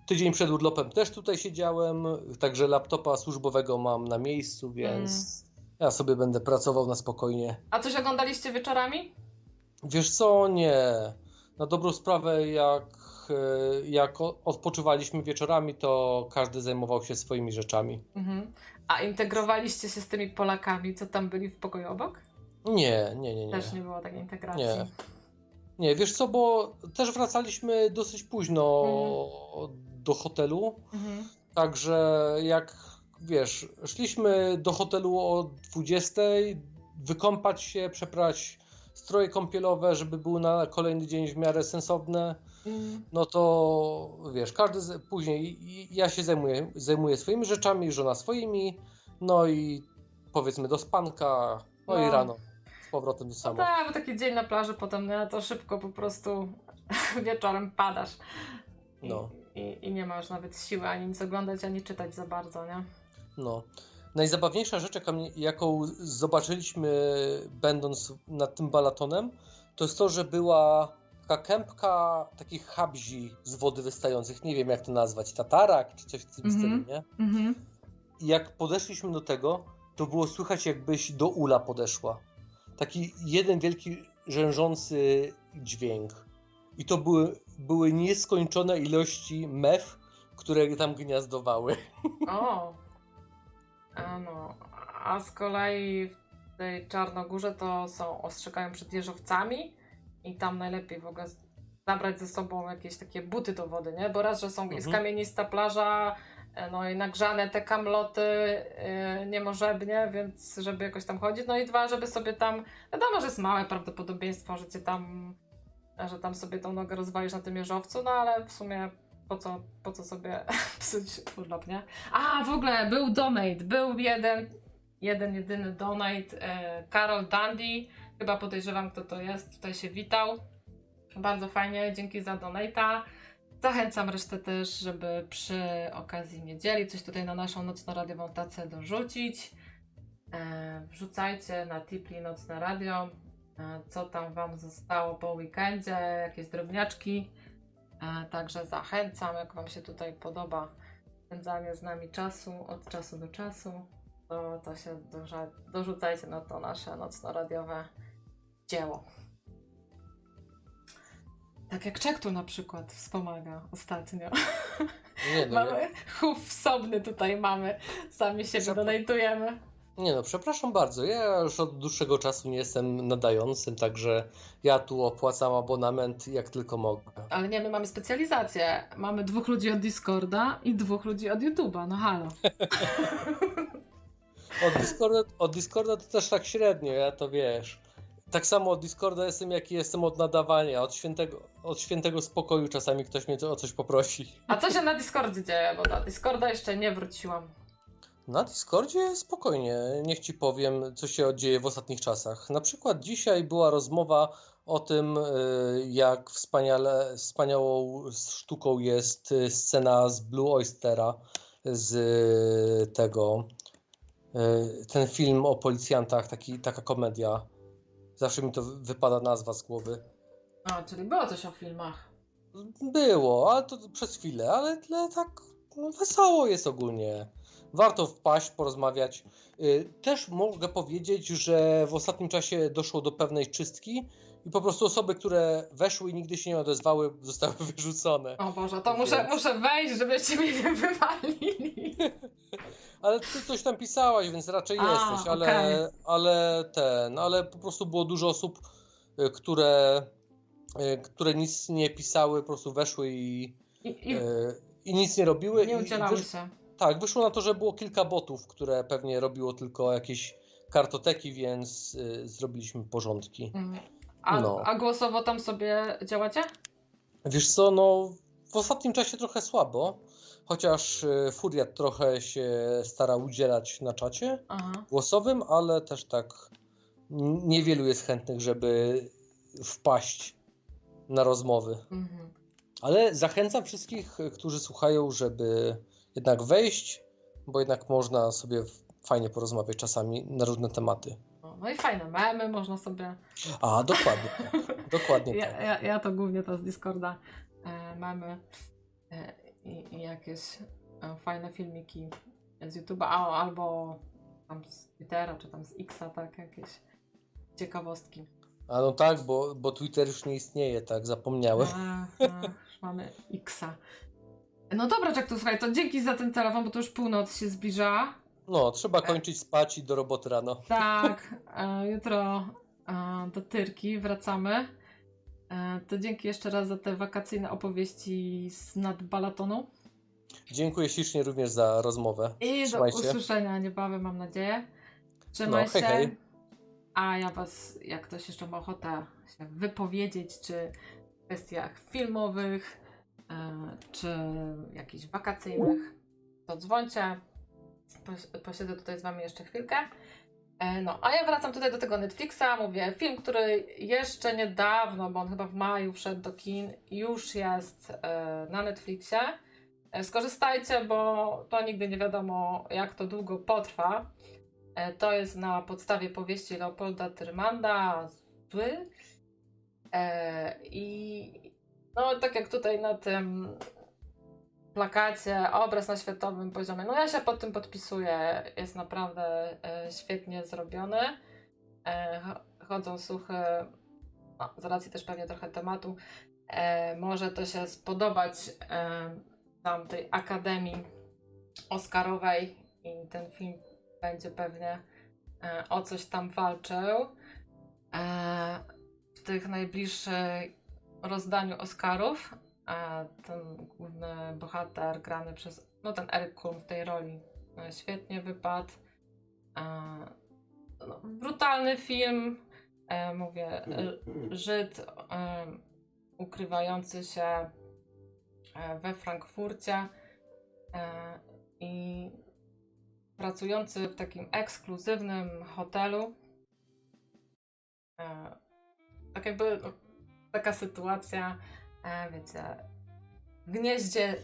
Tydzień przed urlopem też tutaj siedziałem, także laptopa służbowego mam na miejscu, więc ja sobie będę pracował na spokojnie. A coś oglądaliście wieczorami? Wiesz co, nie. Na dobrą sprawę, jak, e, jak odpoczywaliśmy wieczorami, to każdy zajmował się swoimi rzeczami. Mhm. A integrowaliście się z tymi Polakami, co tam byli w pokoju obok? Nie, nie, nie, nie. Też nie było takiej integracji. Nie. Nie, wiesz co, bo też wracaliśmy dosyć późno do hotelu, Mhm. także jak wiesz, szliśmy do hotelu o 20, wykąpać się, przeprać stroje kąpielowe, żeby były na kolejny dzień w miarę sensowne. Mm. no to wiesz, każdy z, później ja się zajmuję, zajmuję swoimi rzeczami, żona swoimi, no i powiedzmy do spanka, no, No. i rano z powrotem do No samo. tak, bo taki dzień na plaży potem, no to szybko po prostu wieczorem padasz. No. I, I nie ma już nawet siły ani nic oglądać, ani czytać za bardzo, nie? No. Najzabawniejsza rzecz, jaką zobaczyliśmy będąc nad tym balatonem, to jest to, że była taka kępka takich habzi z wody wystających, nie wiem jak to nazwać, tatarak czy coś w tym Mhm. stylu, nie? Mhm. I jak podeszliśmy do tego, to było słychać, jakbyś do ula podeszła. Taki jeden wielki, rzężący dźwięk. I to były, były nieskończone ilości mew, które tam gniazdowały. O! A no. A z kolei w tej Czarnogórze to są, ostrzegają przed jeżowcami i tam najlepiej w ogóle zabrać ze sobą jakieś takie buty do wody, nie? Bo raz, że są, jest Mhm. kamienista plaża, e, no i nagrzane te kamloty yy, niemożebnie, więc żeby jakoś tam chodzić. No i dwa, żeby sobie tam, wiadomo, że jest małe prawdopodobieństwo, że cię tam, że tam sobie tą nogę rozwalisz na tym jeżowcu, no ale w sumie po co, po co sobie psuć urlop, nie? A, w ogóle był donate, był jeden, jeden, jedyny donate, e, Karol Dandy, chyba podejrzewam kto to jest, tutaj się witał. Bardzo fajnie, dzięki za donata. Zachęcam resztę też, żeby przy okazji niedzieli coś tutaj na naszą nocno-radiową tacę dorzucić. E, wrzucajcie na Tipli Nocne Radio, co tam Wam zostało po weekendzie, jakieś drobniaczki. E, także zachęcam, jak Wam się tutaj podoba spędzanie z nami czasu od czasu do czasu, to, to się dorza, dorzucajcie na to nasze nocno-radiowe dzieło. Tak jak Czektu na przykład wspomaga ostatnio. Nie no, mamy ja, chów wsobny tutaj mamy. Sami siebie Zapra- donajtujemy. Nie no, przepraszam bardzo. Ja już od dłuższego czasu nie jestem nadającym, także ja tu opłacam abonament jak tylko mogę. Ale nie, my mamy specjalizację. Mamy dwóch ludzi od Discorda i dwóch ludzi od YouTube'a. No halo. Od Discorda, od Discorda to też tak średnio, ja to wiesz. Tak samo od Discorda jestem, jaki jestem od nadawania. Od świętego, od świętego spokoju czasami ktoś mnie o coś poprosi. A co się na Discordzie dzieje? Bo na Discorda jeszcze nie wróciłam. Na Discordzie spokojnie, niech ci powiem, co się dzieje w ostatnich czasach. Na przykład dzisiaj była rozmowa o tym, y, jak wspaniale, wspaniałą sztuką jest y, scena z Blue Oystera, z y, tego, ten film o policjantach, taki, taka komedia. Zawsze mi to wy- wypada nazwa z głowy. A, czyli było coś o filmach. Było, ale to przez chwilę, ale tak no, wesoło jest ogólnie. Warto wpaść, porozmawiać. Y, Też mogę powiedzieć, że w ostatnim czasie doszło do pewnej czystki i po prostu osoby, które weszły i nigdy się nie odezwały, zostały wyrzucone. O Boże, to muszę, Więc- muszę wejść, żebyście mnie nie wywalili. Ale ty coś tam pisałaś, więc raczej A, jesteś, ale, okej. ale ten, ale po prostu było dużo osób, y, które, y, które nic nie pisały, po prostu weszły i, I, i i nic nie robiły. nie i udzielały się. Tak, wyszło na to, że było kilka botów, które pewnie robiło tylko jakieś kartoteki, więc y, zrobiliśmy porządki. Mhm. A, No. a głosowo tam sobie działacie? Wiesz co, no w ostatnim czasie trochę słabo, chociaż y, Furiat trochę się stara udzielać na czacie Aha. głosowym, ale też tak niewielu jest chętnych, żeby wpaść na rozmowy. Mhm. Ale zachęcam wszystkich, y, którzy słuchają, żeby jednak wejść, bo jednak można sobie fajnie porozmawiać czasami na różne tematy. No, i fajne memy można sobie. A, dokładnie tak. Dokładnie Ja, tak. ja, ja to głównie to z Discorda e, mamy e, i, i jakieś e, fajne filmiki z YouTube'a albo tam z Twittera czy tam z Xa, tak, jakieś ciekawostki. A no tak, bo, bo Twitter już nie istnieje, tak, zapomniałem. A, a, już mamy Xa. No dobra, Jack, to słuchaj, to dzięki za ten telefon, bo to już północ się zbliża. No, trzeba kończyć spać i do roboty rano. Tak, e, jutro e, do Tyrki wracamy. E, to dzięki jeszcze raz za te wakacyjne opowieści z nad Balatonu. Dziękuję ślicznie również za rozmowę. I do Trzymaj się. usłyszenia niebawem, mam nadzieję. Trzymaj No, hej, się. hej. A ja was, jak ktoś jeszcze ma ochotę się wypowiedzieć, czy w kwestiach filmowych, e, czy jakichś wakacyjnych, to dzwońcie. Pos- Posiedzę tutaj z wami jeszcze chwilkę. E, No, a ja wracam tutaj do tego Netflixa. Mówię, film, który jeszcze niedawno, bo on chyba w maju wszedł do kin, już jest e, na Netflixie. E, Skorzystajcie, bo to nigdy nie wiadomo, jak to długo potrwa. E, To jest na podstawie powieści Leopolda Tyrmanda Zły. E, I no, tak jak tutaj na tym plakacie, obraz na światowym poziomie, no ja się pod tym podpisuję. Jest naprawdę e, świetnie zrobiony. E, cho- chodzą suchy, no, z racji też pewnie trochę tematu, e, może to się spodobać e, tam tej Akademii Oscarowej i ten film będzie pewnie e, o coś tam walczył. E, w tych najbliższych rozdaniu Oscarów ten główny bohater grany przez, no ten Eric Kulm w tej roli e, świetnie wypadł. E, no, brutalny film, e, mówię, Żyd ukrywający się we Frankfurcie i pracujący w takim ekskluzywnym hotelu. Tak jakby no, taka sytuacja, e, wiecie, w gnieździe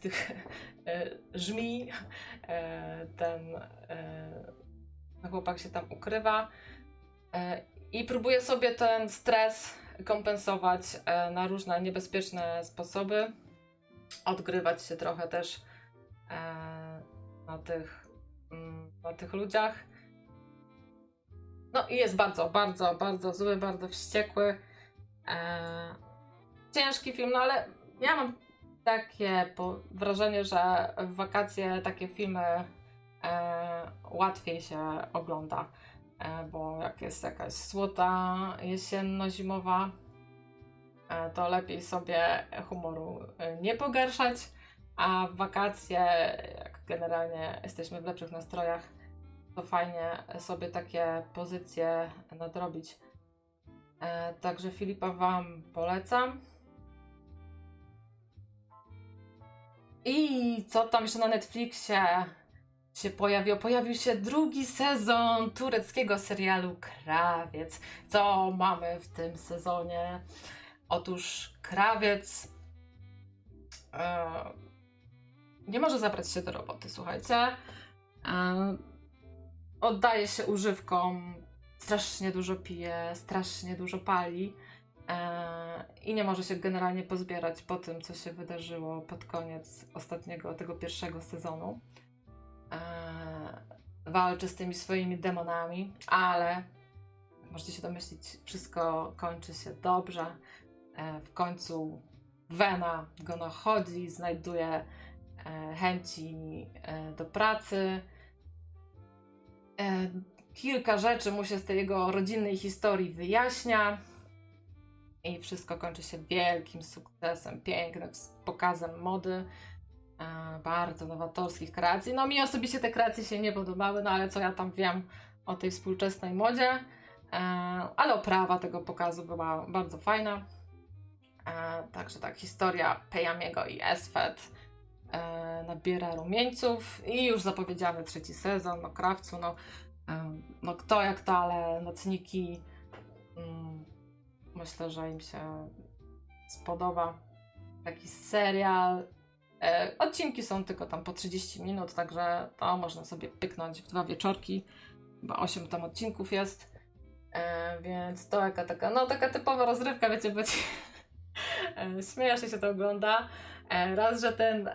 tych y, żmi e, ten e, chłopak się tam ukrywa e, i próbuje sobie ten stres kompensować e, na różne niebezpieczne sposoby. Odgrywać się trochę też e, na tych, mm, na tych ludziach. No i jest bardzo, bardzo, bardzo zły, bardzo wściekły. E, ciężki film, no ale ja mam takie wrażenie, że w wakacje takie filmy e, łatwiej się ogląda, e, bo jak jest jakaś słota jesienno-zimowa, e, to lepiej sobie humoru e, nie pogarszać, a w wakacje, jak generalnie jesteśmy w lepszych nastrojach, to fajnie sobie takie pozycje nadrobić. E, także Filipa Wam polecam. I co tam jeszcze na Netflixie się pojawił? Pojawił się drugi sezon tureckiego serialu Krawiec. Co mamy w tym sezonie? Otóż Krawiec e, nie może zabrać się do roboty, słuchajcie. E, oddaje się używkom, strasznie dużo pije, strasznie dużo pali e, i nie może się generalnie pozbierać po tym, co się wydarzyło pod koniec ostatniego, tego pierwszego sezonu. E, walczy z tymi swoimi demonami, ale możecie się domyślić, wszystko kończy się dobrze. E, w końcu Wena go nachodzi, znajduje chęci do pracy kilka rzeczy mu się z tej jego rodzinnej historii wyjaśnia. I wszystko kończy się wielkim sukcesem, pięknym pokazem mody, e, bardzo nowatorskich kreacji. No mi osobiście te kreacje się nie podobały, no ale co ja tam wiem o tej współczesnej modzie. E, ale oprawa tego pokazu była bardzo fajna. Także tak, historia Pejamiego i Esfet e, nabiera rumieńców i już zapowiedziany trzeci sezon, no Krawcu, no, e, no kto jak to, ale nocniki mm, myślę, że im się spodoba taki serial. E, odcinki są tylko tam po 30 minut, także to można sobie pyknąć w dwa wieczorki. Chyba 8 tam odcinków jest. E, więc to jaka taka, no taka typowa rozrywka, wiecie, być. e, śmieje się, to ogląda. Raz, że ten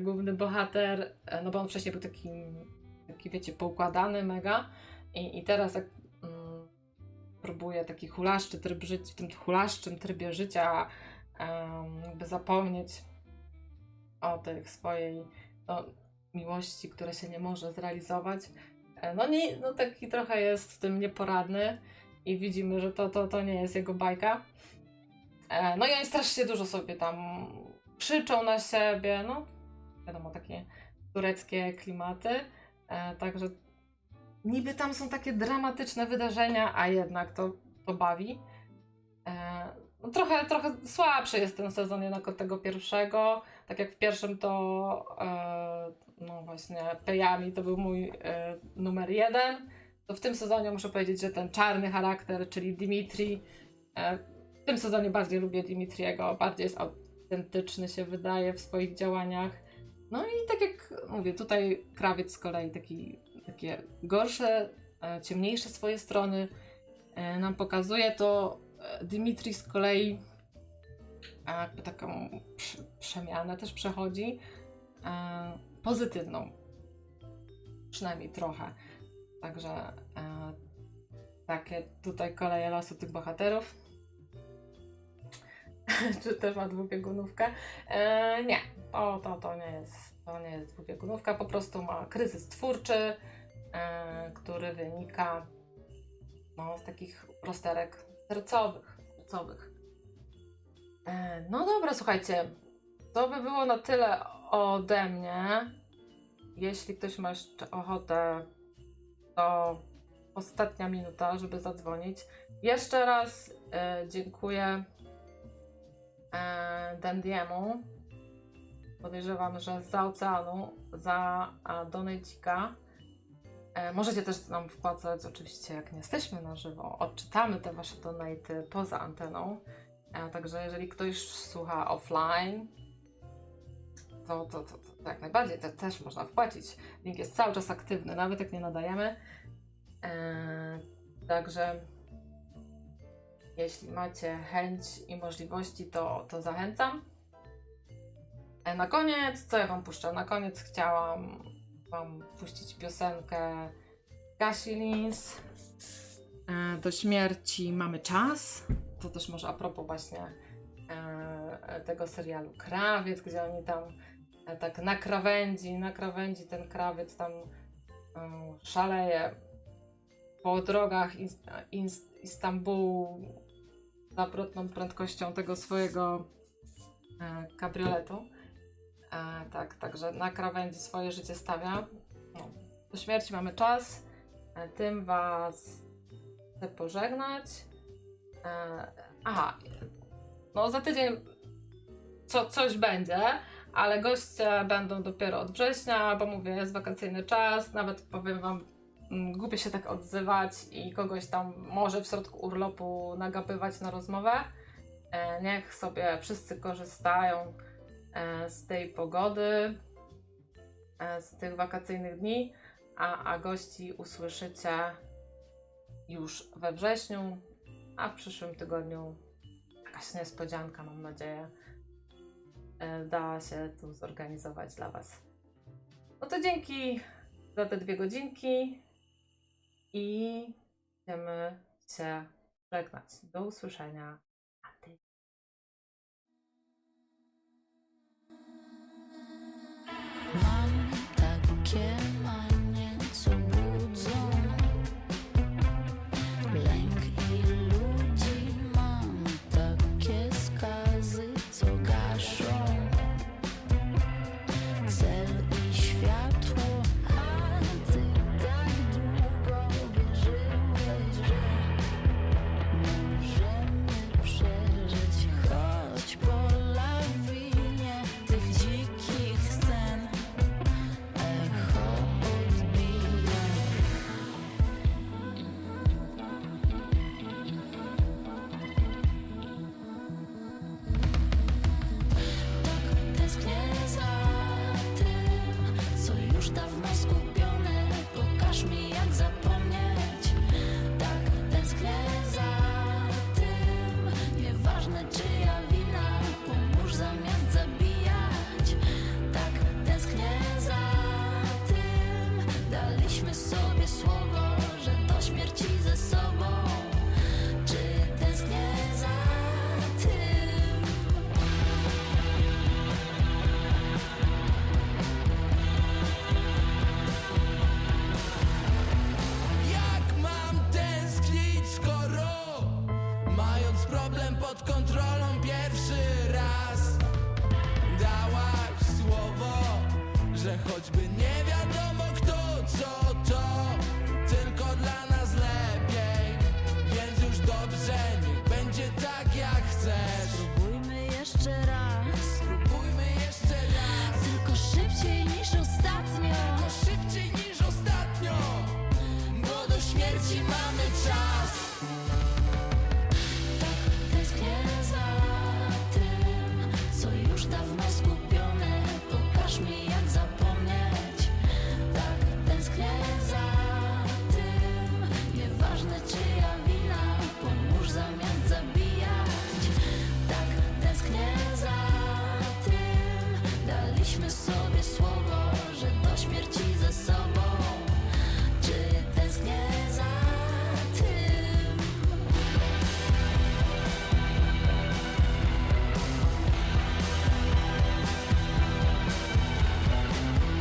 główny bohater, no bo on wcześniej był taki, taki wiecie, poukładany mega i, i teraz jak mm, próbuje taki hulaszczy tryb życia, w tym hulaszczym trybie życia um, jakby zapomnieć o tych swojej no, miłości, która się nie może zrealizować. E, no, nie, no taki trochę jest w tym nieporadny i widzimy, że to, to, to nie jest jego bajka. E, no i oni strasznie dużo sobie tam krzyczą na siebie, no wiadomo, takie tureckie klimaty, także niby tam są takie dramatyczne wydarzenia, a jednak to, to bawi. E, no, trochę, trochę słabszy jest ten sezon jednak od tego pierwszego, tak jak w pierwszym to e, no właśnie Pejami to był mój e, numer jeden, to w tym sezonie muszę powiedzieć, że ten czarny charakter, czyli Dimitri, e, w tym sezonie bardziej lubię Dimitriego, bardziej jest autentyczny się wydaje w swoich działaniach. No i tak jak mówię, tutaj krawiec z kolei taki, takie gorsze, e, ciemniejsze swoje strony e, nam pokazuje, to e, Dimitri z kolei jakby taką przemianę też przechodzi pozytywną. Przynajmniej trochę. Także takie tutaj koleje losu tych bohaterów. czy też ma dwubiegunówkę. E, nie, to, to, to, nie jest, to nie jest dwubiegunówka, po prostu ma kryzys twórczy, e, który wynika no, z takich rozterek sercowych. sercowych. E, no dobra, słuchajcie, to by było na tyle ode mnie. Jeśli ktoś ma jeszcze ochotę, to ostatnia minuta, żeby zadzwonić. Jeszcze raz e, dziękuję Dandiemu. Podejrzewam, że za oceanu, za Donejcika. E, możecie też nam wpłacać, oczywiście, jak nie jesteśmy na żywo. Odczytamy te wasze donaty poza anteną. E, także jeżeli ktoś słucha offline, to, to, to, to jak najbardziej, to też można wpłacić. Link jest cały czas aktywny, nawet jak nie nadajemy. Także jeśli macie chęć i możliwości, to, to zachęcam. E, na koniec, co ja wam puszczę? Na koniec chciałam wam puścić piosenkę Kasi Lins. E, do śmierci mamy czas. To też może a propos właśnie e, tego serialu Krawiec, gdzie oni tam tak na krawędzi, na krawędzi ten krawiec tam szaleje po drogach Is- Is- Istambułu zawrotną prędkością tego swojego e, kabrioletu. E, tak, także na krawędzi swoje życie stawia. No, do śmierci mamy czas. E, tym Was chcę pożegnać. E, aha, no za tydzień co, coś będzie, ale goście będą dopiero od września, bo mówię, jest wakacyjny czas, nawet powiem Wam, głupie się tak odzywać i kogoś tam może w środku urlopu nagapywać na rozmowę. E, niech sobie wszyscy korzystają e, z tej pogody, e, z tych wakacyjnych dni, a, a gości usłyszycie już we wrześniu, a w przyszłym tygodniu jakaś niespodzianka, mam nadzieję, da się tu zorganizować dla Was. No to dzięki za te dwie godzinki i będziemy się żegnać. Do usłyszenia.